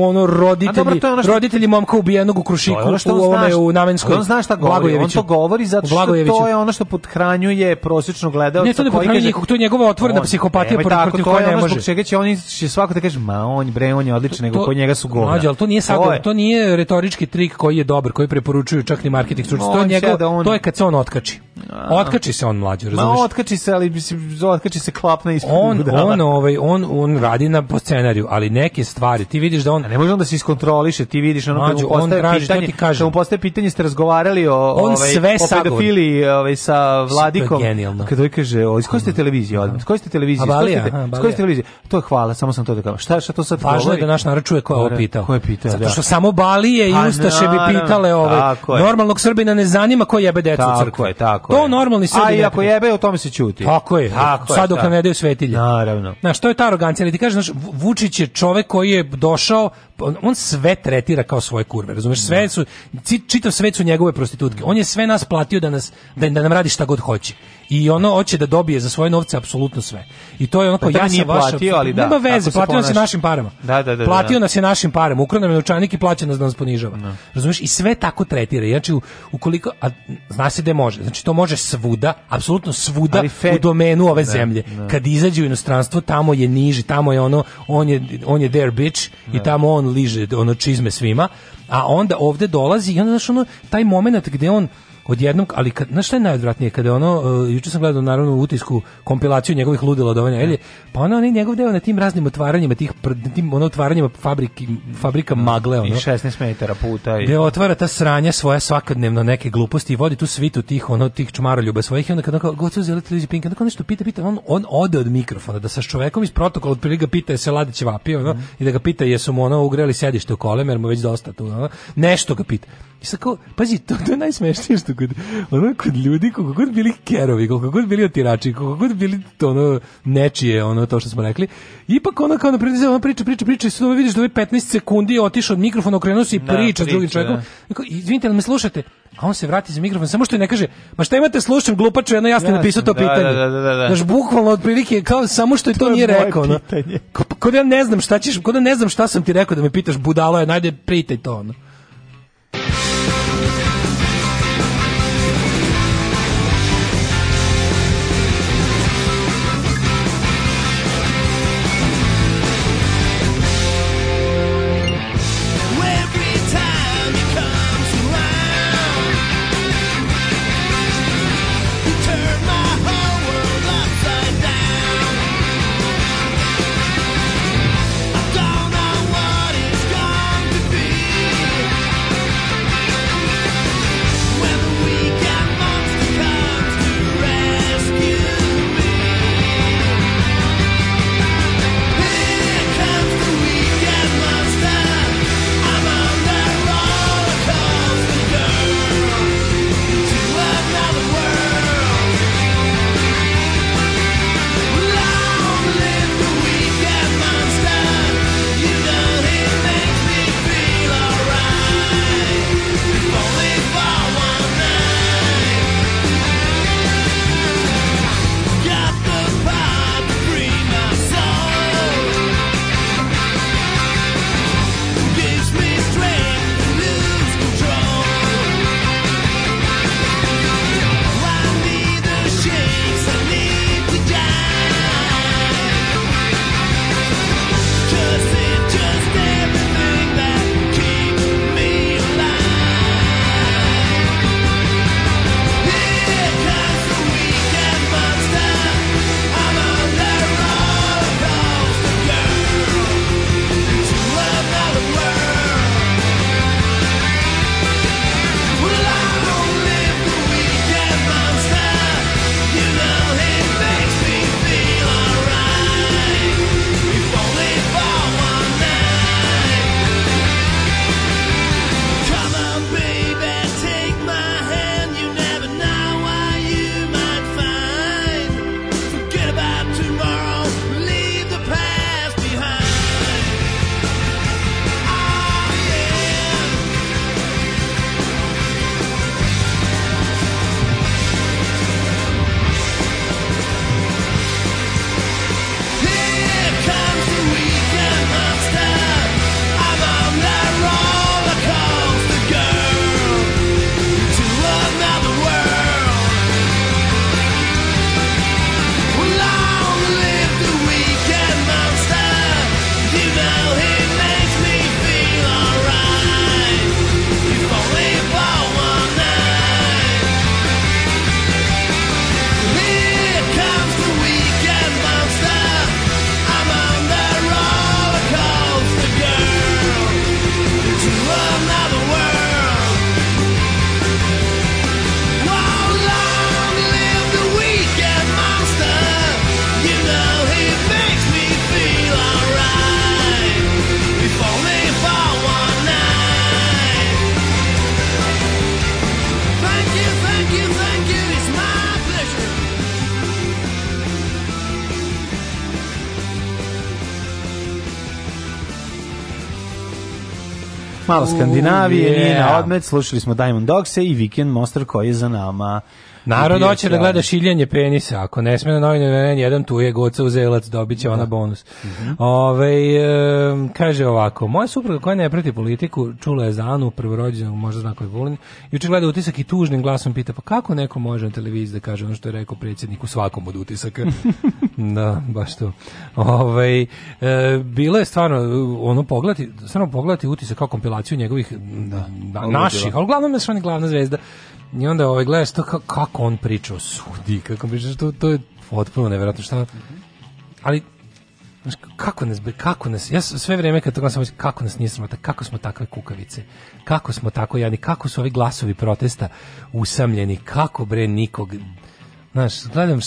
ono roditelji dobro, što... roditelji momka ubijenog u Krušiku ono što u ovome znaš, u Namenskoj. On zna šta govori. On to govori zato što to je ono što podhranjuje prosečnog gledaoca. Ne, to ne pothranjuje nikog, to je njegova otvorena on, psihopatija protiv tako, protiv koje ne može. To čega će oni će svako da kaže ma on bre on je odličan, nego kod njega su govna. Mađo, al to nije sad, to, nije retorički trik koji je dobar, koji preporučuju čak ni marketing stručnjaci. To je njegov, da to je kad se on otkači otkači. Otkači se on mlađi, razumeš? Ma otkači se, ali mislim otkači se klapne ispod on, budala. On, ovaj, on, on radi na po scenariju, ali neke stvari, ti vidiš da on A ne može on da se iskontroliše, ti vidiš ono mlađu, on traži, pitanje, ti kaže. on mu pitanje ste razgovarali o on ovaj sve o pedofiliji, ovaj sa Vladikom. Kad on ovaj kaže, "O, iz koje ste mm. televizije odmah? Iz koje ste televizije? Iz koje ste televizije?" To je hvala, samo sam to da kažem. Šta šta to sad Važno govori? je da naš narod čuje ko je pitao. Ko je pitao? Zato da. što samo Balije i pa Ustaše bi pitale ove. normalnog Srbina ne zanima ko jebe decu u crkvi tako To je. normalni srbi. A i ako jebe, o tome se ćuti. Tako je. Tako Sad dok nam ne daju svetilje. Naravno. Znaš, to je ta arogancija. Ali ti kažeš, znaš, Vučić je čovek koji je došao on, on sve tretira kao svoje kurve, razumeš? Sve da. su čitav svet su njegove prostitutke. On je sve nas platio da nas da, da nam radi šta god hoće. I ono hoće da dobije za svoje novce apsolutno sve. I to je onako, pa kao ja nije vaša, platio, ali da. Nema veze, platio nas je našim parama. Da, da, da, platio da. nas je našim parama. Ukrao nam je novčanik i plaća nas da nas ponižava. No. Da. Razumeš? I sve tako tretira. Znači ukoliko a zna se da može. Znači to može svuda, apsolutno svuda u domenu ove ne, zemlje. Ne. Kad izađe u inostranstvo, tamo je niži, tamo je ono on je on je their bitch ne. i tamo on on liže ono čizme svima, a onda ovde dolazi i onda znaš ono taj momenat gde on odjednom, ali kad, znaš šta je najodvratnije, kada ono, uh, juče sam gledao naravno u utisku kompilaciju njegovih ludila od dovoljno, je, pa ono, onaj njegov deo na tim raznim otvaranjima, tih, tim, ono, otvaranjima fabriki, fabrika magle, ono. I 16 metara puta. I... Gde otvara ta sranja svoja svakodnevno neke gluposti i vodi tu svitu tih, ono, tih čmaroljuba svojih i onda kada gocu uzeli televiziju Pink, onda nešto pita, pita, on, on ode od mikrofona, da sa čovekom iz protokola otprilike ga pita je se Ladić vapio, ono, mm i da ga pita jesu mu ono ugreli sedište u kolem, jer mu već dosta tu, ono, nešto ga pita. I sad kao, pazi, to, to je najsmešnije što su kod, ono, kod ljudi, koliko god bili kerovi, koliko god bili otirači, koliko god bili to, ono, nečije, ono, to što smo rekli, ipak ona kao na predizem, ono priča, priča, priča, i sad ovo vidiš da ove 15 sekundi otišao od mikrofona, okrenuo se i da, priča s drugim da. čovjekom. Da. Izvinite, ali me slušate? A on se vrati za mikrofon, samo što ne kaže, ma šta imate, slušam, glupaču, jedno jasno napisao to da, da, pitanje. Da, da, da, da. Znaš, bukvalno, otprilike, kao samo što i to, to nije rekao. pitanje. Kod ja ne znam šta ćeš, kod ja ne znam šta sam ti rekao da me pitaš, budalo je, najde pritaj to, ono. malo Skandinavije, nije na odmet, slušali smo Diamond Dogs i Weekend Monster koji je za nama. Narod hoće da gleda šiljanje penisa. Ako ne sme na novinu jedan tu je goca uzelac, dobit će da. ona bonus. Mm -hmm. Ove, kaže ovako, moja supruga koja ne prati politiku, čula je za Anu, prvorođenu, možda zna koji volim, juče gleda utisak i tužnim glasom pita, pa kako neko može na televiziji da kaže ono što je rekao predsjednik u svakom od utisaka? [laughs] da, baš to. Ove, e, bilo je stvarno, ono pogledati, stvarno pogledati utisak kao kompilaciju njegovih da, da naših, ali uglavnom je da stvarno glavna zvezda I onda ovaj, gledaš to kako, kako on priča o sudi, kako priča, to, to je potpuno nevjerojatno šta. Ali, znaš, kako nas, kako nas, ja sve vrijeme kad to sam kako nas nije sramota, kako smo takve kukavice, kako smo tako jadni, kako su ovi glasovi protesta usamljeni, kako bre nikog, znaš, gledam,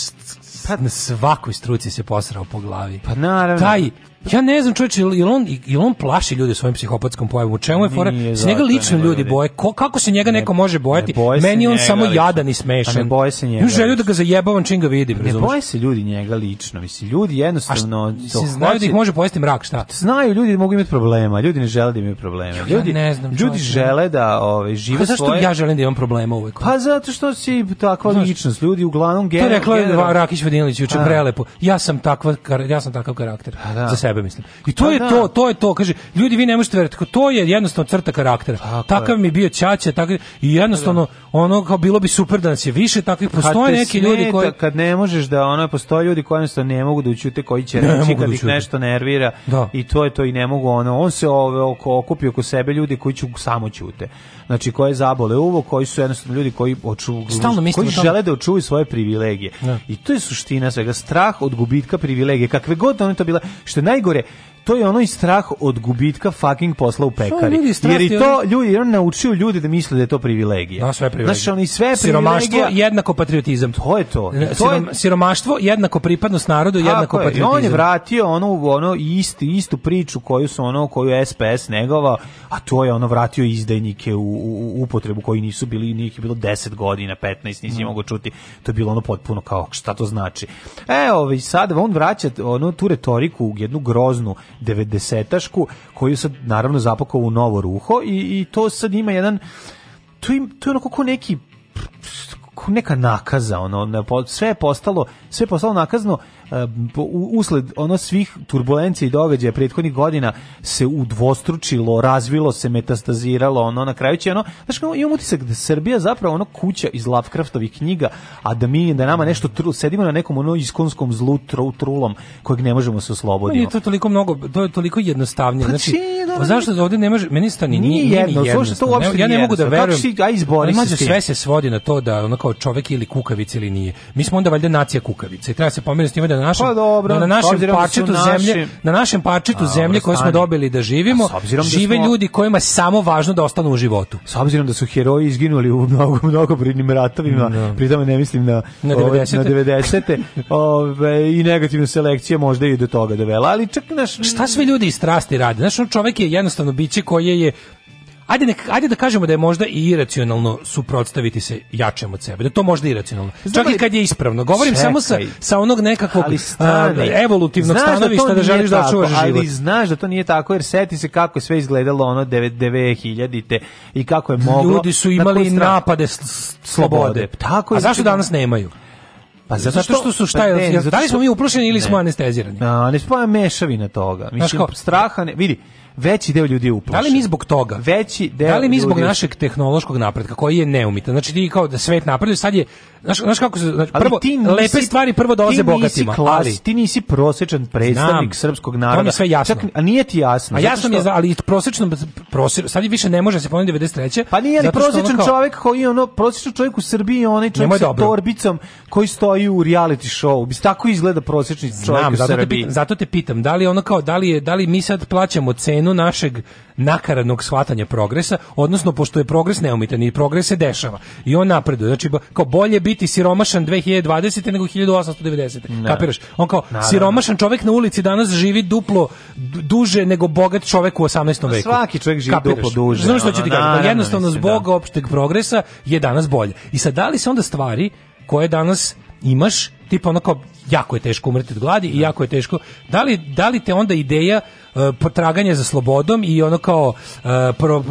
pa- na svakoj struci se posrao po glavi. Pa naravno. Taj Ja ne znam, čoveče, jel on, jel on plaši ljudi svojim psihopatskom pojavom? U čemu je fora? S njega lično ljudi boje. Ko, kako se njega ne, neko može bojati? Ne boje Meni on samo lično. jadan i smešan. A ne boje se njega. Ja želju da ga zajebavam čim ga vidim. Ne boje se ljudi njega lično. Mislim, ljudi jednostavno... A šta, to znaju da hoće... da ih može pojesti mrak, šta? Pa znaju ljudi mogu imati problema. Ljudi ne žele da imaju problema. Ljudi, ja ne znam, ljudi žele da ove, ovaj, žive pa zašto svoje... ja želim da imam problema uvek? Pa zato što si takva Znaš, ličnost. Ljudi uglavnom... Gener, to je rekla Rakić Vodinilić juče prelepo. Ja sam, takva, ja sam takav karakter. Pa da. za sebe, mislim. I to pa je da. to, to je to, kaže, ljudi vi ne možete verovati, to je jednostavno crta karaktera. Tako Takav je. mi je bio ćaća, tako i jednostavno pa da. ono kao bilo bi super da nas je više takvih postoje neki smeta, ljudi koji kad ne možeš da ono postoje ljudi koji jednostavno ne mogu da učute koji će ne reći ne da kad ih nešto nervira da. i to je to i ne mogu ono on se ove oko okupio oko sebe ljudi koji će samo ćute znači koje zabole uvo, koji su jednostavno ljudi koji oču, Stalno koji žele da očuvaju svoje privilegije. Ja. Da. I to je suština svega strah od gubitka privilegije, kakve god da one to bila, što najgore, to je ono i strah od gubitka fucking posla u pekari. Ljudi, jer i to ljudi, jer on naučio ljude da misle da je to privilegija. Da, sve privilegija. Znaš, oni sve siromaštvo jednako patriotizam. To je to. to Sirom, je... Siromaštvo jednako pripadnost narodu, jednako je. patriotizam. I on je vratio ono ono isti istu priču koju su ono koju SPS negova, a to je ono vratio izdajnike u, u upotrebu koji nisu bili njih je bilo 10 godina, 15, nisi mm. mogao čuti. To je bilo ono potpuno kao šta to znači. E, ovaj sad on vraća ono tu retoriku, jednu groznu 90-tašku koju sad naravno zapakao u novo ruho i, i to sad ima jedan tu, im, to je onako ko neki neka nakaza ono sve je postalo sve je postalo nakazno usled ono svih turbulencija i događaja prethodnih godina se udvostručilo, razvilo se, metastaziralo, ono na kraju će ono, znači ono, imam utisak da Srbija zapravo ono kuća iz Lovecraftovih knjiga, a da mi da nama nešto tru, sedimo na nekom ono iskonskom zlu tru, trulom kojeg ne možemo se osloboditi. No, to toliko mnogo, to je toliko jednostavnije. Pa, znači, da, zašto da ovde ne može, meni stani nije, nije jedno, nije jednostavno. To uopšte ja ne mogu da verujem. Si, aj izbori pa se sve se svodi na to da ono kao čovek ili kukavica ili nije. Mi smo onda valjda nacija kukavica i treba se pomeriti s time da na našem pa dobro, na našem da parčetu naši... zemlje, na našem parčetu A, zemlje koje smo dobili da živimo, da žive da smo... ljudi kojima je samo važno da ostanu u životu. S obzirom da su heroji izginuli u mnogo mnogo prinim ratovima, no. Da. pri ne mislim na na 90 na 90 [laughs] ove i negativna selekcija možda i do toga dovela, ali čak naš šta sve ljudi iz strasti rade. Znaš, čovjek je jednostavno biće koje je ajde, nek, ajde da kažemo da je možda i iracionalno suprotstaviti se jačem od sebe, da to možda iracionalno. Znam, Čak i kad je ispravno. Govorim čekaj, samo sa, sa onog nekakvog stani, a, evolutivnog da stanovišta da, da želiš tako, da očuvaš život. Ali znaš da to nije tako, jer seti se kako je sve izgledalo ono 9000-te i kako je moglo. Ljudi su imali na napade slobode. Pa tako je. A zašto danas nemaju? Pa zato, zato što, su šta je, pa ne, zato da li smo mi uplošeni ili ne. smo anestezirani? A, da, ne, ne mešavina toga. Mislim, straha ne, vidi, veći deo ljudi je uplašen. Da li mi zbog toga? Veći deo Da li mi zbog ljudi... našeg tehnološkog napretka koji je neumitan? Znači ti kao da svet napreduje, sad je Znaš, znaš kako se znači, prvo ti nisi, lepe stvari prvo dolaze bogatima, klas, ali ti nisi prosečan predstavnik znam, srpskog naroda. To mi sve jasno. Čak, a nije ti jasno. A jasno što... mi je, ali prosečno prosjek sad više ne može da se pomenuti 93. Pa nije li prosečan kao... čovjek koji ono prosečan čovjek u Srbiji, onaj čovjek sa dobro. torbicom koji stoji u reality show. Bi tako izgleda prosečni čovjek znam, u zato Srbiji. Te pitam, zato te pitam, da li ono kao da li je da li mi sad plaćamo cenu našeg nakaradnog shvatanja progresa, odnosno pošto je progres neumitan i progres se dešava i on napreduje. Znači kao bolje biti siromašan 2020 nego 1890. Da. Kapiraš? On kao Naravno. siromašan čovjek na ulici danas živi duplo duže nego bogat čovjek u 18. Pa veku. Svaki čovjek živi Kapiraš? duplo duže. Znaš što ću ti kažem? Da, Jednostavno zbog da. opšteg progresa je danas bolje. I sad da li se onda stvari koje danas imaš, tipa onako, jako je teško umreti od gladi da. i jako je teško. Da li, da li te onda ideja E, potraganje za slobodom i ono kao e, pro,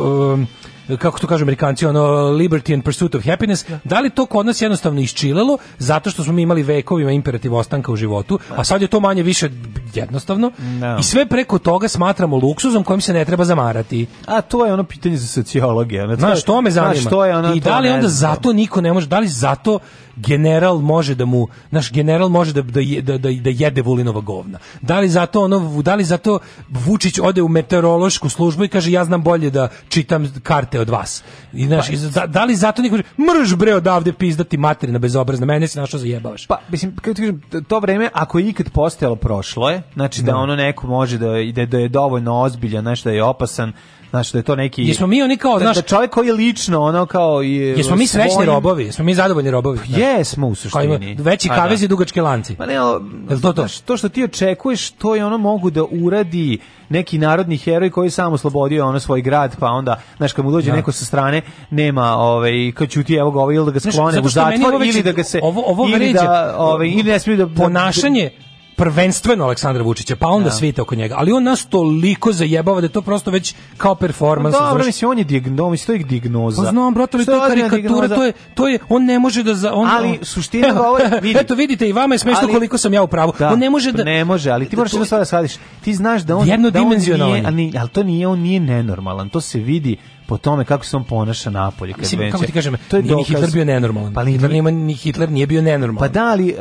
e, kako to kažu Amerikanci, ono liberty and pursuit of happiness, da, da li to kod nas jednostavno isčilelo zato što smo mi imali vekovima imperativ ostanka u životu, a sad je to manje više jednostavno no. Da. i sve preko toga smatramo luksuzom kojim se ne treba zamarati. A to je ono pitanje za sociologije. Ono, znaš, to me zanima. Znaš, to je ono, I da li onda zato niko ne može, da li zato general može da mu, naš general može da da, da da da jede Vulinova govna. Da li zato ono, da li zato Vučić ode u meteorološku službu i kaže ja znam bolje da čitam karte od vas. I znaš, pa, da, da, li zato niko mrž bre odavde pizdati materina bezobrazna, mene si našo zajebavaš. Pa mislim kako kažem, to vreme ako je ikad postojalo prošlo je, znači da, da ono neko može da ide da je dovoljno ozbiljan, znači da je opasan Znaš, da je to neki... Jesmo mi oni kao, da- znaš... Da, da čovjek koji je lično, ono kao... Je, jesmo e, mi srećni svojim... robovi, jesmo mi zadovoljni robovi. Znaš. Da. Jesmo u suštini. veći pa da. kavez i dugački lanci. Pa ne, o, to, to? Znaš, to što ti očekuješ, to je ono mogu da uradi neki narodni heroj koji sam oslobodio ono svoj grad, pa onda, znaš, kad mu dođe ja. neko sa strane, nema, ovaj, kad ćuti, evo ga, ovaj, ili da ga sklone znaš, u zatvor, ili da ga se... Ovo, ovo ili vređe, da, ovaj, ili ne smiju da... Ponašanje, prvenstveno Aleksandra Vučića, pa onda ja. Da. svita oko njega. Ali on nas toliko zajebava da je to prosto već kao performans. No, pa dobro, da, mislim, on je digno, mislim, to je dignoza. Pa znam, brato, ali to je karikatura, to je, to je, on ne može da... Za, on, ali on, suština govori, [laughs] vidi. Eto, vidite, i vama je smešno ali, koliko sam ja u pravu. Da, on ne može pa da... Ne može, ali ti moraš da sada da Ti znaš da on... Jednodimenzionalan. Da on nije, ali, ali to nije, on nije nenormalan, to se vidi po tome kako se on ponaša napolje. Kad Mislim, kako ti kažem, to je nije dokaz... Hitler bio nenormalan. Pa, Hitler, nije, ni Hitler nije bio nenormalan. Pa da, ali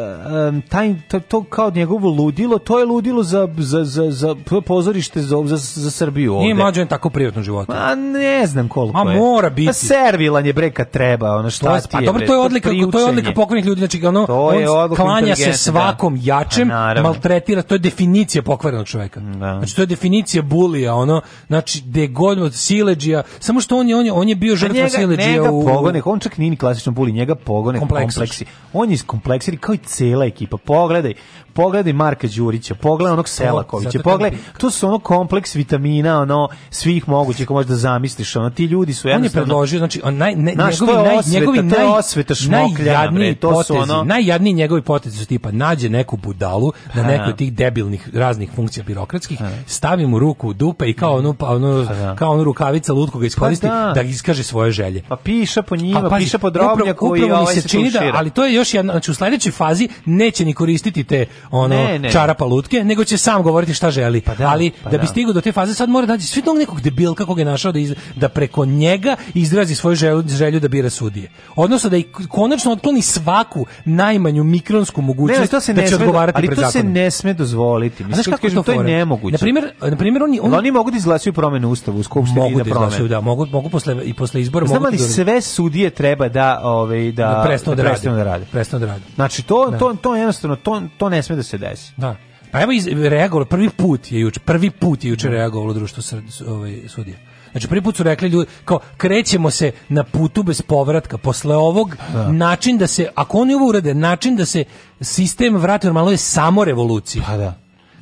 um, taj, to, to kao njegovo ludilo, to je ludilo za, za, za, za pozorište za, za, za Srbiju ovde. Nije mlađen tako privatno život Ma ne znam koliko a je. mora biti. a pa servilan je breka treba, ono šta to pa je, Pa dobro, to je odlika, to, to je odlika pokvarenih ljudi, znači ono, to je on klanja se da. svakom da. jačem, A, pa maltretira, to je definicija pokvarenog čoveka. Da. Znači to je definicija bulija, ono, znači de god od sileđija, samo samo što on je on je on je bio žrtva siledžija u pogone, on čak nije ni klasičan buli, njega pogone kompleksi. On je iz kompleksiri kao i cela ekipa. Pogledaj, pogledaj Marka Đurića, pogledaj onog Selakovića, pogledaj, tu su ono kompleks vitamina, ono svih mogućih, ko možda zamisliš, ono ti ljudi su jednostavno... On je predložio, znači, on naj, ne, Znaš, njegovi, naj, osveta, njegovi naj, osveta najjadniji to potezi, su ono... najjadniji njegovi potezi su tipa, nađe neku budalu na nekoj tih debilnih raznih funkcija birokratskih, stavi mu ruku u dupe i kao ono, pa ono, kao ono rukavica lutku ga iskoristi pa da. da. iskaže svoje želje. Pa piše po njima, pa, piše po drobnjaku upravo, upravo i ovaj se, se čini da, ali to je još jedna, znači u sledećoj fazi neće ni koristiti te ono ne, ne. čarapa lutke, nego će sam govoriti šta želi. Pa da, Ali pa da bi da. stigao do te faze sad mora da naći svi tog nekog debil kako ga je našao da iz, da preko njega izrazi svoju želju, želju da bira sudije. Odnosno da i konačno otkloni svaku najmanju mikronsku mogućnost ne, se da ne da će odgovarati ali pred zakonom. Ali to zakonom. se ne sme dozvoliti. Mislim, znaš kako kažem, to, to je nemoguće. Na primjer, na primjer oni, oni, oni mogu da izglasaju promenu ustavu u mogu da izglasuju, da, mogu, mogu posle, i posle izbora. Znam ali sve sudije treba da, ovaj, da, da prestanu da, rade. da rade. Prestanu da rade. Znači, to, to, to jednostavno, to, to ne sme da se desi. Da. Pa evo iz, reagovalo, prvi put je juče, prvi put je juče da. reagovalo društvo ovaj, sudija. Znači prvi put su rekli ljudi kao krećemo se na putu bez povratka posle ovog da. način da se ako oni ovo urade način da se sistem vrati normalno je samo revolucija. Pa da.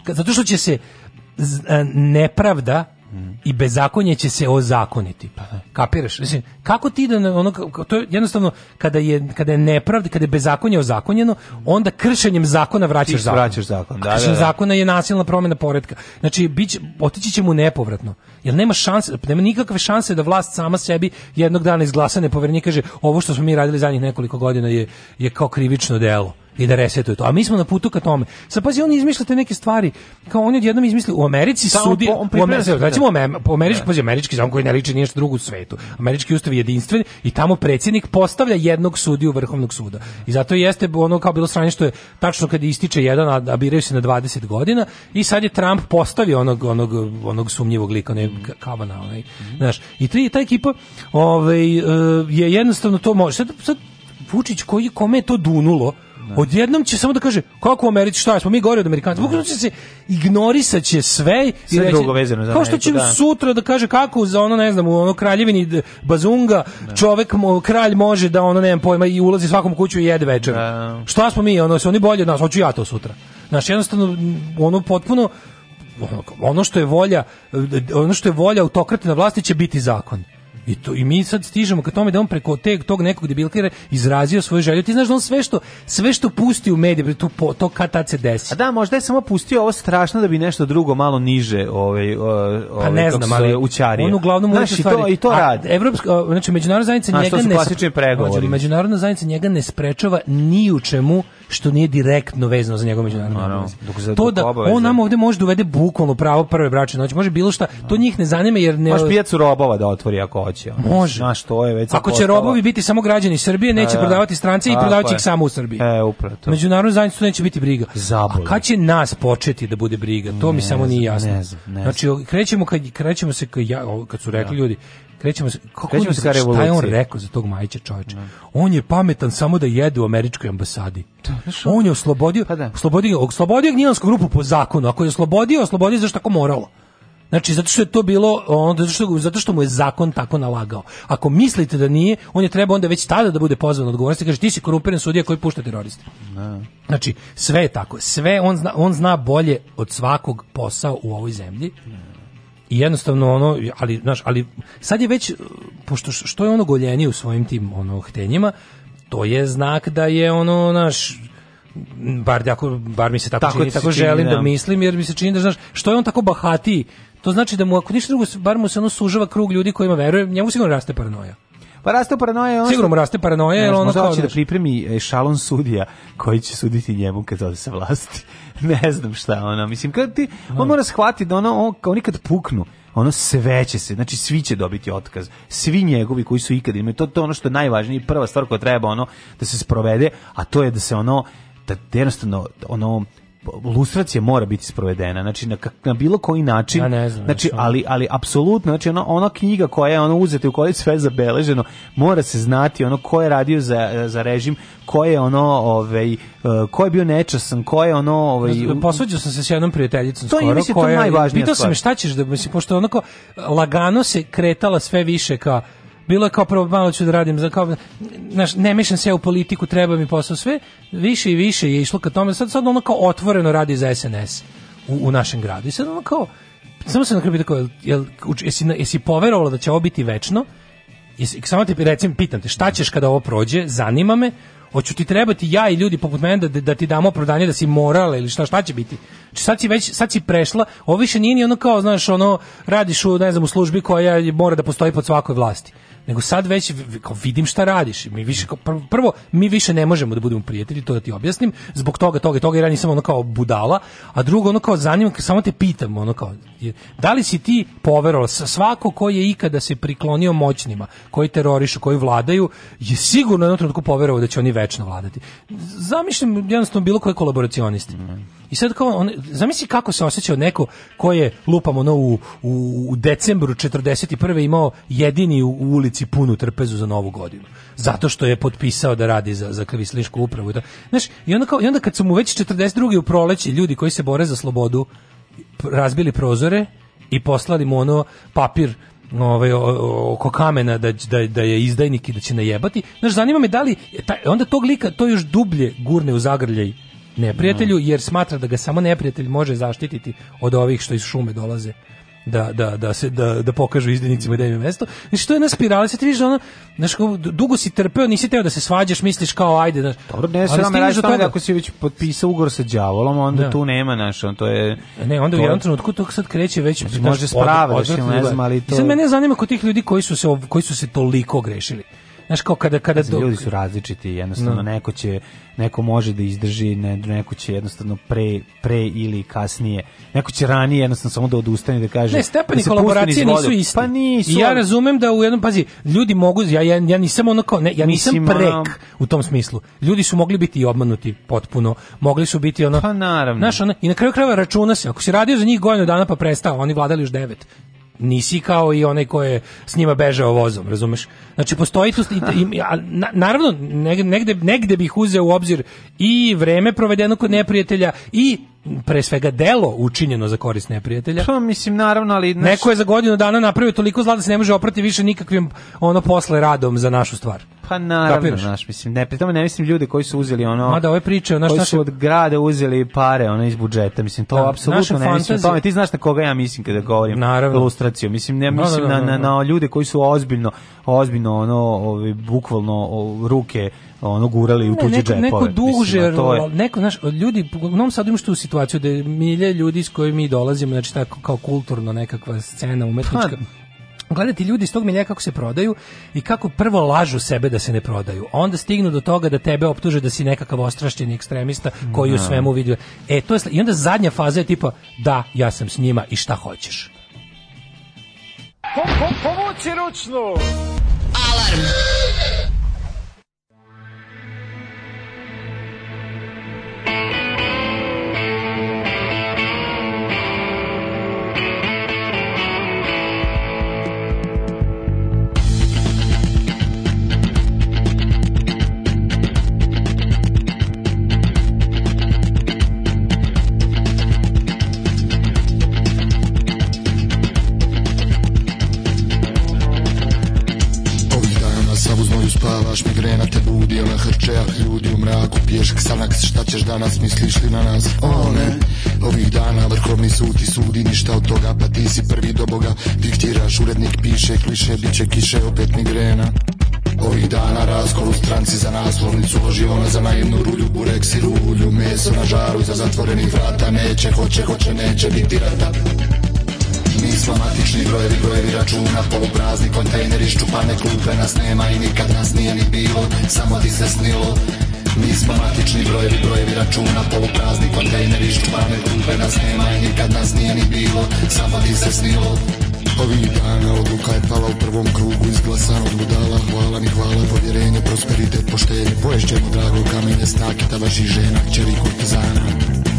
Zato što će se e, nepravda I bezakonje će se ozakoniti. Pa, da. Kapiraš? Mislim, kako ti da ono to je jednostavno kada je kada je nepravda, kada je bezakonje ozakonjeno, onda kršenjem zakona vraćaš zakon. Vraćaš zakon, da, da, da. zakona je nasilna promena poretka. Znači bić otići će mu nepovratno. Jer nema šanse, nema nikakve šanse da vlast sama sebi jednog dana izglasa nepovernika kaže ovo što smo mi radili zadnjih nekoliko godina je je kao krivično delo i da resetuje to. A mi smo na putu ka tome. Sad pazi, oni izmišljate neke stvari, kao oni odjednom izmislili, u Americi Samo sudi, on u Americi, da. da. Recimo, po da. američki, pazi, američki zakon koji ne liči ništa drugo u svetu. Američki ustav je jedinstven i tamo predsjednik postavlja jednog sudiju Vrhovnog suda. I zato jeste ono kao bilo sranje što je tačno kad ističe jedan, a, a biraju se na 20 godina i sad je Trump postavio onog, onog, onog sumnjivog lika, ne, Kavana, onaj, mm znaš. I tri, ta ekipa ovaj, e, je jednostavno to može. Sad, sad Vučić koji, kome je to dunulo, Da. Odjednom će samo da kaže kako u Americi šta smo mi gore od Amerikanaca. Bukvalno će se ignorisaće sve i reći Kao što će da. sutra da kaže kako za ono ne znam u ono kraljevini Bazunga da. čovek kralj može da ono nemam pojma i ulazi svakom u kuću i jede večer. Da. Šta smo mi ono se oni bolje od nas, hoću ja to sutra. Naš jednostavno ono potpuno ono što je volja ono što je volja autokrata na vlasti će biti zakon. I, to, I mi sad stižemo ka tome da on preko teg, tog nekog debilkira izrazio svoju želju. Ti znaš da on sve što, sve što pusti u medije, to, po, to kad tad se desi. A da, možda je samo pustio ovo strašno da bi nešto drugo malo niže ovaj, pa ovaj, pa ne znam, ali učario. On uglavnom znaš, i to, i to radi. Evropska, znači, međunarodna zajednica njega ne... Međunarodna zajednica njega ne sprečava ni u čemu što nije direktno vezano za njegov međunarodni no, no. To da on nam ovde može da uvede bukvalno pravo prve bračne noći, može bilo šta, to njih ne zanima jer ne Može pijacu robova da otvori ako hoće. Ono. Može. Znaš, to je već Ako će postala... robovi biti samo građani Srbije, da, neće e, prodavati strance i prodavaće ih samo u Srbiji. E, upravo to. Međunarodnu zajednicu neće biti briga. Zabole. A kad će nas početi da bude briga? To ne mi samo nije jasno. Ne znam, ne znači, znam. Znači krećemo kad krećemo se kad, ja, kad su rekli ja. Da. ljudi krećemo se kako krećemo se ka revoluciji. Šta je on rekao za tog Majića čoveča? Da. On je pametan samo da jede u američkoj ambasadi. Da, to, on je oslobodio, pa da. oslobodio, oslobodio gnjilansku grupu po zakonu. Ako je oslobodio, oslobodio zašto tako moralo. Znači, zato što je to bilo, onda, zato, što, zato što mu je zakon tako nalagao. Ako mislite da nije, on je treba onda već tada da bude pozvan odgovornosti. Kaže, ti si korumpiran sudija koji pušta teroriste. No. Da. Znači, sve je tako. Sve on zna, on zna bolje od svakog posao u ovoj zemlji. No i jednostavno ono ali znaš ali sad je već pošto što je ono goljenje u svojim tim ono htenjima to je znak da je ono naš bar, da ako, bar mi se tako, tako čini, tako čini, želim da, da mislim, jer mi se čini da, znaš, što je on tako bahati, to znači da mu, ako ništa drugo, bar mu se ono sužava krug ljudi kojima veruje, njemu sigurno raste paranoja. Pa raste paranoja, on sigurno mu raste paranoja, jer ono kao da pripremi šalon sudija koji će suditi njemu kad ode sa vlasti. [laughs] ne znam šta ono, mislim, kad ti, on mora shvatiti da ono, on, oni kad puknu, ono sve će se, znači svi će dobiti otkaz, svi njegovi koji su ikad imaju, to, to je ono što je najvažnije, prva stvar koja treba ono da se sprovede, a to je da se ono, da jednostavno ono lustracija mora biti sprovedena znači na, na bilo koji način ja ne znam, znači ali ali apsolutno znači ona ona knjiga koja je ono uzeta u kojoj sve zabeleženo mora se znati ono ko je radio za, za režim ko je ono ovaj eh, ko je bio nečasan ko je ono ovaj posuđio sam se s jednom prijateljicom to skoro je, mislim, koja to najvažnija pitao sam šta ćeš da mislim pošto onako lagano se kretala sve više ka bilo je kao prvo malo ću da radim za kao znaš, ne mešam se ja u politiku, treba mi posao sve. Više i više je išlo ka tome. Sad sad ono kao otvoreno radi za SNS u, u našem gradu. I sad ono kao samo se na kraju tako, jel, jesi, jesi poverovala da će ovo biti večno? Jesi, samo te recim, pitam te, šta ćeš kada ovo prođe? Zanima me. Hoću ti trebati ja i ljudi poput mene da, da, da ti damo prodanje da si morala ili šta, šta će biti? Znači sad si već, sad si prešla, ovo više nije ni ono kao, znaš, ono, radiš u, ne znam, u službi koja mora da postoji pod svakoj vlasti nego sad već vidim šta radiš. Mi više prvo mi više ne možemo da budemo prijatelji, to da ti objasnim. Zbog toga, toga i toga jer ja nisam ono kao budala, a drugo ono kao zanima samo te pitam ono kao da li si ti poverovao svako ko je ikada se priklonio moćnima, koji terorišu, koji vladaju, je sigurno jednom trenutku poverovao da će oni večno vladati. Zamišljam jednostavno bilo koji kolaboracionisti. I sad kao on, zamisli kako se osjećao neko ko je lupam ono u, u, u decembru 41. imao jedini u, u ulici ulici punu trpezu za novu godinu. Zato što je potpisao da radi za, za kvislišku upravu. Da, znaš, i, onda kao, I onda kad su mu već 42. u proleće ljudi koji se bore za slobodu razbili prozore i poslali mu ono papir ovaj, oko kamena da, da, da je izdajnik i da će najebati. Znaš, zanima me da li, taj, onda tog lika to još dublje gurne u zagrljaj neprijatelju, da. jer smatra da ga samo neprijatelj može zaštititi od ovih što iz šume dolaze da, da, da, se, da, da pokažu izdenicima da im je mesto. Znači, to je na spirala, se ti vidiš da ono, znaš, dugo si trpeo, nisi teo da se svađaš, misliš kao, ajde, znaš. Dobro, ne, sve nam radiš toga. Ako si već potpisao ugor sa đavolom, onda da. tu nema, znaš, on to je... Ne, onda to... u jednom trenutku to sad kreće već... Znači, može spravaš, ne znam, ali to... I sad mene zanima kod tih ljudi koji su se, koji su se toliko grešili znaš kao kada kada znači, ljudi su različiti jednostavno no. neko će neko može da izdrži ne, neko će jednostavno pre, pre ili kasnije neko će ranije jednostavno samo da odustane da kaže ne stepeni da kolaboracije nisu isti pa nisu I ja razumem da u jednom pazi ljudi mogu ja ja, ja nisam ono kao ne, ja nisam Mislim, prek u tom smislu ljudi su mogli biti i obmanuti potpuno mogli su biti ono pa naravno znaš ono, i na kraju krajeva računa se ako si radio za njih godinu dana pa prestao oni vladali još devet nisi kao i one koje s njima bežao vozom, razumeš? Znači, postoji tu... naravno, negde, negde bih uzeo u obzir i vreme provedeno kod neprijatelja i pre svega delo učinjeno za korist neprijatelja. Pa mislim naravno, ali naš... neko je za godinu dana napravio toliko zla da se ne može oprati više nikakvim ono posle radom za našu stvar. Pa naravno, znaš, mislim, ne, pri tome ne mislim ljude koji su uzeli ono... Mada ove priče, naš, koji naše... su od grada uzeli pare, ono, iz budžeta, mislim, to da, apsolutno ne mislim tome. Ti znaš na koga ja mislim kada govorim naravno. ilustraciju, mislim, ne da, da, mislim da, da, na, na, da. na ljude koji su ozbiljno, ozbiljno, ono, ovi, bukvalno o, ruke ono gurali ne, u tuđe neko, džepove. Neko duže, mislim, to je... neko, znaš, ljudi, u Novom Sadu imaš tu situaciju da milje ljudi s kojim mi dolazimo, znači tako kao kulturno nekakva scena pa, umetnička, pa, gledati ljudi iz tog milja kako se prodaju i kako prvo lažu sebe da se ne prodaju. Onda stignu do toga da tebe optuže da si nekakav ostrašćeni ekstremista koji u da. svemu vidi. E, to je, I onda zadnja faza je tipa da, ja sam s njima i šta hoćeš. Po, po, povući ručnu! Alarm! išli na nas One, ovih dana vrhovni sud ti sudi ništa od toga Pa ti si prvi do boga, diktiraš, urednik piše Kliše, bit će kiše, opet migrena Ovih dana raskol u stranci za naslovnicu Oživona za naivnu rulju, bureks i rulju Meso na žaru za zatvorenih vrata Neće, hoće, hoće, neće biti rata Nismo brojevi, brojevi računa Poluprazni kontejneri, ščupane klupe Nas nema i nikad nas nije ni bilo Samo ti se snilo Mi smo matični brojevi, brojevi računa Poluprazni kontejneri, ščupane klupe Nas nema i nikad nas nije ni bilo Samo ti se snilo Ovih dana odluka je pala u prvom krugu Izglasan od budala, hvala mi hvala Povjerenje, prosperitet, poštenje Poješćemo drago kamenje, snake Tavaši žena, kćeri kurtizana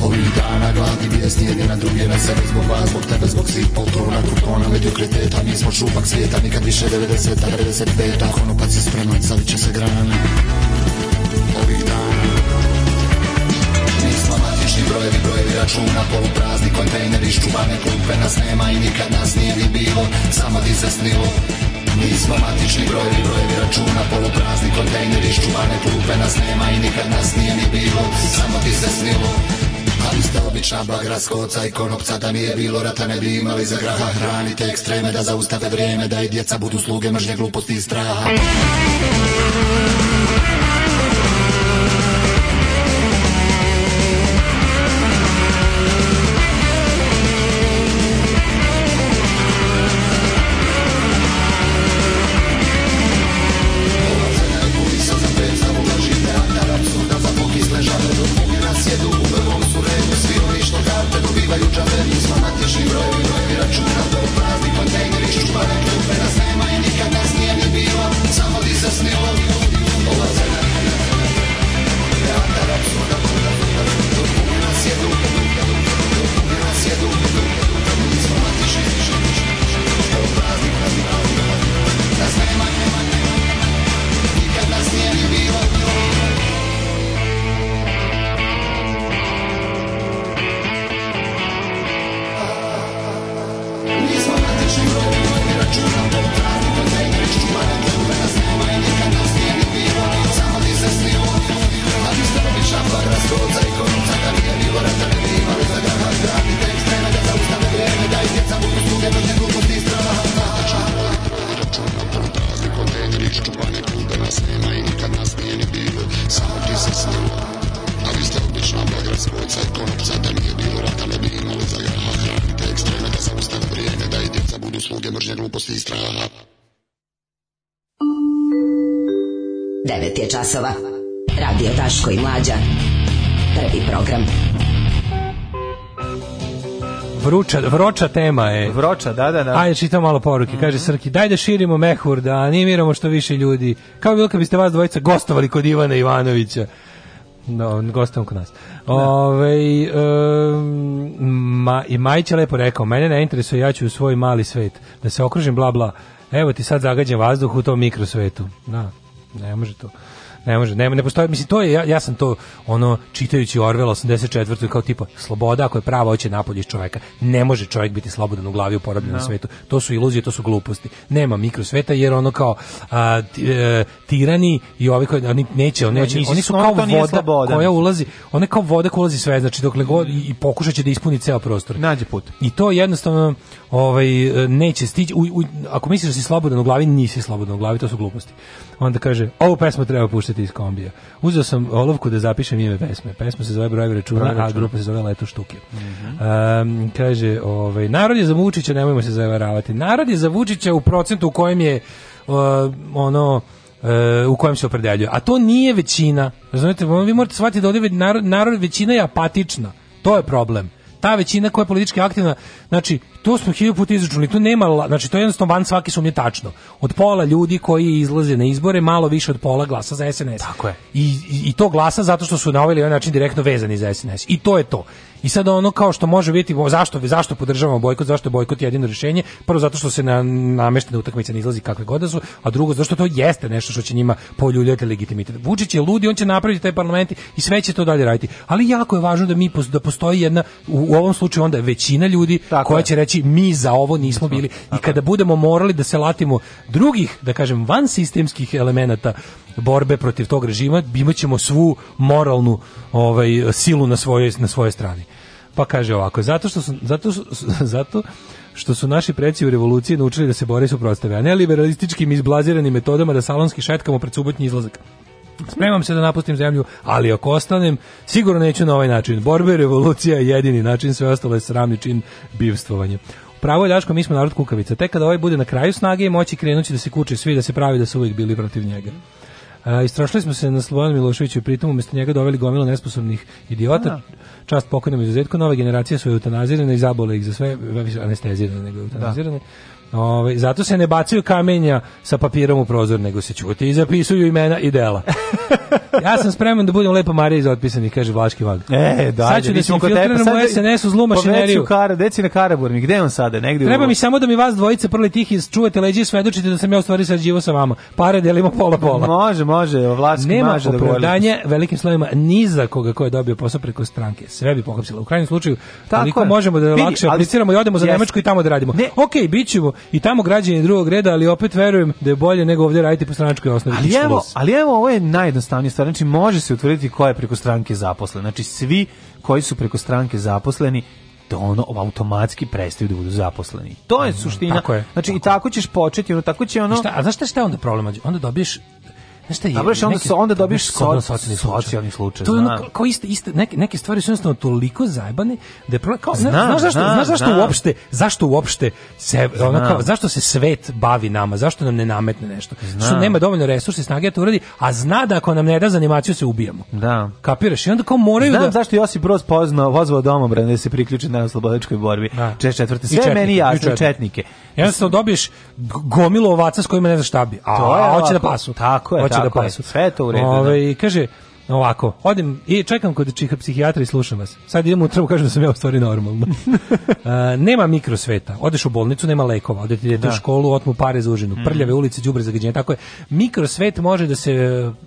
Ovih dana gladni bijesni jedni druge Na sebe zbog vas, zbog tebe, zbog svih poltrona Kupona, mediokriteta, mi smo šupak svijeta Nikad više 90-a, 95-a Konopac je spreman, savit će se grana ovih dana Nismo matični brojevi, brojevi računa Polu prazni kontejneri, ščuvane klupe Nas nema i nikad nas nije ni bilo Samo ti se snilo Nismo matični brojevi, brojevi računa Polu prazni kontejneri, ščuvane klupe Nas nema i nikad nas nije ni bilo Samo ti se snilo ali ste obična bagra skoca i konopca Da nije bilo rata ne bi imali za graha Hranite ekstreme da zaustave vrijeme Da i djeca budu sluge mržnje gluposti i straha Muzika časova. Radio Taško i Mlađa. Prvi program. Vruča, vroča tema je. Vroča, da, da, da. Ajde, čitam malo poruke. Mm -hmm. Kaže mhm. Srki, daj da širimo mehur, da animiramo što više ljudi. Kao bi bilo kad biste vas dvojica gostovali kod Ivana Ivanovića. Da, no, gostom kod nas. Da. Ove, um, ma, I Majić je lepo rekao, mene ne interesuje, ja ću u svoj mali svet, da se okružim, bla, bla. Evo ti sad zagađa vazduh u tom mikrosvetu. Da, ne može to. Ne može, ne, ne postoji, mislim, to je, ja, ja sam to, ono, čitajući Orwell 84. kao tipa, sloboda ako je prava hoće napolje iz čoveka. Ne može čovjek biti slobodan u glavi u porobljenom no. Da. svetu. To su iluzije, to su gluposti. Nema mikrosveta jer ono kao a, e, tirani i ovi koji, oni neće, oni, neće, oni su kao voda koja ulazi, one kao voda koja ulazi sve, znači dokle god i pokušat će da ispuni ceo prostor. Nađe put. I to jednostavno ovaj, e, neće stići, ako misliš da si slobodan u glavi, nisi slobodan u glavi, to su gluposti. Onda kaže, ovu pesmu treba puštati ispucati iz kombija. Uzeo sam olovku da zapišem ime pesme. Pesma se zove Broj računa, a grupa se zove Leto štuke. Mm -hmm. um, kaže, ovaj, narod je za Vučića, nemojmo se zavaravati. Narod je za Vučića u procentu u kojem je uh, ono uh, u kojem se opredeljuje. A to nije većina. Razumete, vi morate shvatiti da ovdje narod, narod većina je apatična. To je problem ta većina koja je politički aktivna, znači To smo hiljadu puta izračunali, tu nema, znači to je jednostavno van svake sumnje tačno. Od pola ljudi koji izlaze na izbore, malo više od pola glasa za SNS. Tako je. I, i, i to glasa zato što su na ovaj način direktno vezani za SNS. I to je to. I sad ono kao što može vidjeti zašto zašto podržavamo bojkot, zašto je bojkot jedino rješenje, prvo zato što se na nameštene da utakmice ne izlazi kakve god da su, a drugo zato što to jeste nešto što će njima poljuljati legitimitet. Vučić je ludi, on će napraviti taj parlament i sve će to dalje raditi. Ali jako je važno da mi da postoji jedna u, u ovom slučaju onda većina ljudi Tako koja je. će reći znači mi za ovo nismo bili i kada budemo morali da se latimo drugih, da kažem, van sistemskih elemenata borbe protiv tog režima, ćemo svu moralnu ovaj silu na svojoj na svojoj strani. Pa kaže ovako, zato što su, zato, [laughs] zato što su naši preci u revoluciji naučili da se bore suprotstave, a ne liberalističkim izblaziranim metodama da salonski šetkamo pred subotnji izlazak. Spremam se da napustim zemlju, ali ako ostanem, sigurno neću na ovaj način. Borbe i revolucija je jedini način, sve ostalo je sramni čin bivstvovanja. Pravo je Daško, mi smo narod kukavica. Tek kada ovaj bude na kraju snage i moći krenući da se kuče svi, da se pravi da su uvijek bili protiv njega. A, e, istrošili smo se na Slobodan Miloševiću i pritom umjesto njega doveli gomilu nesposobnih idiota. Da. Čast pokojnom izuzetku, nove generacije su eutanazirane i zabole ih za sve, anestezirane nego da. eutanazirane. Da. Ove, zato se ne bacaju kamenja sa papirom u prozor, nego se čuti i zapisuju imena i dela. [laughs] ja sam spreman da budem lepa Marija iz otpisanih, kaže Vlaški vag. E, da, sad ću da se infiltriram u SNS-u zlu mašineriju. Kar, deci na Karaburmi, gde on sada? Negde Treba u... mi samo da mi vas dvojice prli tih čuvate leđe i svedočite da sam ja u stvari sad živo sa vama. Pare delimo pola-pola. Može, može, Vlaški Nema može da opravdanja velikim slovima ni za koga ko je dobio posao preko stranke. Sve bi pohapsila. U krajnjem slučaju, Tako možemo da lakše apliciramo i odemo za Nemačku i tamo da radimo. Ne. Ok, bit i tamo građani drugog reda, ali opet verujem da je bolje nego ovdje raditi po stranačkoj osnovi. Ali evo, ali evo, ovo je najjednostavnija stvar, znači može se utvrditi ko je preko stranke zaposlen. Znači svi koji su preko stranke zaposleni da ono automatski prestaju da budu zaposleni. To je mhm, suština. Tako je. Znači tako. i tako ćeš početi, ono tako će ono. Šta, a znaš šta je onda problem? Onda dobiješ Znaš je, Dobre, onda, so, onda dobiješ so, socijalni, socijalni slučaj. To je ono kao iste, iste, neke, neke stvari su jednostavno toliko zajbane da je pro, kao, znam, znaš, zašto, znam, znaš zašto znam. uopšte, zašto uopšte se, ono kao, zašto se svet bavi nama, zašto nam ne nametne nešto. Što nema dovoljno resursa i snage da to uradi, a zna da ako nam ne da zanimaciju se ubijamo. Da. Kapiraš? I onda kao moraju znam da... zašto Josip Broz poznao, vozvao domobrane da se priključi na slobodačkoj borbi. Da. Češ četvrte. Sve četnike, meni jasno, četnike. Jednostavno dobiješ gomilu ovaca s kojima ne znaš šta bi. A, hoće da pasu. Tako je, deca da pasu. Sve to u redu. Ove, da. Kaže, Ovako, odem i čekam kod psiha psihijatra i slušam vas. Sad idem u kažem da sam ja u stvari normalno. e, [laughs] nema mikrosveta. Odeš u bolnicu, nema lekova. Odete dete u da. školu, otmu pare za užinu. Mm. Prljave ulice, za zagađenje. Tako je. Mikrosvet može da se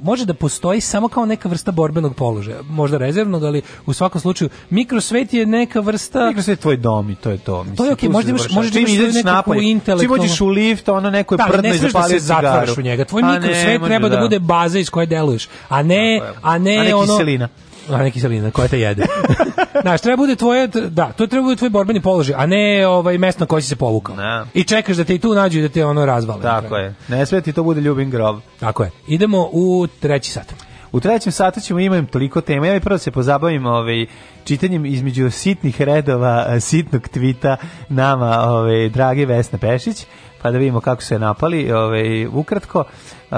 može da postoji samo kao neka vrsta borbenog položaja. Možda rezervnog, ali u svakom slučaju mikrosvet je neka vrsta Mikrosvet je tvoj dom i to je to. Mislim, to je okej, okay. možda imaš možda imaš neku intelektualnu. Ti u lift, ono neko je da, prdno i zapalio Da, ne njega. Tvoj mikrosvet treba da bude baza iz koje deluješ, a ne a ne, a ne ono... Kiselina. A ne kiselina, koja te jede. [laughs] Znaš, treba bude tvoje, da, to treba bude tvoj borbeni položaj, a ne ovaj mesto koje si se povukao. Ne. Da. I čekaš da te i tu nađu i da te ono razvale. Tako je. Ne sve ti to bude ljubim grob. Tako je. Idemo u treći sat. U trećem satu ćemo imam toliko tema. Ja bih prvo da se pozabavim ovaj, čitanjem između sitnih redova, sitnog tvita nama, ovaj, dragi Vesna Pešić pa da vidimo kako se napali ovaj, ukratko uh,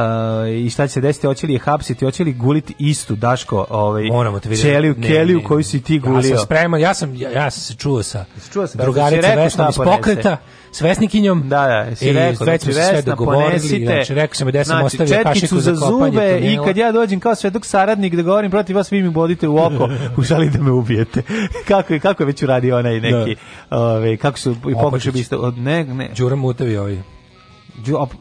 i šta će se desiti, hoće li je hapsiti, hoće li guliti istu Daško ovaj, Moramo te vidjeti. Čeliju, ne, Keliju ne, ne, koju si ti gulio. Ja sam spreman, ja sam, ja, ja sam se čuo sa čuo sam, drugarica Vesnom iz pokreta s Vesnikinjom. Da, da, si rekao, već znači, smo se sve dogovorili, znači rekao sam da sam znači, ostavio kašiku za, za zube i kad ja dođem kao svedok saradnik da govorim protiv vas, vi mi bodite u oko, pokušali [laughs] da me ubijete. [laughs] kako je kako je već uradio onaj da. neki, da. ove, kako su i pokušali biste od ne, ne. Đura Mutevi ovi. Ovaj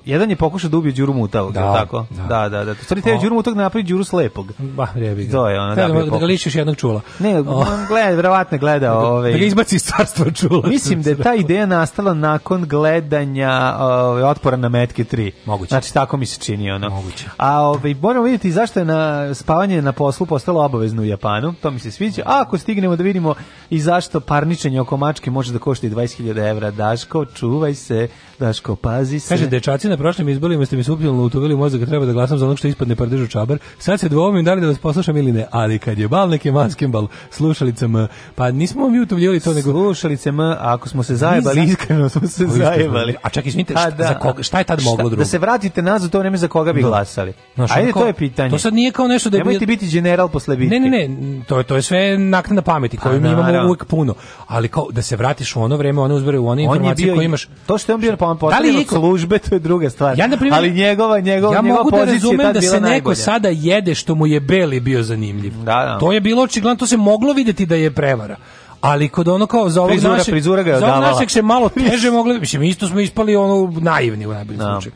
jedan je pokušao da ubije Đuru Mutavog, da, tako? Da, da, da. da. Stvari te Đuru Mutavog da napravi Đuru Slepog. Ba, rebi ga. To je ona, da, da, da ga lišiš jednog čula. Ne, oh. gleda, verovatno gleda da ove... Ovaj- da ga izbaci iz carstva čula. Mislim da je ta ideja nastala nakon gledanja ove, ovaj, otpora na Metke 3. Moguće. Znači, tako mi se čini ono. Moguće. A ovaj, moramo vidjeti zašto je na spavanje na poslu postalo obavezno u Japanu, to mi se sviđa. A ako stignemo da vidimo i zašto parničenje oko mačke može da košta i 20.000 evra, Daško, čuvaj se, Daško, pazi se. Kaže, dečaci na prošlim izborima ste mi suptilno utovili mozak da treba da glasam za ono što ispadne pardežu čabar. Sad se dvoumim da li da vas poslušam ili ne, ali kad je bal neke maskembal slušalice M, pa nismo mi utovljivali to nego slušalicam, M, ako smo se zajebali, iskreno smo se [laughs] zajebali. A čak izvinite, pa šta, da, za koga, šta je tad šta, moglo da drugo? Da se vratite nazad, to vreme za koga bi da. glasali. Znaš, Ajde, to je pitanje. To sad nije kao nešto da je... Nemojte biti general posle bitke. Ne, ne, ne, to, to je sve na pameti pa koju mi imamo uvek puno. Ali kao da se vratiš u ono vreme, one uzbore u one informacije koje imaš. To što je on bio pa on da tužbe to je druga stvar. Ja na ali njegova njegova ja njegova mogu da da se neko najbolja. sada jede što mu je Beli bio zanimljiv. Da, da. To je bilo očigledno, to se moglo videti da je prevara ali kod ono kao za ovog prizura, našeg, prizura ga je za našeg se malo [laughs] teže mogli, mislim, isto smo ispali ono naivni u najboljem no. Da. slučaju.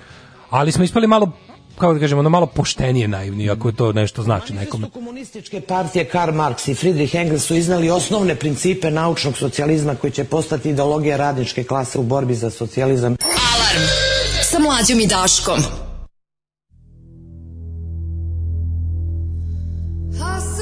Ali smo ispali malo kako da kažemo, ono malo poštenije naivni, ako to nešto znači nekom. nekome. komunističke partije Karl Marx i Friedrich Engels su iznali osnovne principe naučnog socijalizma koji će postati ideologija radničke klase u borbi za socijalizam. Alarm! sa mlađom i Daškom. Hustle.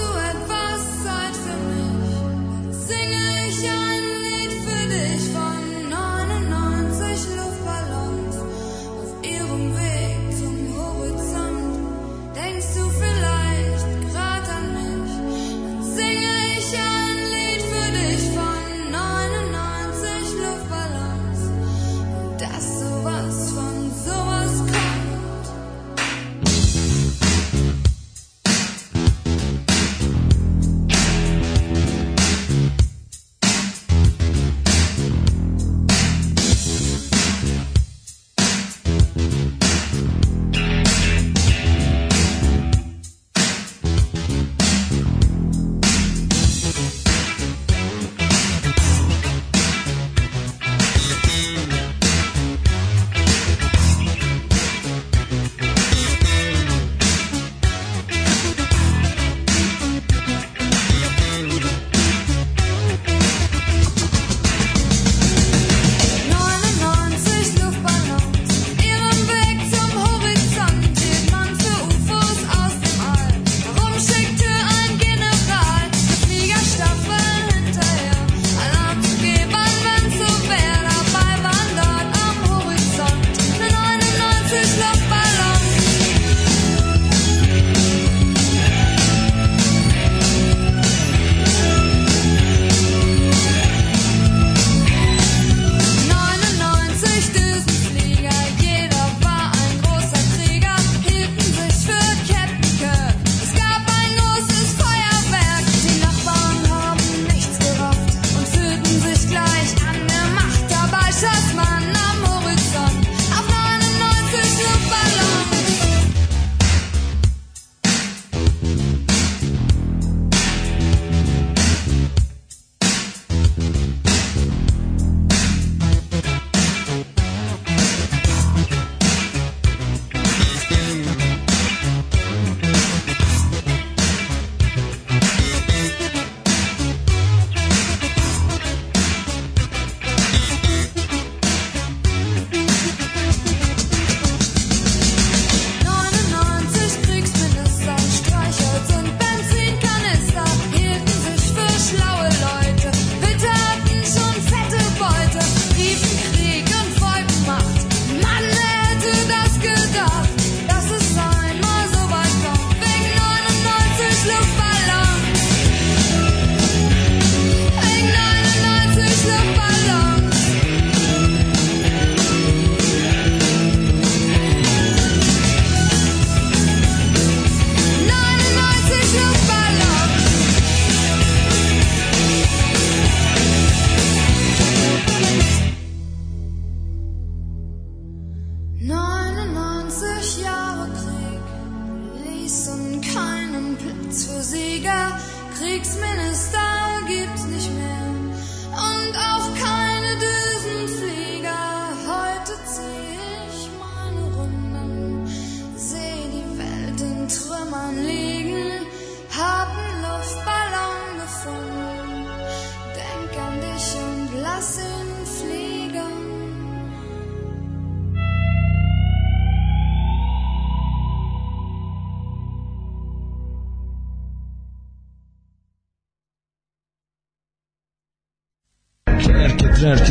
zu Sieger, Kriegsminister.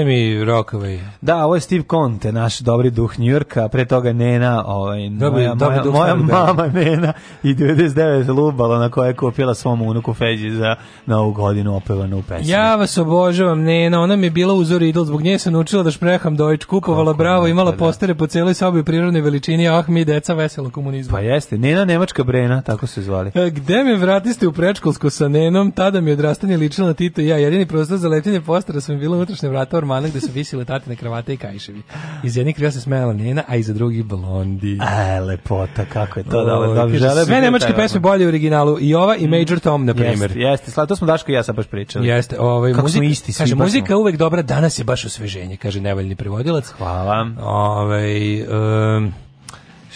Daj mi Rockaway. Ovaj. Da, ovo je Steve Conte, naš dobri duh New York Grka, pre toga Nena, ovaj, dobi, moja, dobi, moja, moja mama Nena i 99 lubalo na koje je kupila svom unuku Feđi za novu godinu opevanu pesmi. Ja vas obožavam, Nena, ona mi je bila uzor idol, zbog nje sam naučila da špreham dojč, kupovala Kako bravo, ne, imala da, da. postere po celoj sobi u prirodnoj veličini, ah mi deca veselo komunizmu. Pa jeste, Nena Nemačka Brena, tako se zvali. E, gde me vratiste u prečkolsko sa Nenom, tada mi je odrastanje ličilo na Tito i ja, jedini prostor za lepljenje postara sam bila unutrašnje vrata ormana gde su visile tatine kravate i kajševi. Iz jednih krija se smela Nena, žena, a iza drugih blondi. E, lepota, kako je to o, da, da, Sve nemačke pesme bolje u originalu, i ova i Major mm, Tom, na primjer. Jeste, jeste, to smo Daško i ja sad baš pričali. Jeste, ovaj, kako muzika, smo isti, kaže, baš muzika je uvek dobra, danas je baš osveženje, kaže nevaljni prevodilac. Hvala. Ovaj, um,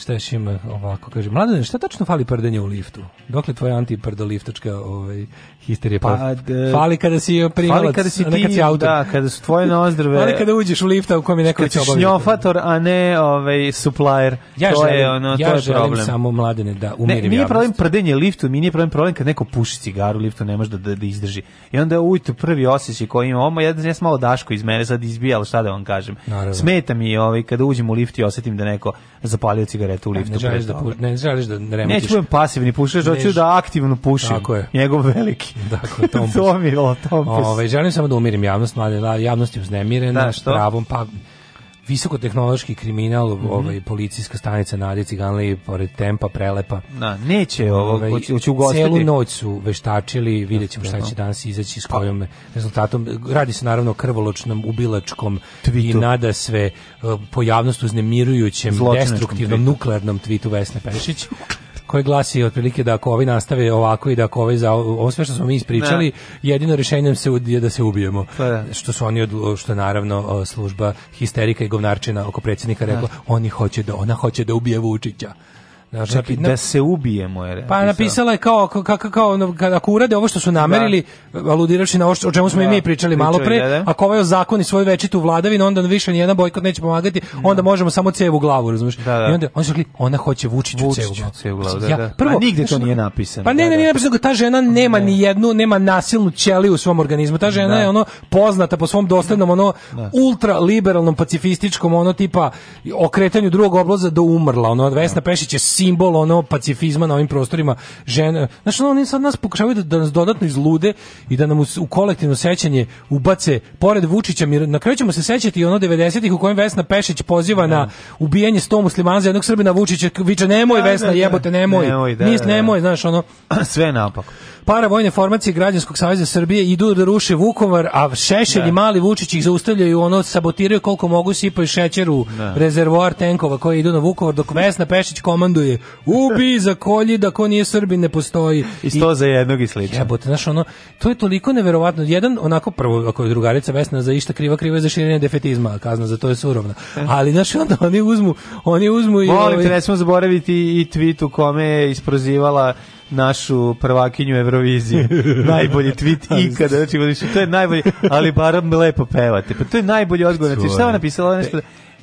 šta još ima ovako, kaže, mladen, šta tačno fali prdenje u liftu? Dokle tvoja antiprdoliftačka ovaj, histerija? Pa, pa d... fali kada si primalac, fali kada si ti, si autor. Da, kada su tvoje nozdrave. fali kada uđeš u lifta u kom je neko će obavljati. šnjofator, a ne ovaj, supplier. Ja to želim, je, ono, ja to je želim problem. samo mladene da umirim ne, mi nije problem prdenje liftu, mi nije problem problem kad neko puši cigaru u liftu, ne može da, da, da izdrži. I onda ujte prvi osjećaj koji ima, ovo je ja da sam malo daško iz mene sad izbija, ali šta da vam kažem. Naravno. Smeta mi ovaj, kada uđem u lift i osetim da neko zapalio cigaretu cigaretu u liftu. Ne, ne želiš da, puš, ne želiš da remetiš. Neću budem pasivni pušač, hoću da aktivno pušim. Tako je. Njegov veliki. Dakle, tompus. [laughs] to mi je, tompus. [laughs] Ove, ovaj, želim samo da umirim javnost, mlade, javnost je uznemirena, da, što? pravom, pa visokotehnološki kriminal, mm -hmm. ovaj policijska stanica na Adi Ciganli pored Tempa prelepa. Na, da, neće ovo, ovaj, hoće ugostiti. Celu noć su veštačili, videćemo šta da, da. će danas izaći s kojim pa. rezultatom. Radi se naravno o krvoločnom, ubilačkom Twitu. i nada sve eh, pojavnost uznemirujućem, destruktivnom, tweetu. nuklearnom tvitu Vesne Pešić. [laughs] koje glasi otprilike da ako ovi nastave ovako i da ako ovi za ovo sve što smo mi ispričali, da. jedino rešenje se je da se ubijemo. Pa da. Što su oni od, što je naravno služba histerika i govnarčina oko predsjednika da. rekla, da. oni hoće da ona hoće da ubije Vučića. Znači, Čekaj, da se ubijemo, je Pa napisala je kao, kao, kao, ako urade ovo što su da. namerili, da. aludirajući na ovo što, o čemu smo da. i mi pričali malo pre, da, da, ako ovaj zakon i svoju večitu vladavinu, onda više nijedan bojkot neće pomagati, da. onda možemo samo cevu u glavu, razumiješ? I onda, oni su rekli, ona hoće Vučiću Vučić cevu glavu. Cevu glavu da, ja, prvo, A nigde to nije napisano. Pa ne, ne, nije napisano, ta žena nema ni jednu, nema nasilnu ćeliju u svom organizmu, ta žena je ono poznata po svom doslednom, ono, ultra liberalnom, pacifističkom, ono tipa okretanju drugog obloza do umrla, ono, Vesna Pešić je simbol ono pacifizma na ovim prostorima žena. znači ono, oni sad nas pokušavaju da, da nas dodatno izlude i da nam u, u kolektivno sećanje ubace pored Vučića, mir, na kraju ćemo se sećati ono 90-ih u kojem Vesna Pešić poziva na da. ubijanje 100 muslimana za jednog Srbina Vučića, viče nemoj da, Vesna, da, jebote nemoj. Nemoj, da, Nis, nemoj, znaš, ono [clears throat] sve napako para vojne formacije Građanskog saveza Srbije idu da ruše Vukovar, a Šešelj da. i Mali Vučić ih zaustavljaju, ono sabotiraju koliko mogu, sipaju šećer u da. rezervoar tenkova koji idu na Vukovar, dok Vesna Pešić komanduje ubi, zakolji, da ko nije Srbin ne postoji. I sto za jednog i slično. Jebote, znaš, ono, to je toliko neverovatno. Jedan, onako, prvo, ako je drugarica Vesna za išta kriva, kriva je za širenje defetizma, a kazna za to je surovna. Eh. Ali, znaš, onda oni uzmu, oni uzmu i... Molim te, ovaj ne smo zaboraviti i tweet u kome je isprozivala našu prvakinju Eurovizije. [laughs] najbolji tweet ikada, znači to je najbolji, ali bar lepo pevate. Pa to je najbolji odgovor. Znači šta je napisala nešto e,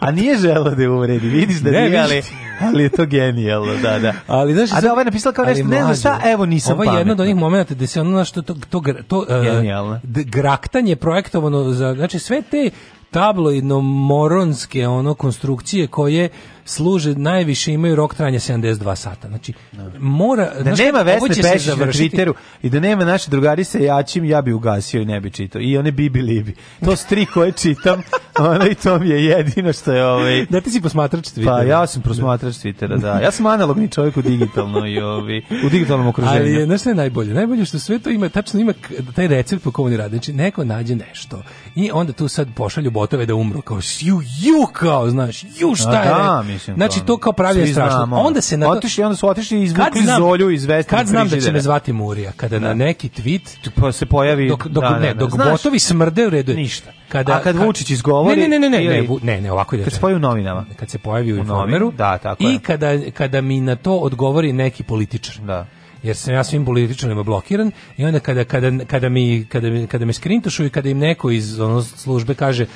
A nije želeo da je uvredi, vidiš da ne, nije, ali, ali je to genijalno, da, da. Ali, znaš, A da, ovaj je napisala kao nešto, ne znam šta, evo nisam Ovo je pametno. jedno od onih momenta gde se ono, što to, to, to uh, graktanje projektovano, za, znači sve te tabloidno moronske ono konstrukcije koje služe najviše imaju rok trajanja 72 sata. Znači no. mora da znači, nema veze Pešić na Twitteru i da nema naše drugari se jačim, ja bi ugasio i ne bi čitao. I one bibi libi. To su tri koje čitam, [laughs] ono to mi je jedino što je ovaj. Da ti si posmatrač Twittera. Pa ja sam posmatrač Twittera, da. Ja sam analogni čovjek u digitalno i ovaj, u digitalnom okruženju. Ali znaš što je najbolje? Najbolje što sve to ima, tačno ima taj recept po kojem oni rade. Znači neko nađe nešto i onda tu sad pošalju botove da umru kao ju ju kao znaš ju šta je da, mislim. Znači to kao pravi strašno. Onda se na otišli, onda su otišli i izvukli znam, Zolju iz Vesti. Kad znam da će me zvati Murija, kada na da. neki tweet pa se pojavi dok dok da, da, ne, da. dok znaš, botovi smrde u redu. Ništa. Kada A kad Vučić izgovori Ne, ne, ne, ne, ili, ne, ne, ne, ovako ide. Kad se pojavi u novinama. Kad se pojavi u, u informeru. Da, tako I kada kada mi na to odgovori neki političar. Da jer sam ja svim političarima blokiran i onda kada, kada, kada, mi, kada, mi, kada me skrintušu i kada im neko iz ono, službe kaže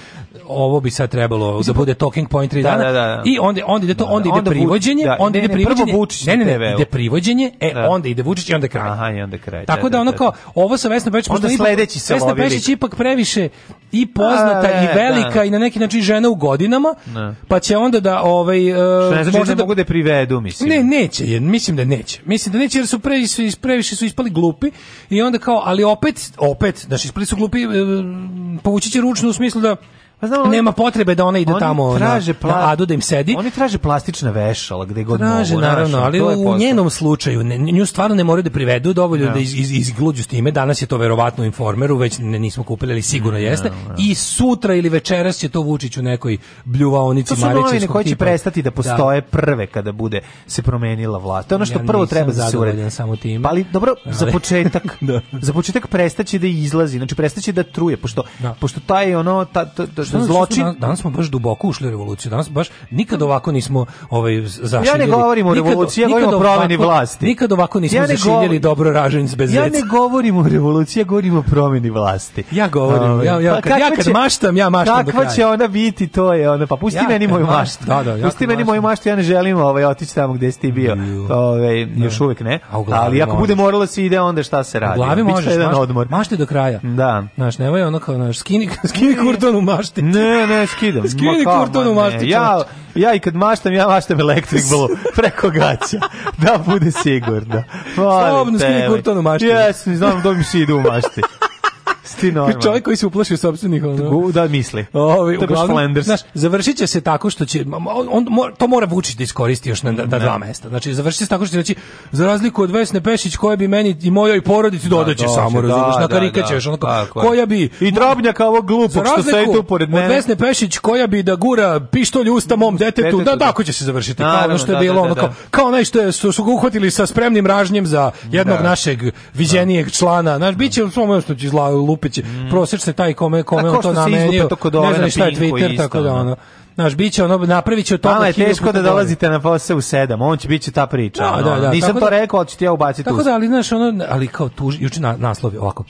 ovo bi sad trebalo da bude talking point 3 da, dana da, da, da, i onda, onda ide to, da, da. onda ide onda privođenje, onda ide privođenje, ne, ne, ne, ide privođenje, e, onda ide Vučić i onda kraj. Aha, i onda kraj. Tako da, ono kao, ovo sa Vesna Pešić, možda sledeći se Vesna Pešić ipak previše i poznata i e, velika i na neki način žena u godinama, pa će onda da, ovaj, e, možda da mogu da privedu, mislim. Ne, neće, jer, mislim da neće. Mislim da neće jer su pre previše su previše su ispali glupi i onda kao ali opet opet znači ispali su glupi e, povući će ručno u smislu da Pa znam, nema potrebe da ona ide oni tamo traže na, na Adu da im sedi. Oni traže plastična vešala gde god traže, mogu. naravno, ali u njenom slučaju ne, nju stvarno ne moraju da privedu dovoljno ja. Da. da iz, iz, izgluđu s time. Danas je to verovatno u informeru, već ne, nismo kupili, ali sigurno da, jeste. Ja, da. ja. I sutra ili večeras će to Vučić u nekoj bljuvaonici Marićevskog tipa. To su koji će prestati da postoje da. prve kada bude se promenila vlast. To je ono što prvo treba da se uredi. samo time. Pa ali dobro, ali. za početak, [laughs] da. za početak prestaće da izlazi, znači prestaće da truje, pošto, pošto taj ono, ta, ta, danas zločin. Danas, smo baš duboko ušli u revoluciju. Danas baš nikad da. ovako nismo ovaj zašli. Ja ne govorim o revoluciji, ja govorim o promeni vlasti. Nikad ovako nismo ja zašiljeli dobro ražen bez Ja ne govorim o revoluciji, ja govorim o promeni vlasti. Ja govorim, um, ja ja pa kad, ja kad će, maštam, ja maštam kakva do kraja. će ona biti, to je ona. Pa pusti ja meni moju maštu. Da, da, pusti meni moju maštu, ja ne želim ovaj otići tamo gde si ti bio. Ovaj da. još uvek ne. Ali ako bude moralo da se ide onda šta se radi? Glavi možeš, jedan odmor. Mašti do kraja. Da. Znaš, nemoj ono kao [laughs] skini skini kurdon u mašti mašti. Ne, ne, skidam. Skidi kurtonu mašti. Ja, ja i kad maštam, ja maštam electric bolo [laughs] preko gaća. Da bude sigurno. Molim Slobno skidi kurtonu mašti. Jesi, znam da mi se ide u mašti. Ti normalno. Čovjek koji se uplaši sopstvenih ono. Da misli. Ovi, to uglavnom, znaš, završit će se tako što će on, on to mora Vučić da iskoristi još na, da, dva mesta. Znači završit će se tako što će reći za razliku od Vesne Pešić koja bi meni i mojoj porodici da, dodaće samo da, razumeš na da, karikaćeš da. onako koja bi i drobnjak ovo glupo što sedi tu pored mene. Od Vesne Pešić koja bi da gura pištolj u usta mom detetu. Da tako će se završiti. Kao ono što je bilo kao onaj što su ga uhvatili sa spremnim ražnjem za jednog našeg viđenijeg člana. Naš biće u svom što će lupiti već mm. proseč se taj kome kome on to namenio. Ne znam šta je Twitter isto, tako da, da. ono. Naš biće ono napraviće to. Ali je teško da dolazite na posao u 7. On će biti ta priča. Da, ono. da, da, Nisam to da, rekao, ti ja ubaciti. Tako da, ali znaš ono, ali kao tu juče na, naslovi ovako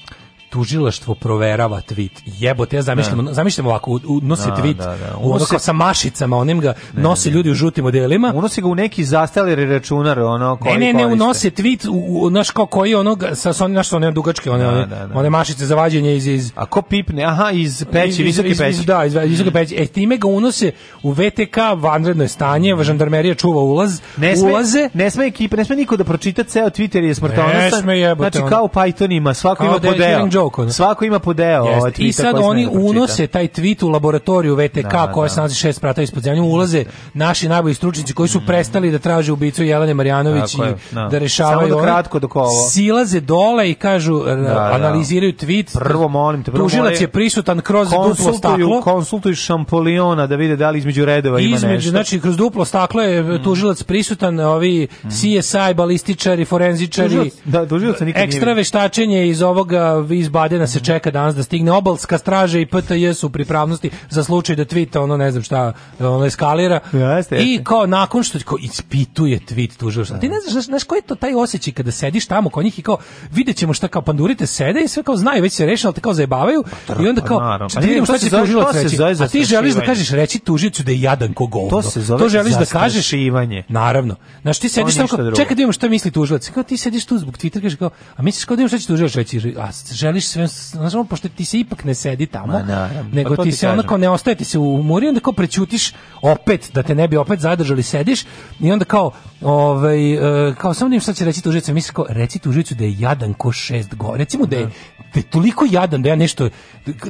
tužilaštvo proverava tweet. Jebote, ja zamišljam, da. ovako, unosi da, tweet, da, da. Unose, sa mašicama, onim ga ne, nose ljudi u žutim odelima. Unosi ga u neki zastavljeni računar, ono, koji Ne, ne, ne, unosi tweet, u, naš kao koji onog, sa, sa onim, naš, one dugačke, one, da, one, da, da. one mašice za vađenje iz, iz... A ko pipne? Aha, iz peći, iz, visoke peći. da, iz visoke mm. peći. E, time ga unose u VTK vanredno stanje, mm. žandarmerija čuva ulaz, ne sme, ulaze. Ne sme ekipa, ne sme niko da pročita ceo Twitter je smrtonosan. Ne sme jebote. Znači, kao Python ima, svako ima po da rok. Ono. Svako ima po deo. I sad oni unose taj tweet u laboratoriju VTK da, koja da. se nalazi šest prata ispod zemlje. Ulaze naši najbolji stručnici koji su mm. prestali da traže ubicu Jelene Marjanović Tako i da. da rešavaju. Samo da kratko dok ovo. Silaze dole i kažu, da, da, analiziraju tweet. Prvo molim te. Prvo tužilac molim, je prisutan kroz duplo staklo. Konsultuju šampoliona da vide da li između redova između, ima nešto. Znači, kroz duplo staklo je mm. tužilac prisutan, ovi mm. CSI, balističari, forenzičari, da, tužilac nikad ekstra veštačenje iz ovoga, iz Badena se čeka danas da stigne obalska straža i PTJ su u pripravnosti za slučaj da tvita ono ne znam šta ono eskalira jeste, i kao nakon što kao ispituje tvit tužilaštva ti ne znaš, znaš koji je to taj osećaj kada sediš tamo kod njih i kao videćemo šta kao pandurite sede i sve kao znaju već se rešilo al te kao zajebavaju pa i onda pa kao pa, šta, vidimo šta će tužilac reći a ti želiš da kažeš reći tužiocu da je jadan ko to, se zove to želiš da kažeš ivanje. naravno znaš ti sediš tamo čekaj da vidimo šta misli tužilac kao ti sediš tu zbog tvita kažeš kao a misliš kao da imaš šta će tužilac reći a želiš vidiš sve, znaš, ono, pošto ti se ipak ne sedi tamo, Ma, pa nego pa ti, ti se onako ne ostaje, ti se umori, onda kao prećutiš opet, da te ne bi opet zadržali, sediš i onda kao, ovaj, e, kao samo nešto šta će reći tužica, misli kao, reci tužicu da je jadan ko šest go, recimo da je, da. da je toliko jadan da ja nešto,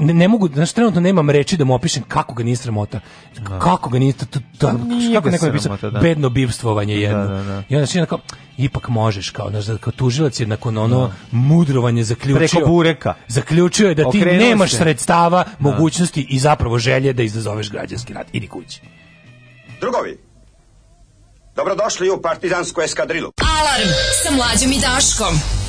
ne, ne mogu, znaš, trenutno nemam reči da mu opišem kako ga nije sramota, da. kako ga nije, to, da, kako neko je pisao, da. bedno bivstvovanje jedno. Da, da, da. I onda ipak možeš, kao, znaš, kao tužilac je nakon ono mudrovanje zaključio. Preko bure čoveka. Zaključio je da ti Okrenuo nemaš se. sredstava, da. mogućnosti i zapravo želje da izazoveš građanski rat. Idi kući. Drugovi, dobrodošli u partizansku eskadrilu. Alarm sa mlađom i Daškom.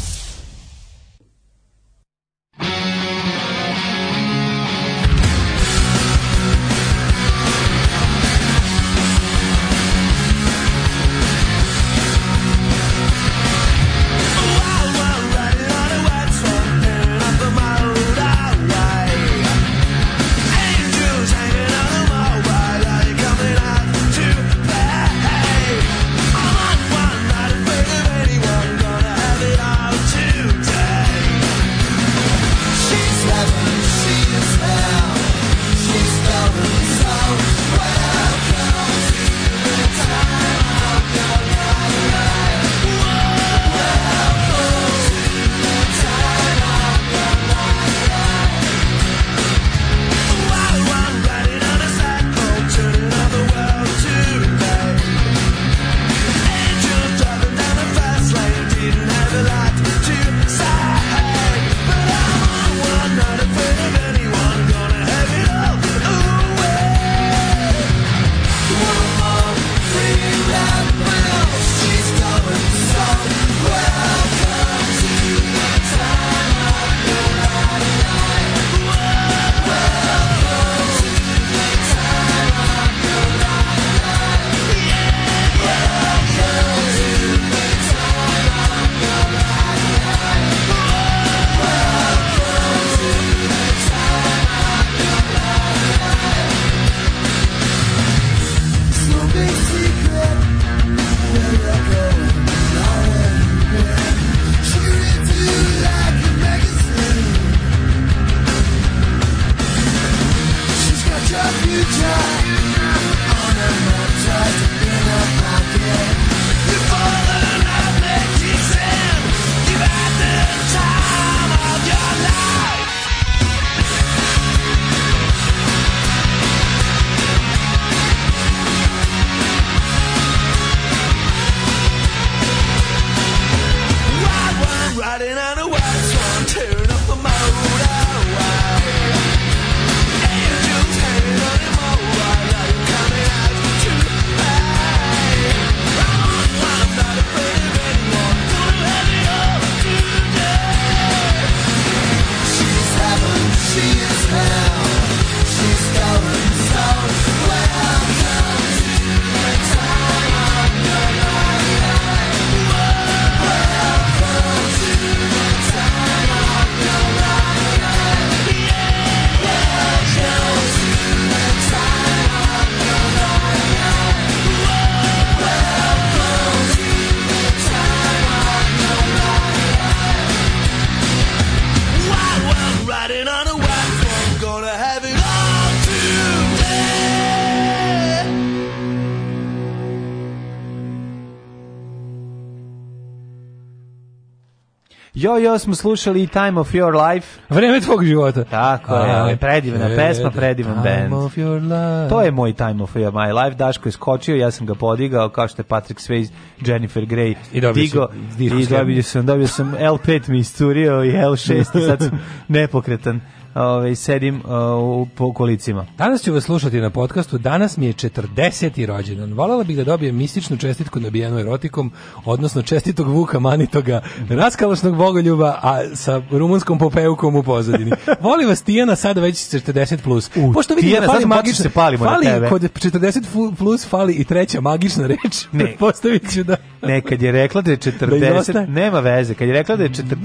Jo, jo, smo slušali Time of Your Life. Vreme tvog života. Tako A, je, predivna e, pesma, predivan time band. Of your life. To je moj Time of your, My Life, Daško je skočio, ja sam ga podigao, kao što je Patrick Swayze, Jennifer Grey I digo. Sam, i dobio sam, dobio sam L5 mi iscurio i L6 sad sam [laughs] nepokretan ove, ovaj, sedim uh, u, po kolicima. Danas ću vas slušati na podcastu. Danas mi je 40. rođendan. Volela bih da dobijem mističnu čestitku nabijenu erotikom, odnosno čestitog Vuka Manitoga, raskalašnog bogoljuba, a sa rumunskom popevkom u pozadini. [laughs] Voli vas Tijana sada već 40 plus. U, Pošto vidim Tijana, da fali magična, palimo fali na tebe. kod 40 plus fali i treća magična reč. Ne. Pretpostavit [laughs] ću da nekad je rekla da je 40, da nema veze, kad je rekla da je 40,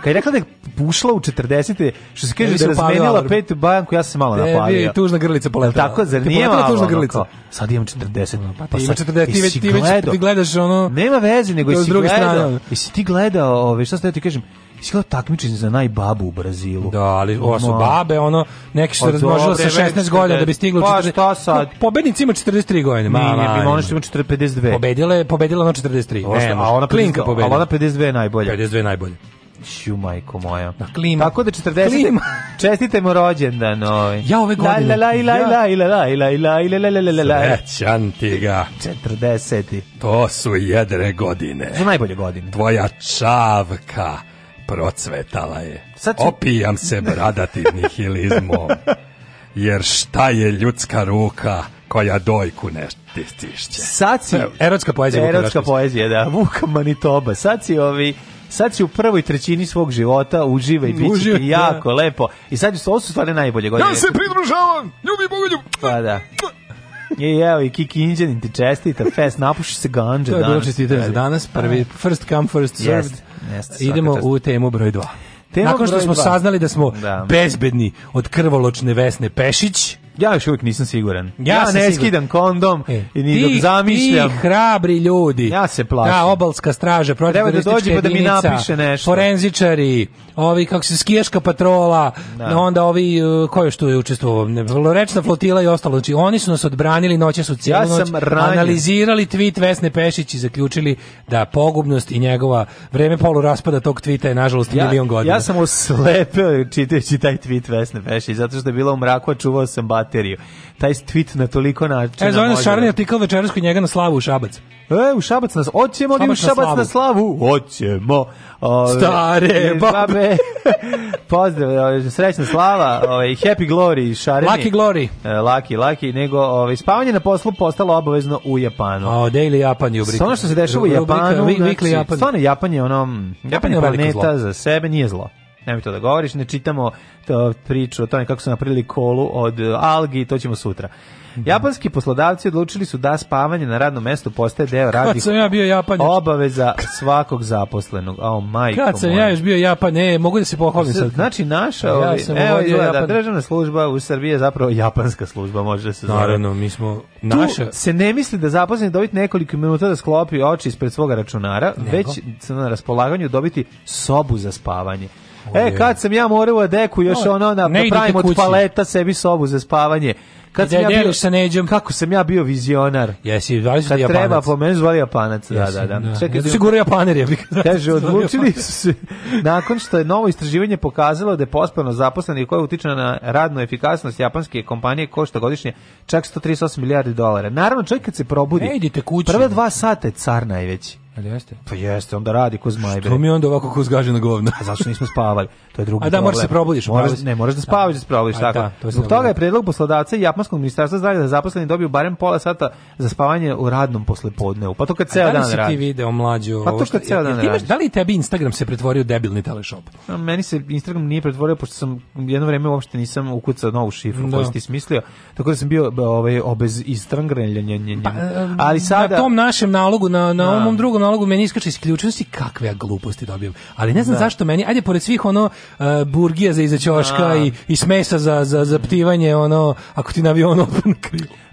kad je rekla da je ušla u 40, što se kaže da je razmenjala pet banku, ja sam se malo napalio. E, tužna grlica poletala. Tako, zar nije malo? Tužna grlica. Ono, sad imam 40. Pa, pa sad, 40, ti već, ti već ti gledaš ono... Nema veze, nego si gledao, si ti gledao, ove, ovaj, šta ste ja ti kažem, Izgleda takmičenje za najbabu u Brazilu. Da, ali ova su babe, ono, neki su razmnožila sa 16 godina da bi stiglo... Pa šta sad? Pobednici ima 43 godine. Ma, nije, nije, ono što ima 52. Pobedila je, pobedila ona 43. Ne, a ona Klinka pobedila. A ona 52 je najbolja. 52 je najbolja. Ću majko moja. Na klima. Tako da 40. Klima. Čestite mu rođendan, ovaj. Ja ove godine. La la la la la la la la la la la la. Srećan ti ga. 40. To su jedne godine. Za najbolje godine. Tvoja čavka procvetala je. Sad ću... Opijam se bradati nihilizmom, jer šta je ljudska ruka koja dojku ne stišće. Sad si... erotska poezija. Erotska poezija, da. Vuka Manitoba. Sad si ovi sad si u prvoj trećini svog života uživa i bit će da. jako lepo. I sad su, ovo su stvarno najbolje godine. Ja se pridružavam! Ljubi Boga Pa da. I evo i Kiki Inđanin ti čestita, fest, napuši se ganđe danas. To je bilo čestitanje za da, da. danas, prvi, first come, first served. Yes. Jeste, Idemo u temu broj 2. Nakon što smo dva. saznali da smo da. bezbedni od krvoločne Vesne Pešić, Ja još uvijek nisam siguran. Ja, ja ne skidam kondom e. i ni dok zamišljam. Ti hrabri ljudi. Ja se plašim. Ja, obalska straža, protivteroristička da dođe pa da mi napiše nešto. Forenzičari, ovi kako se skijaška patrola, da. onda ovi e, ko još tu je učestvovao, rečna flotila i ostalo. Znači oni su nas odbranili noće su cijelu ja noć analizirali tweet Vesne Pešić i zaključili da pogubnost i njegova vreme polu raspada tog tvita je nažalost ja, milion godina. Ja sam oslepeo čitajući taj tweet Vesne Pešić zato što je bila u mraku, a čuvao sam bat materiju. Taj tweet na toliko načina. E, zove nas Šarni artikl večeras kod njega na slavu u Šabac. E, u Šabac nas, oćemo li da u Šabac na slavu? Na Oćemo. Stare babe. [laughs] Pozdrav, srećna slava, ove, happy glory, Šarni. Lucky glory. E, lucky, lucky, nego ove, spavanje na poslu postalo obavezno u Japanu. O, daily Japan je Ono što se dešava u Japanu, znači, Japan. stvarno Japan je ono, Japan, je planeta za sebe, nije zlo nemoj to da govoriš, ne čitamo to priču o tome kako su napravili kolu od e, algi, to ćemo sutra. Mhm. Japanski poslodavci odlučili su da spavanje na radnom mestu postaje deo radnih sam ja bio Japan, obaveza svakog zaposlenog. Oh majko Kad sam moj. ja još bio Japan, ne, mogu da se pohvalim sad. Znači naša, ja ovi, ovaj, evo izgleda, da državna služba u Srbiji je zapravo japanska služba, može da se zove. Naravno, mi smo naša. Tu se ne misli da zaposleni dobiti nekoliko minuta da sklopi oči ispred svoga računara, Nego. već se na raspolaganju dobiti sobu za spavanje. E, kad sam ja morao deku još no, ono, na, pravim od paleta sebi sobu za spavanje. Kad sam da ja bio sa neđem. Kako sam ja bio vizionar. Jesi, zvali su Kad Japanac. treba po meni zvali Japanac, da, da, da. da. Čekaj, ja sigurno Japaner je. Kaže, odlučili su se. Nakon što je novo istraživanje pokazalo da je pospano zaposlenih koja utiče na radnu efikasnost japanske kompanije košta godišnje čak 138 milijardi dolara. Naravno, čovjek kad se probudi, ne kući. prva dva sata je car najveći. Ali jeste? Pa jeste, onda radi ko zmaj. Što mi onda ovako ko zgažena govna? A zašto nismo spavali? To je drugi A da, moraš da se probudiš. Moraš, ne, moraš da spavaš, da, se probudiš, tako. Da, to Zbog toga je predlog poslodavca i Japanskog ministarstva zdravlja da zaposleni dobiju barem pola sata za spavanje u radnom poslepodnevu. Pa to kad ceo dan radi. Da li si ti video mlađu? Pa to kad ceo dan radi. Da li tebi Instagram se pretvorio u debilni teleshop? A, meni se Instagram nije pretvorio pošto sam jedno vreme uopšte nisam ukucao novu šifru da. koju si ti smislio. Tako da sam bio ovaj obez istrangrenja. Pa, Ali sada na tom našem nalogu na na da. ovom drugom monologu meni iskače isključenosti kakve ja gluposti dobijem. Ali ne znam da. zašto meni, ajde pored svih ono uh, burgija za izačoška ćoška i, i smesa za, za, za ptivanje, ono, ako ti na avion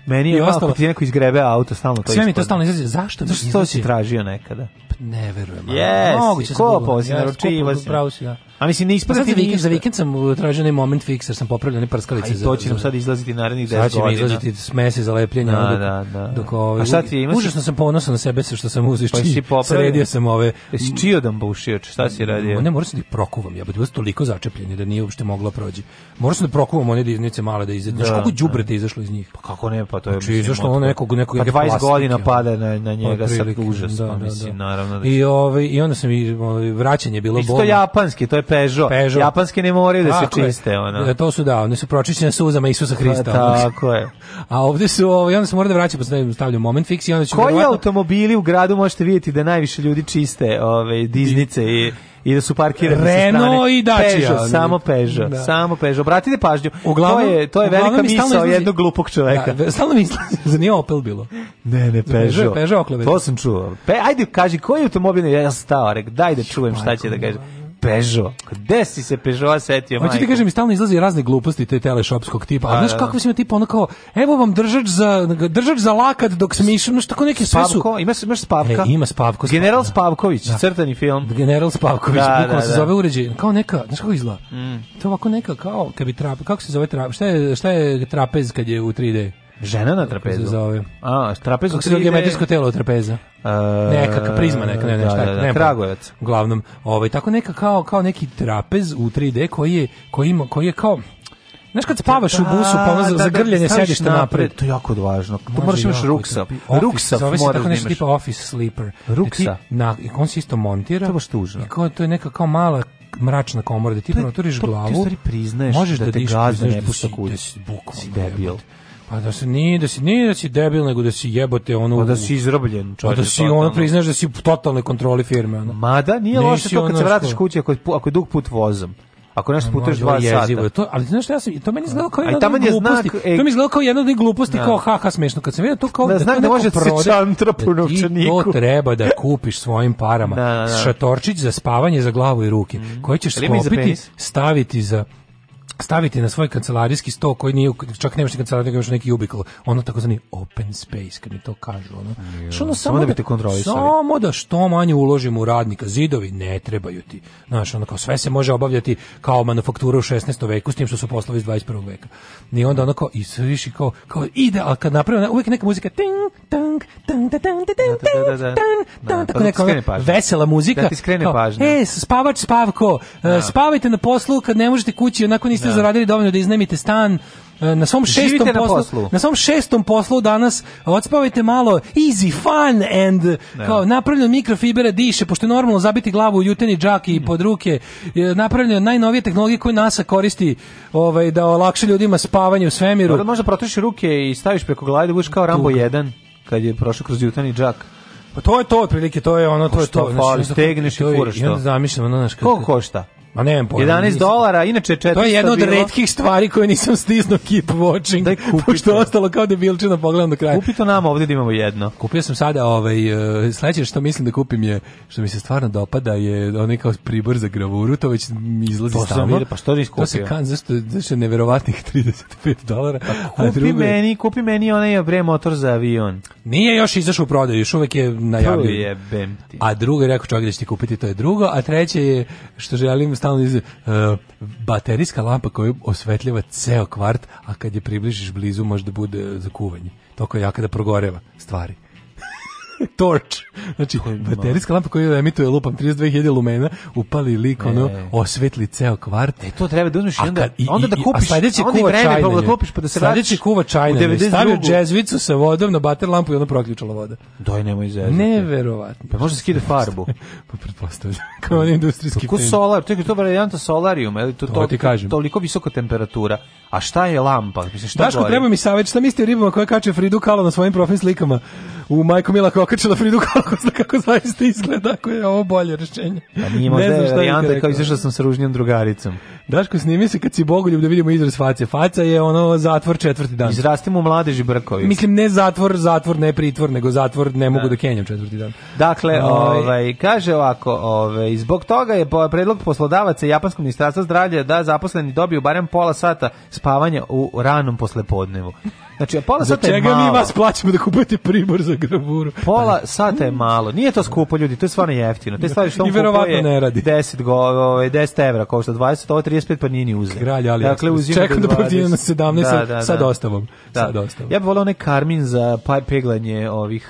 Meni je ostalo ti neko izgrebe auto stalno to. Sve mi to stalno izlazi. Zašto? Zašto to si tražio nekada? Pa ne verujem. Yes, moguće se kupovao si naručivao si. Pravo si da. A mislim ne pa isprati za vikend, za vikend sam uh, tražio onaj moment fixer, sam popravljao ne prskalice. A i to će nam sad izlaziti narednih 10 godina. Sad će mi izlaziti smese za lepljenje. Da, da, da. Dok ovaj, A šta ti imaš? Užasno sam ponosan na sebe sa što sam uzeo. Pa si popravio. Sredio sam ove. Jesi da bušioč, šta si radio? Ne, morao sam da ih prokuvam. Ja bih bio toliko začepljen da nije uopšte moglo da proći. Morao sam da prokuvam one diznice da male da izađe. Da, koliko da. đubreta izašlo iz njih? Pa kako ne, pa pa to je znači, mislim, zašto on nekog nekog 20 pa godina pada na na njega sa užasno, da, da, da, mislim, da, da. naravno. Da. I ovaj i onda se mi ovaj, vraćanje bilo bolno. Isto japanski, to je Peugeot. Peugeot. Japanski ne moraju da se čiste ona. E, to su da, oni su pročišćene suzama Isusa Hrista. Pa, tako je. [laughs] A ovde su ovaj onda se mora da vraća pa stavljaju moment fix i onda će Koji automobili u gradu možete videti da najviše ljudi čiste, ovaj diznice i i da su parkirani Renault sa strane. i Dacia. Peugeot, da. samo Peugeot, da. samo Peugeot. Obratite pažnju, uglavnom, to je, to je velika misao izlazi, jednog glupog čoveka. Da, stalno mi [laughs] za nije Opel bilo. Ne, ne, Peugeot. Peugeot, Peugeot To sam čuo. Pe, ajde, kaži, koji automobil je ja stao, rek, daj da čujem šta će da kaže. Peugeot? Gde si se Peugeot setio, majko? Hoću ti kažem, stalno izlazi razne gluposti te teleshopskog tipa. A, pa znaš da, kako da. se ima tipa ono kao, evo vam držač za, držač za lakat dok smišam, znaš tako neke sve su... Ima, imaš Spavka? E, ima Spavko. General da. Spavković, da. crtani film. General Spavković, da, da, da. se zove uređaj. Kao neka, znaš kako izgleda? Mm. To je ovako neka kao, kad bi trape, kako se zove trape, šta je, šta je trapez kad je u 3D? Žena na trapezu? Zove. A, trapezu 3D. Kako se geometrijsko telo trapeza? E, Nekaka prizma, neka, ne, ne, da, šta, da, da, ne, kragujevac. Uglavnom, ovaj, tako neka kao, kao neki trapez u 3D koji je, koji ima, koji je kao, Znaš kad spavaš da, u pa, busu, pa ono za, da, da, grljanje sediš napred. To je jako važno. To moraš imaš ruksa. Ruksa da moraš da tako nešto tipa office sleeper. Da ruksa. na, on se isto montira. To je baš tužno. I kao, to je neka kao mala mračna komora da ti pronatoriš glavu. Ti stvari priznaješ možeš da, da te gazne ne pušta kuda. Da si, da si, bukvalno, si debil. Jebati Pa da se nije, da si, nije da si debil, nego da si jebote ono... Pa da si izrobljen Pa da si totalno. ono priznaš da si u totalnoj kontroli firme. Ono. Mada nije loše to kad se vratiš što... kući ako, ako je dug put vozom. Ako nešto putuješ dva sata. To, ali znaš šta, ja sam, to meni izgledalo e, kao jedna od gluposti. Znak, e, to mi izgledalo kao jedna od gluposti, da. kao haha smešno. Kad sam vidio to kao da, da, znak, da može da prode, se čantra po da ti to treba da kupiš svojim parama. Da, da, da. Šatorčić za spavanje, za glavu i ruke. Mm. Koje ćeš skopiti, staviti za staviti na svoj kancelarijski sto koji nije čak nemaš ni kancelariju nego neki ubikl ono takozvani open space kad mi to kažu ono što ono samo, samo da, da samo da što manje uložimo u radnika zidovi ne trebaju ti znaš ono kao sve se može obavljati kao manufaktura u 16. veku s tim što su poslovi iz 21. veka ni onda ono kao i sve više kao kao ide al kad napravi uvijek neka muzika ting tang tang tang tang tang tang tako neka vesela muzika da ti skrene pažnju e spavač spavko e, da. spavajte na poslu kad ne možete kući onako niste niste da. zaradili dovoljno da iznemite stan, e, na svom šestom na poslu, poslu, na svom šestom poslu danas odspavajte malo easy fun and ne. Da. kao napravljeno mikrofibera diše pošto je normalno zabiti glavu u juteni džak i pod ruke napravljeno najnovije tehnologije koje NASA koristi ovaj da olakša ljudima spavanje u svemiru. Možda možda protušiš ruke i staviš preko glave da budeš kao Rambo Tuk. 1 kad je prošao kroz juteni džak. Pa to je to, otprilike, to je ono, to je pa to. Fali, stegneš i furaš to. I onda zamišljam, ono, znaš, kako... Koliko košta? Ma ne pojma. 11 dolara, inače 400 To je jedna od bilo. retkih stvari koje nisam stisnuo keep watching, Daj, pošto to. ostalo kao debilčina pogledam do kraja. Kupi to nama, ovdje da imamo jedno. Kupio sam sada, ovaj, e, sledeće što mislim da kupim je, što mi se stvarno dopada, je onaj kao pribor za gravuru, to već izlazi to Sam, pa što nisi kupio? To se kan, zašto, zašto je neverovatnih 35 [laughs] dolara. Pa, kupi, drugo... meni, kupi meni onaj bre motor za avion. Nije još izašao u prodaju, još uvek je najavljen. A drugo je rekao čovjek da će ti kupiti, to je drugo, a treće je što želim stalno iz, uh, e, baterijska lampa koja osvetljava ceo kvart, a kad je približiš blizu možda bude za kuvanje. Toko je jaka da progoreva stvari. [laughs] torch. Znači, baterijska lampa koja emituje lupam 32.000 lumena, upali lik, ono, e. osvetli ceo kvart. E, to treba da uzmeš i onda, i, onda da kupiš, a onda kuva vreme, pa da kupiš, pa da se vratiš. Sljedeći kuva čajne, stavio džezvicu sa vodom na bater lampu i onda proključala voda. Doj, nemoj zezati. Neverovatno. Pa možda skide farbu. [laughs] pa pretpostavljam, [laughs] kao on industrijski Kako solar, to je to varijanta solarium, ali to, to, to, toliko visoka temperatura. A šta je lampa? Mislim, šta Daško, treba mi savjet, šta mislite o ribama koje kače Fridu Kalo na svojim profil slikama u Majko Milako okače da vidu [laughs] kako, kako zaista izgleda, ako je ovo bolje rešenje. Pa nije možda ne znam šta varijanta kao izašao sam sa ružnjom drugaricom. Daško, snimi se kad si bogoljub da vidimo izraz face. Faca je ono zatvor četvrti dan. Izrastimo mladeži brkovi. Mislim, ne zatvor, zatvor, ne pritvor, nego zatvor ne mogu da, da kenjam četvrti dan. Dakle, ovaj, ovaj kaže ovako, ovaj, zbog toga je predlog poslodavaca Japanskog ministarstva zdravlja da zaposleni dobiju barem pola sata spavanja u ranom poslepodnevu. Znači, pola sata je malo. Za čega mi vas plaćamo da kupujete pribor za gravuru? Pola sata je malo. Nije to skupo, ljudi, to je stvarno jeftino. Te stvari što on kupuje ne radi. 10, go, 10 ovaj, evra, kao što 20, ovo 35 pa nije ni uzeo. Kralj, ali dakle, čekam da podijem na 17, da, da, sad da. ostavom. Da. Sad ostavom. Ja bih volao onaj karmin za pa- peglanje ovih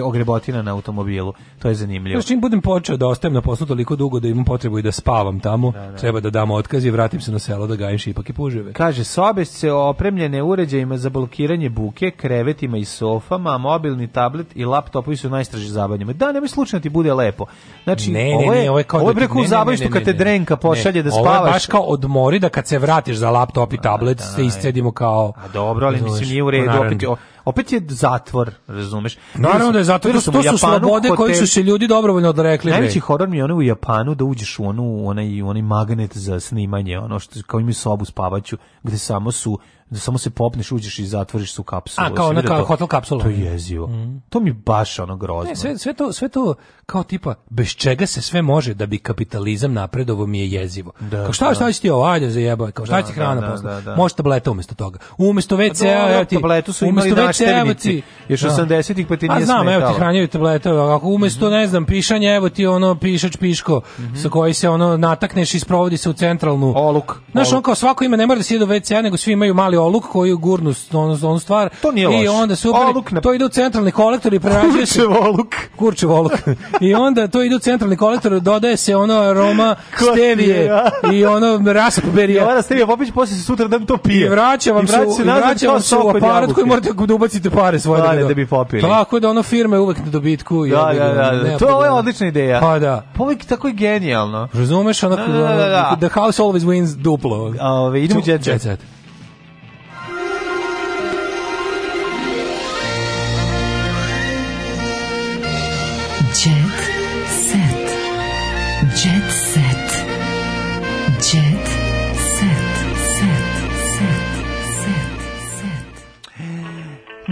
uh, ogrebotina na automobilu. To je zanimljivo. Znači, čim budem počeo da ostajem na poslu toliko dugo da imam potrebu i da spavam tamo, da, da. treba da dam otkaz i vratim se na selo da gajim šipak i puževe. Kaže, sobe se opremljene uređajima za blokiranje buke, krevetima i sofama, mobilni tablet i laptopovi su najstraži zabavljama. Da, nemoj slučajno da ti bude lepo. Znači, ne, ovo je, ne, ovo je, kao ovo je da preko zabavištu kad te drenka pošalje da spavaš. Ovo je baš kao odmori da kad se vratiš za laptop i da, tablet a, da, se iscedimo kao... A dobro, ali mislim nije u redu, opet, opet je zatvor, razumeš? Naravno da je zatvor, to, su slobode koje su se ljudi dobrovoljno odrekli. Najveći horor mi je ono u Japanu da uđeš u onu, onaj, onaj magnet za snimanje, ono što kao imaju sobu spavaću, gde samo su da samo se popneš, uđeš i zatvoriš su kapsulu. A kao ona kao to, hotel kapsula. To je jezivo. Mm. To mi baš ono grozno. Ne, sve, sve, to, sve to kao tipa bez čega se sve može da bi kapitalizam napredovao mi je jezivo. Da, kao šta, da. šta će ti ovo, ajde zajebaj, kao šta da, će hrana da, da, posle. Da, da, Može tableta umesto toga. Umesto pa WC-a, evo ti. Tabletu su imali naštevnici. Još 80-ih da. pa ti nije A znam, evo ti hranjaju tablete, ako umesto, ne znam, pišanja, evo ti ono pišač piško mhm. sa koji se ono natakneš i sprovodi se u centralnu. Oluk. Znaš, on kao svako ima, ne mora da sjede do WC-a, nego svi imaju mali oluk koju gurnu onu, ono stvar to nije loš. i onda se na... to ide u centralni kolektor i prerađuje se oluk kurčev oluk i onda to ide u centralni kolektor dodaje se ono aroma [laughs] stevije i ono raspberry ona stevija popić posle se sutra dan to pije i vraća vam I vraća se, vraća vam se u aparat koji morate da ubacite pare svoje da, da, da bi popili tako da ono firme uvek na dobitku i da, da, da, da, da. to je odlična ideja pa da povek pa tako je genijalno razumeš onako da, da, da, da, the house always wins duplo. Ove, idemo u jet set.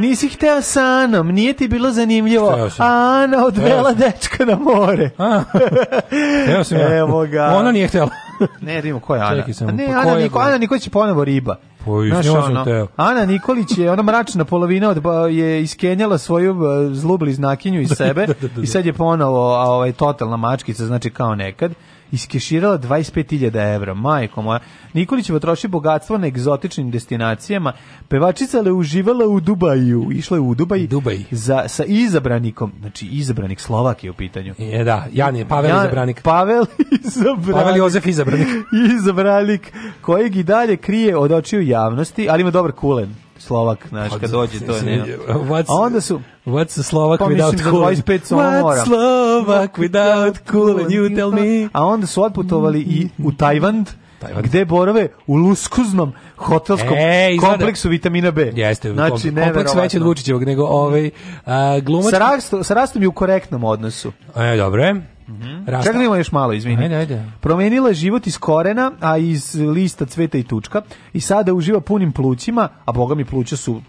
Nisi hteo sa Anom, nije ti bilo zanimljivo. A Ana odvela dečka na more. Evo hteo sam ja. Evo ga. Ona nije htjela. ne, Rimo, da ko je Ana? sam, ne, Ana, Niko, Ana Nikolić je ponovo riba. Po pa Znaš, ono, teo. Ana Nikolić je, ona mračna polovina od, je iskenjala svoju zlubli znakinju iz [laughs] da, sebe da, da, da, i da. sad je ponovo a, ovaj, totalna mačkica, znači kao nekad iskeširala 25.000 evra. Majko moja. Nikolićeva troši bogatstvo na egzotičnim destinacijama. Pevačica le uživala u Dubaju. Išla je u Dubaj, Dubaj. Za, sa izabranikom. Znači, izabranik Slovak je u pitanju. Je, da. Jan je Pavel Jan, izabranik. Pavel izabranik. [laughs] Pavel Jozef izabranik. izabranik, kojeg i dalje krije od očiju javnosti, ali ima dobar kulen. Slovak, znaš, pa kad da, dođe to ne. A onda su What's a Slovak pa without cool? Pa mislim da 25 What's Slovak without cool you tell me? A onda su otputovali i u Tajvan, Tajvan. Gde borave? U luskuznom hotelskom e, izgleda. kompleksu vitamina B. Jeste, znači, kom, kompleks veće od Vučićevog, nego ovaj, a, glumač... Sa rastom je u korektnom odnosu. E, dobro je. Mm -hmm. Čak još malo, izvini. Ajde, ajde. Promenila je život iz korena, a iz lista cveta i tučka i sada uživa punim plućima, a boga mi pluća su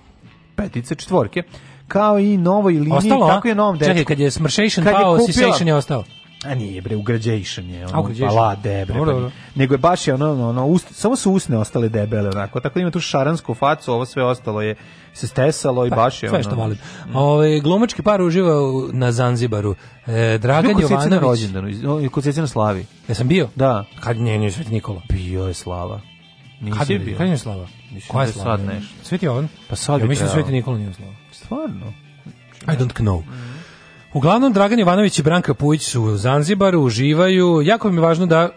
petice, četvorke, kao i novoj liniji, ostalo, tako a? je novom dečku. Čekaj, kad je Smršation pao, Sisation je ostao. A nije bre, ugrađation je, on A, pala debre. Dobro, pa dobro. Nego je baš je ono, ono, ust, samo su usne ostale debele, onako, tako da ima tu šaransku facu, ovo sve ostalo je se stesalo i pa, baš je ono. Sve što volim. Mm. Ove, glumački par uživa na Zanzibaru. E, Dragan Jovanović. Kod rođendan? rođendanu, kod Cecina Slavi. Ja sam bio? Da. Kad nije, nije Sveti Nikola. Bio je Slava. Nisam kad je, bio. Kad je Slava? Mislim Koja je da Slava? Sad nešto. Sveti Jovan? Pa sad ja, mislim da Sveti Nikola nije Slava. Stvarno? I don't know. Mm. Uglavnom, Dragan Jovanović i Branka Pujić su u Zanzibaru, uživaju. Jako mi je važno da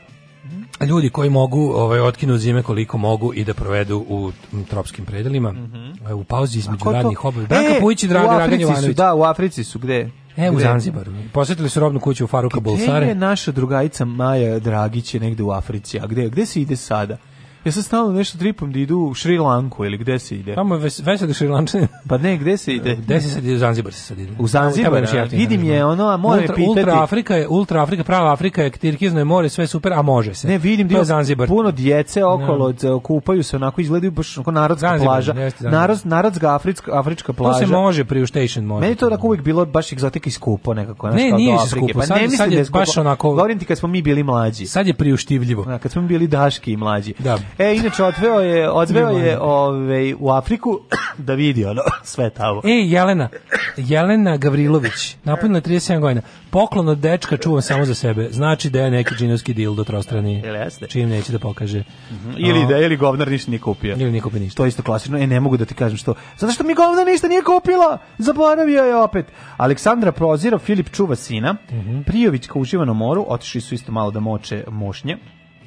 ljudi koji mogu ovaj otkinu zime koliko mogu i da provedu u tropskim predelima mm -hmm. u pauzi između radnih obaveza Branka e, Pujić i Dragan Dragan Jovanović da u Africi su gde E, u Zanzibaru. Posjetili su robnu kuću u Faruka Bulsare. Gde je naša drugajica Maja Dragić je negde u Africi, a gde, gde se ide sada? Ja sam stalno nešto tripom da idu u Šri Lanku ili gde se ide. Tamo je ves, veseli Šrilančani. [laughs] Pa ne, gde se ide? [laughs] Gde se sad ide? U Zanzibar se sad ide. U Zanzibar, ja, vidim je ono, a more ultra, pitati. Ultra Afrika je, ultra Afrika, prava Afrika je, Kirgizno je more, sve super, a može se. Ne, vidim dio, da Zanzibar. puno djece okolo, no. kupaju se, onako izgledaju baš onako narodska Zanzibar, plaža. Narod, narodska afrička, afrička plaža. To se može pri station može. Meni to tako uvijek bilo baš egzotika i skupo nekako. Ne, nije skupo. Pa sad, ne mislim da je skupo. Baš onako, Govorim ti kad smo mi bili mlađi. Sad je priuštivljivo. Da, kad smo bili daški i mlađi. Da. E, inače, otveo je, otveo je ove, ovaj, u Afriku da vidi ono sve tamo. E, Jelena, Jelena Gavrilović, napunila 37 godina. Poklon od dečka čuvam samo za sebe. Znači da je neki džinovski dil do trostrani. Ili jeste. Čim neće da pokaže. Mm -hmm. Ili da, ili govnar ništa nije kupio. Ili nije kupio ništa. To je isto klasično. E, ne mogu da ti kažem što. Zato što mi govnar ništa nije kupila. Zaboravio je opet. Aleksandra Prozirov, Filip čuva sina. Mm -hmm. Prijović ka uživanom moru. Otišli su isto malo da moče mošnje.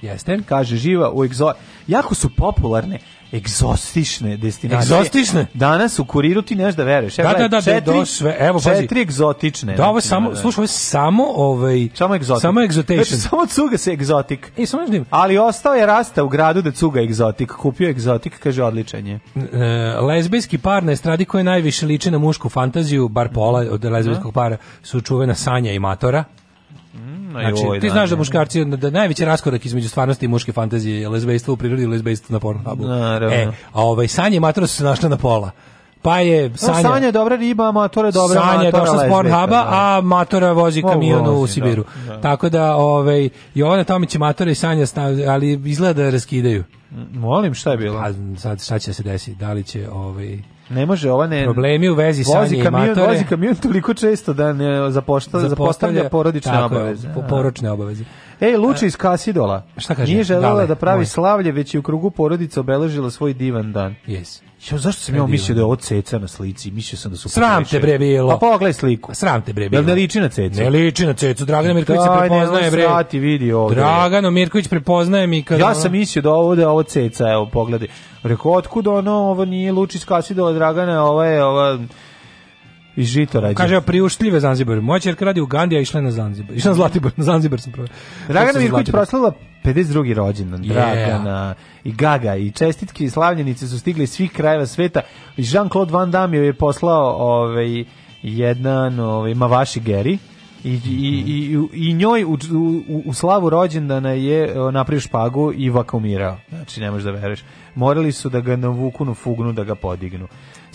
Jeste. Kaže, živa u egzo... Jako su popularne egzotične destinacije. Egzotične? Danas u kuriru ti neš da veruješ. Evo, da, da, da, da, četiri, do sve, evo, pazi. Četiri egzotične. Da, ovo znači, samo, da, da. slušaj, ovo samo, ovaj, samo egzotik. Samo egzotation. Znači, samo cuga se egzotik. I e, samo nešto Ali ostao je rasta u gradu da cuga egzotik. Kupio egzotik, kaže, odličan je. E, lezbijski par na estradi koje najviše liči na mušku fantaziju, bar pola od lezbijskog para, su čuvena Sanja i Matora. Znači, joj, znači, ovaj, ti da, znaš da, da muškarci, da, da najveći raskorak između stvarnosti i muške fantazije je lezbejstvo u prirodi i lezbejstvo na Pornhubu. E, a ovaj, Sanje i Matro su se našli na pola. Pa je Sanja... No, Sanja je dobra riba, Matora je dobra Sanja je došla s Pornhuba, da. a Matora vozi kamion u Sibiru. Da, da. Tako da, ovaj, Jovana Tomić i Matora i Sanja, ali izgleda da raskidaju. Molim, šta je bilo? A, sad, šta će se desiti? Da li će... Ovaj, Ne može ova ne. Problemi u vezi sa njim. Kamion, matore, vozi kamion toliko često da ne zapošta, zapostavlja porodične obaveze. Po, poročne obaveze. Ej, Luča iz Kasidola. E, šta kaže? Nije želela Dale, da pravi moj. slavlje, već je u krugu porodice obeležila svoj divan dan. Yes. Jo, zašto sam ja mislio da je ovo ceca na slici? Mislio sam da su Sram te bre bilo. Pa pogledaj sliku. Sram te bre bilo. Da ne liči na cecu. Ne liči na cecu. Dragana Mirković se prepoznaje bre. Srati vidi ovde. Dragano Mirković prepoznaje mi kad Ja sam mislio da ovo da je ovo ceca, evo pogledaj. Rekao otkud ono, ovo nije Lučić Kasidola Dragana, ovo je ovo i žitorađe. Kaže, priuštljive Zanzibar. Moja čerka radi u Gandija, išla je na Zanzibar. Išla na Zlatibor, na Zanzibar sam provio. Dragana Mirković proslala 52. rođendan. Yeah. Dragana i Gaga i čestitke i slavljenice su stigle svih krajeva sveta. Jean-Claude Van Damme je poslao ovaj, jedan ovaj, Mavaši Geri. I, i, i, i njoj u, u, u slavu rođendana je e, napravio špagu i vakumirao. Znači, ne možeš da veruješ. Morali su da ga navuku na fugnu, da ga podignu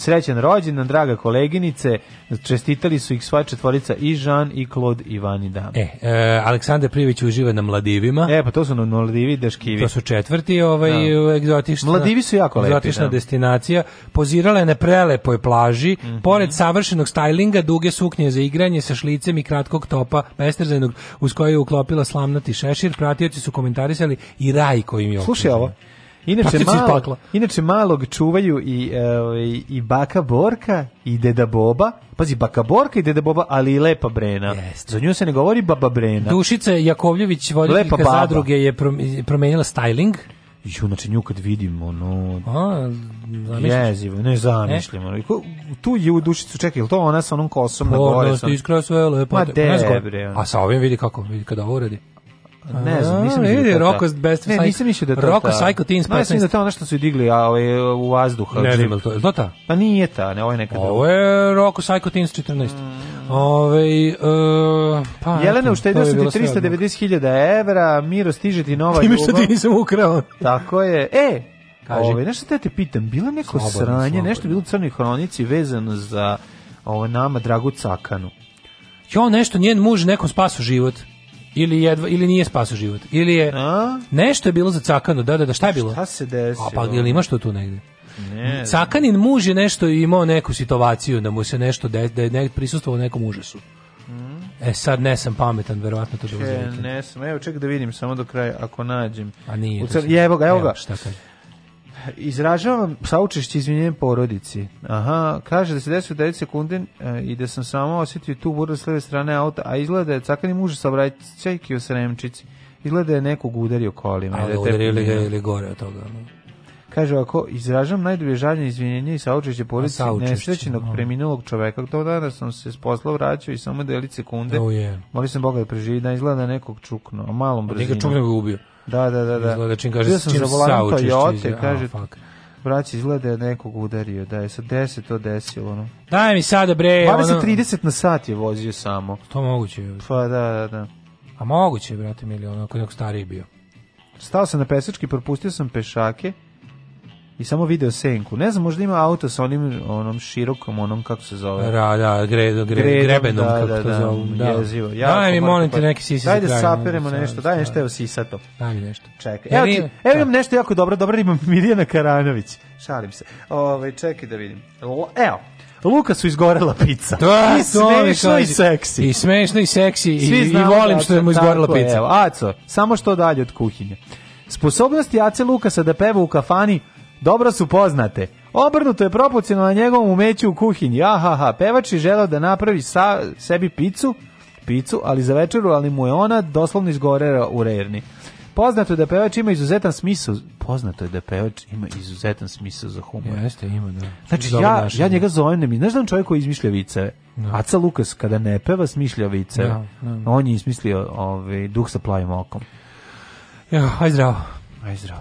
srećan rođendan, draga koleginice, čestitali su ih sva četvorica i Žan i Klod i Vanida. E, e, Aleksandar Privić uživa na Mladivima. E, pa to su na Mladivi deškivi. To su četvrti ovaj, da. egzotična. Mladivi su jako lepi. Egzotična da. destinacija. Pozirala je na prelepoj plaži, mm -hmm. pored savršenog stajlinga, duge suknje za igranje sa šlicem i kratkog topa, bestrzajnog, uz koje je uklopila slamnati šešir, pratioci su komentarisali i raj kojim je Slušaj ovo, Inače malo, inače malog čuvaju i e, ovaj i baka Borka i deda Boba. Pazi baka Borka i deda Boba, ali i lepa Brena. Yes. Za nju se ne govori baba Brena. Dušica Jakovljević voditeljka zadruge je promenila styling. Ju, znači nju kad vidim, ono... A, jezivo, ne zamišljamo. E? Tu je u dušicu, čekaj, je to ona sa onom kosom Porno na pa, gore? Porno da, ti iskra sve lepo. Ma de, bre. A sa ovim vidi kako, vidi kada ovo uradi. Ne znam, nisam mislio da Rocko Best Ne, nisam mislio da to Rocko Psycho Teens 15. Mislim da to ono što su digli a, ovaj, u vazduh. Ne znam, to je to ta? Pa nije ta, ne, ovo je neka druga. Ovo je Rocko Psycho Teens 14. Ove, uh, pa, Jelena, uštedio su ti 390.000 evra, Miro, stiže ti nova ljubav. Time što ti nisam ukrao. Tako je. E, Kaži. Ove, nešto da te pitam, bilo neko slobodno, sranje, slobodno. nešto bilo u crnoj hronici vezano za ovo nama Dragu Cakanu. Jo, nešto, njen muž nekom spasu život ili jedva ili nije spaso život ili je A? nešto je bilo za zacakano da da da šta je bilo šta se desilo a pa ili imaš što tu negde ne, Cakanin muž je nešto imao neku situaciju da mu se nešto de, da je ne, prisustvovao nekom užasu. Mm. E sad ne sam pametan, verovatno to dolazi. Ne sam, evo ček da vidim samo do kraja ako nađem. A nije. U car... Evo ga, evo ga. Evo, šta kaže? Izražavam saučešće izvinjenjem porodici. Aha, kaže da se desio 9 sekundi eh, i da sam samo osetio tu burdu s leve strane auta, a izgleda da je cakani muž sa vraćajki u sremčici. Izgleda da je nekog udario kolima. Da Ali da udarili ga ili gore od toga. Kaže ovako, izražam najdublje žaljenje izvinjenje i saučešće porodici nesrećenog no. preminulog čoveka. To dana sam se s posla vraćao i samo deli sekunde. Oh, yeah. Molim sam Boga da preživi, da izgleda da nekog čukno, a malom brzinom. Njega čukno ga ubio. Da, da, da. da. Izgleda čim kaže, sam čim saučiš. Toyota, kaže, oh, Brać izgleda je nekog udario, da je sa 10 to desilo. Ono. Daj mi sada bre. Bavi ono... 30 na sat je vozio samo. To moguće. Je. Pa da, da, da. A moguće, brate, mili, ako je stariji bio. Stao sam na pesački, propustio sam pešake, i samo video senku. Ne znam, možda ima auto sa onim onom širokom, onom kako se zove. Ra, da, gre, gre, Gredom, grebenom da, kako da, to da, zove. Da, jezivo. Ja, daj mi molim te pa neki sisi. Daj da saperemo nešto, daj nešto evo sisato. Daj mi nešto. Čekaj. Evo, ti, evo imam nešto jako dobro, dobro imam [laughs] Mirjana Karanović. Šalim se. Ovaj čekaj da vidim. Evo, Luka su izgorela pizza. Da, to, I smešno i seksi. I smešno i seksi i, i volim da što je mu izgorela pizza. Evo, Aco, samo što dalje od kuhinje. Sposobnosti Ace Lukasa da peva u kafani dobro su poznate. Obrnuto je proporcionalno njegovom umeću u kuhinji. Ahaha, pevač je želeo da napravi sa, sebi picu, picu, ali za večeru, ali mu je ona doslovno izgorera u rerni. Poznato je da pevač ima izuzetan smisao. Poznato je da pevač ima izuzetan smisao za humor. Jeste, ima, da. Znači, ja, ja da. njega zovem, ne da mi, znaš da on čovjek koji izmišlja viceve? No. Da. Aca Lukas, kada ne peva, smišlja viceve. No, no. On je izmislio ovaj, duh sa plavim okom. Ja, aj zdravo. Aj zdravo.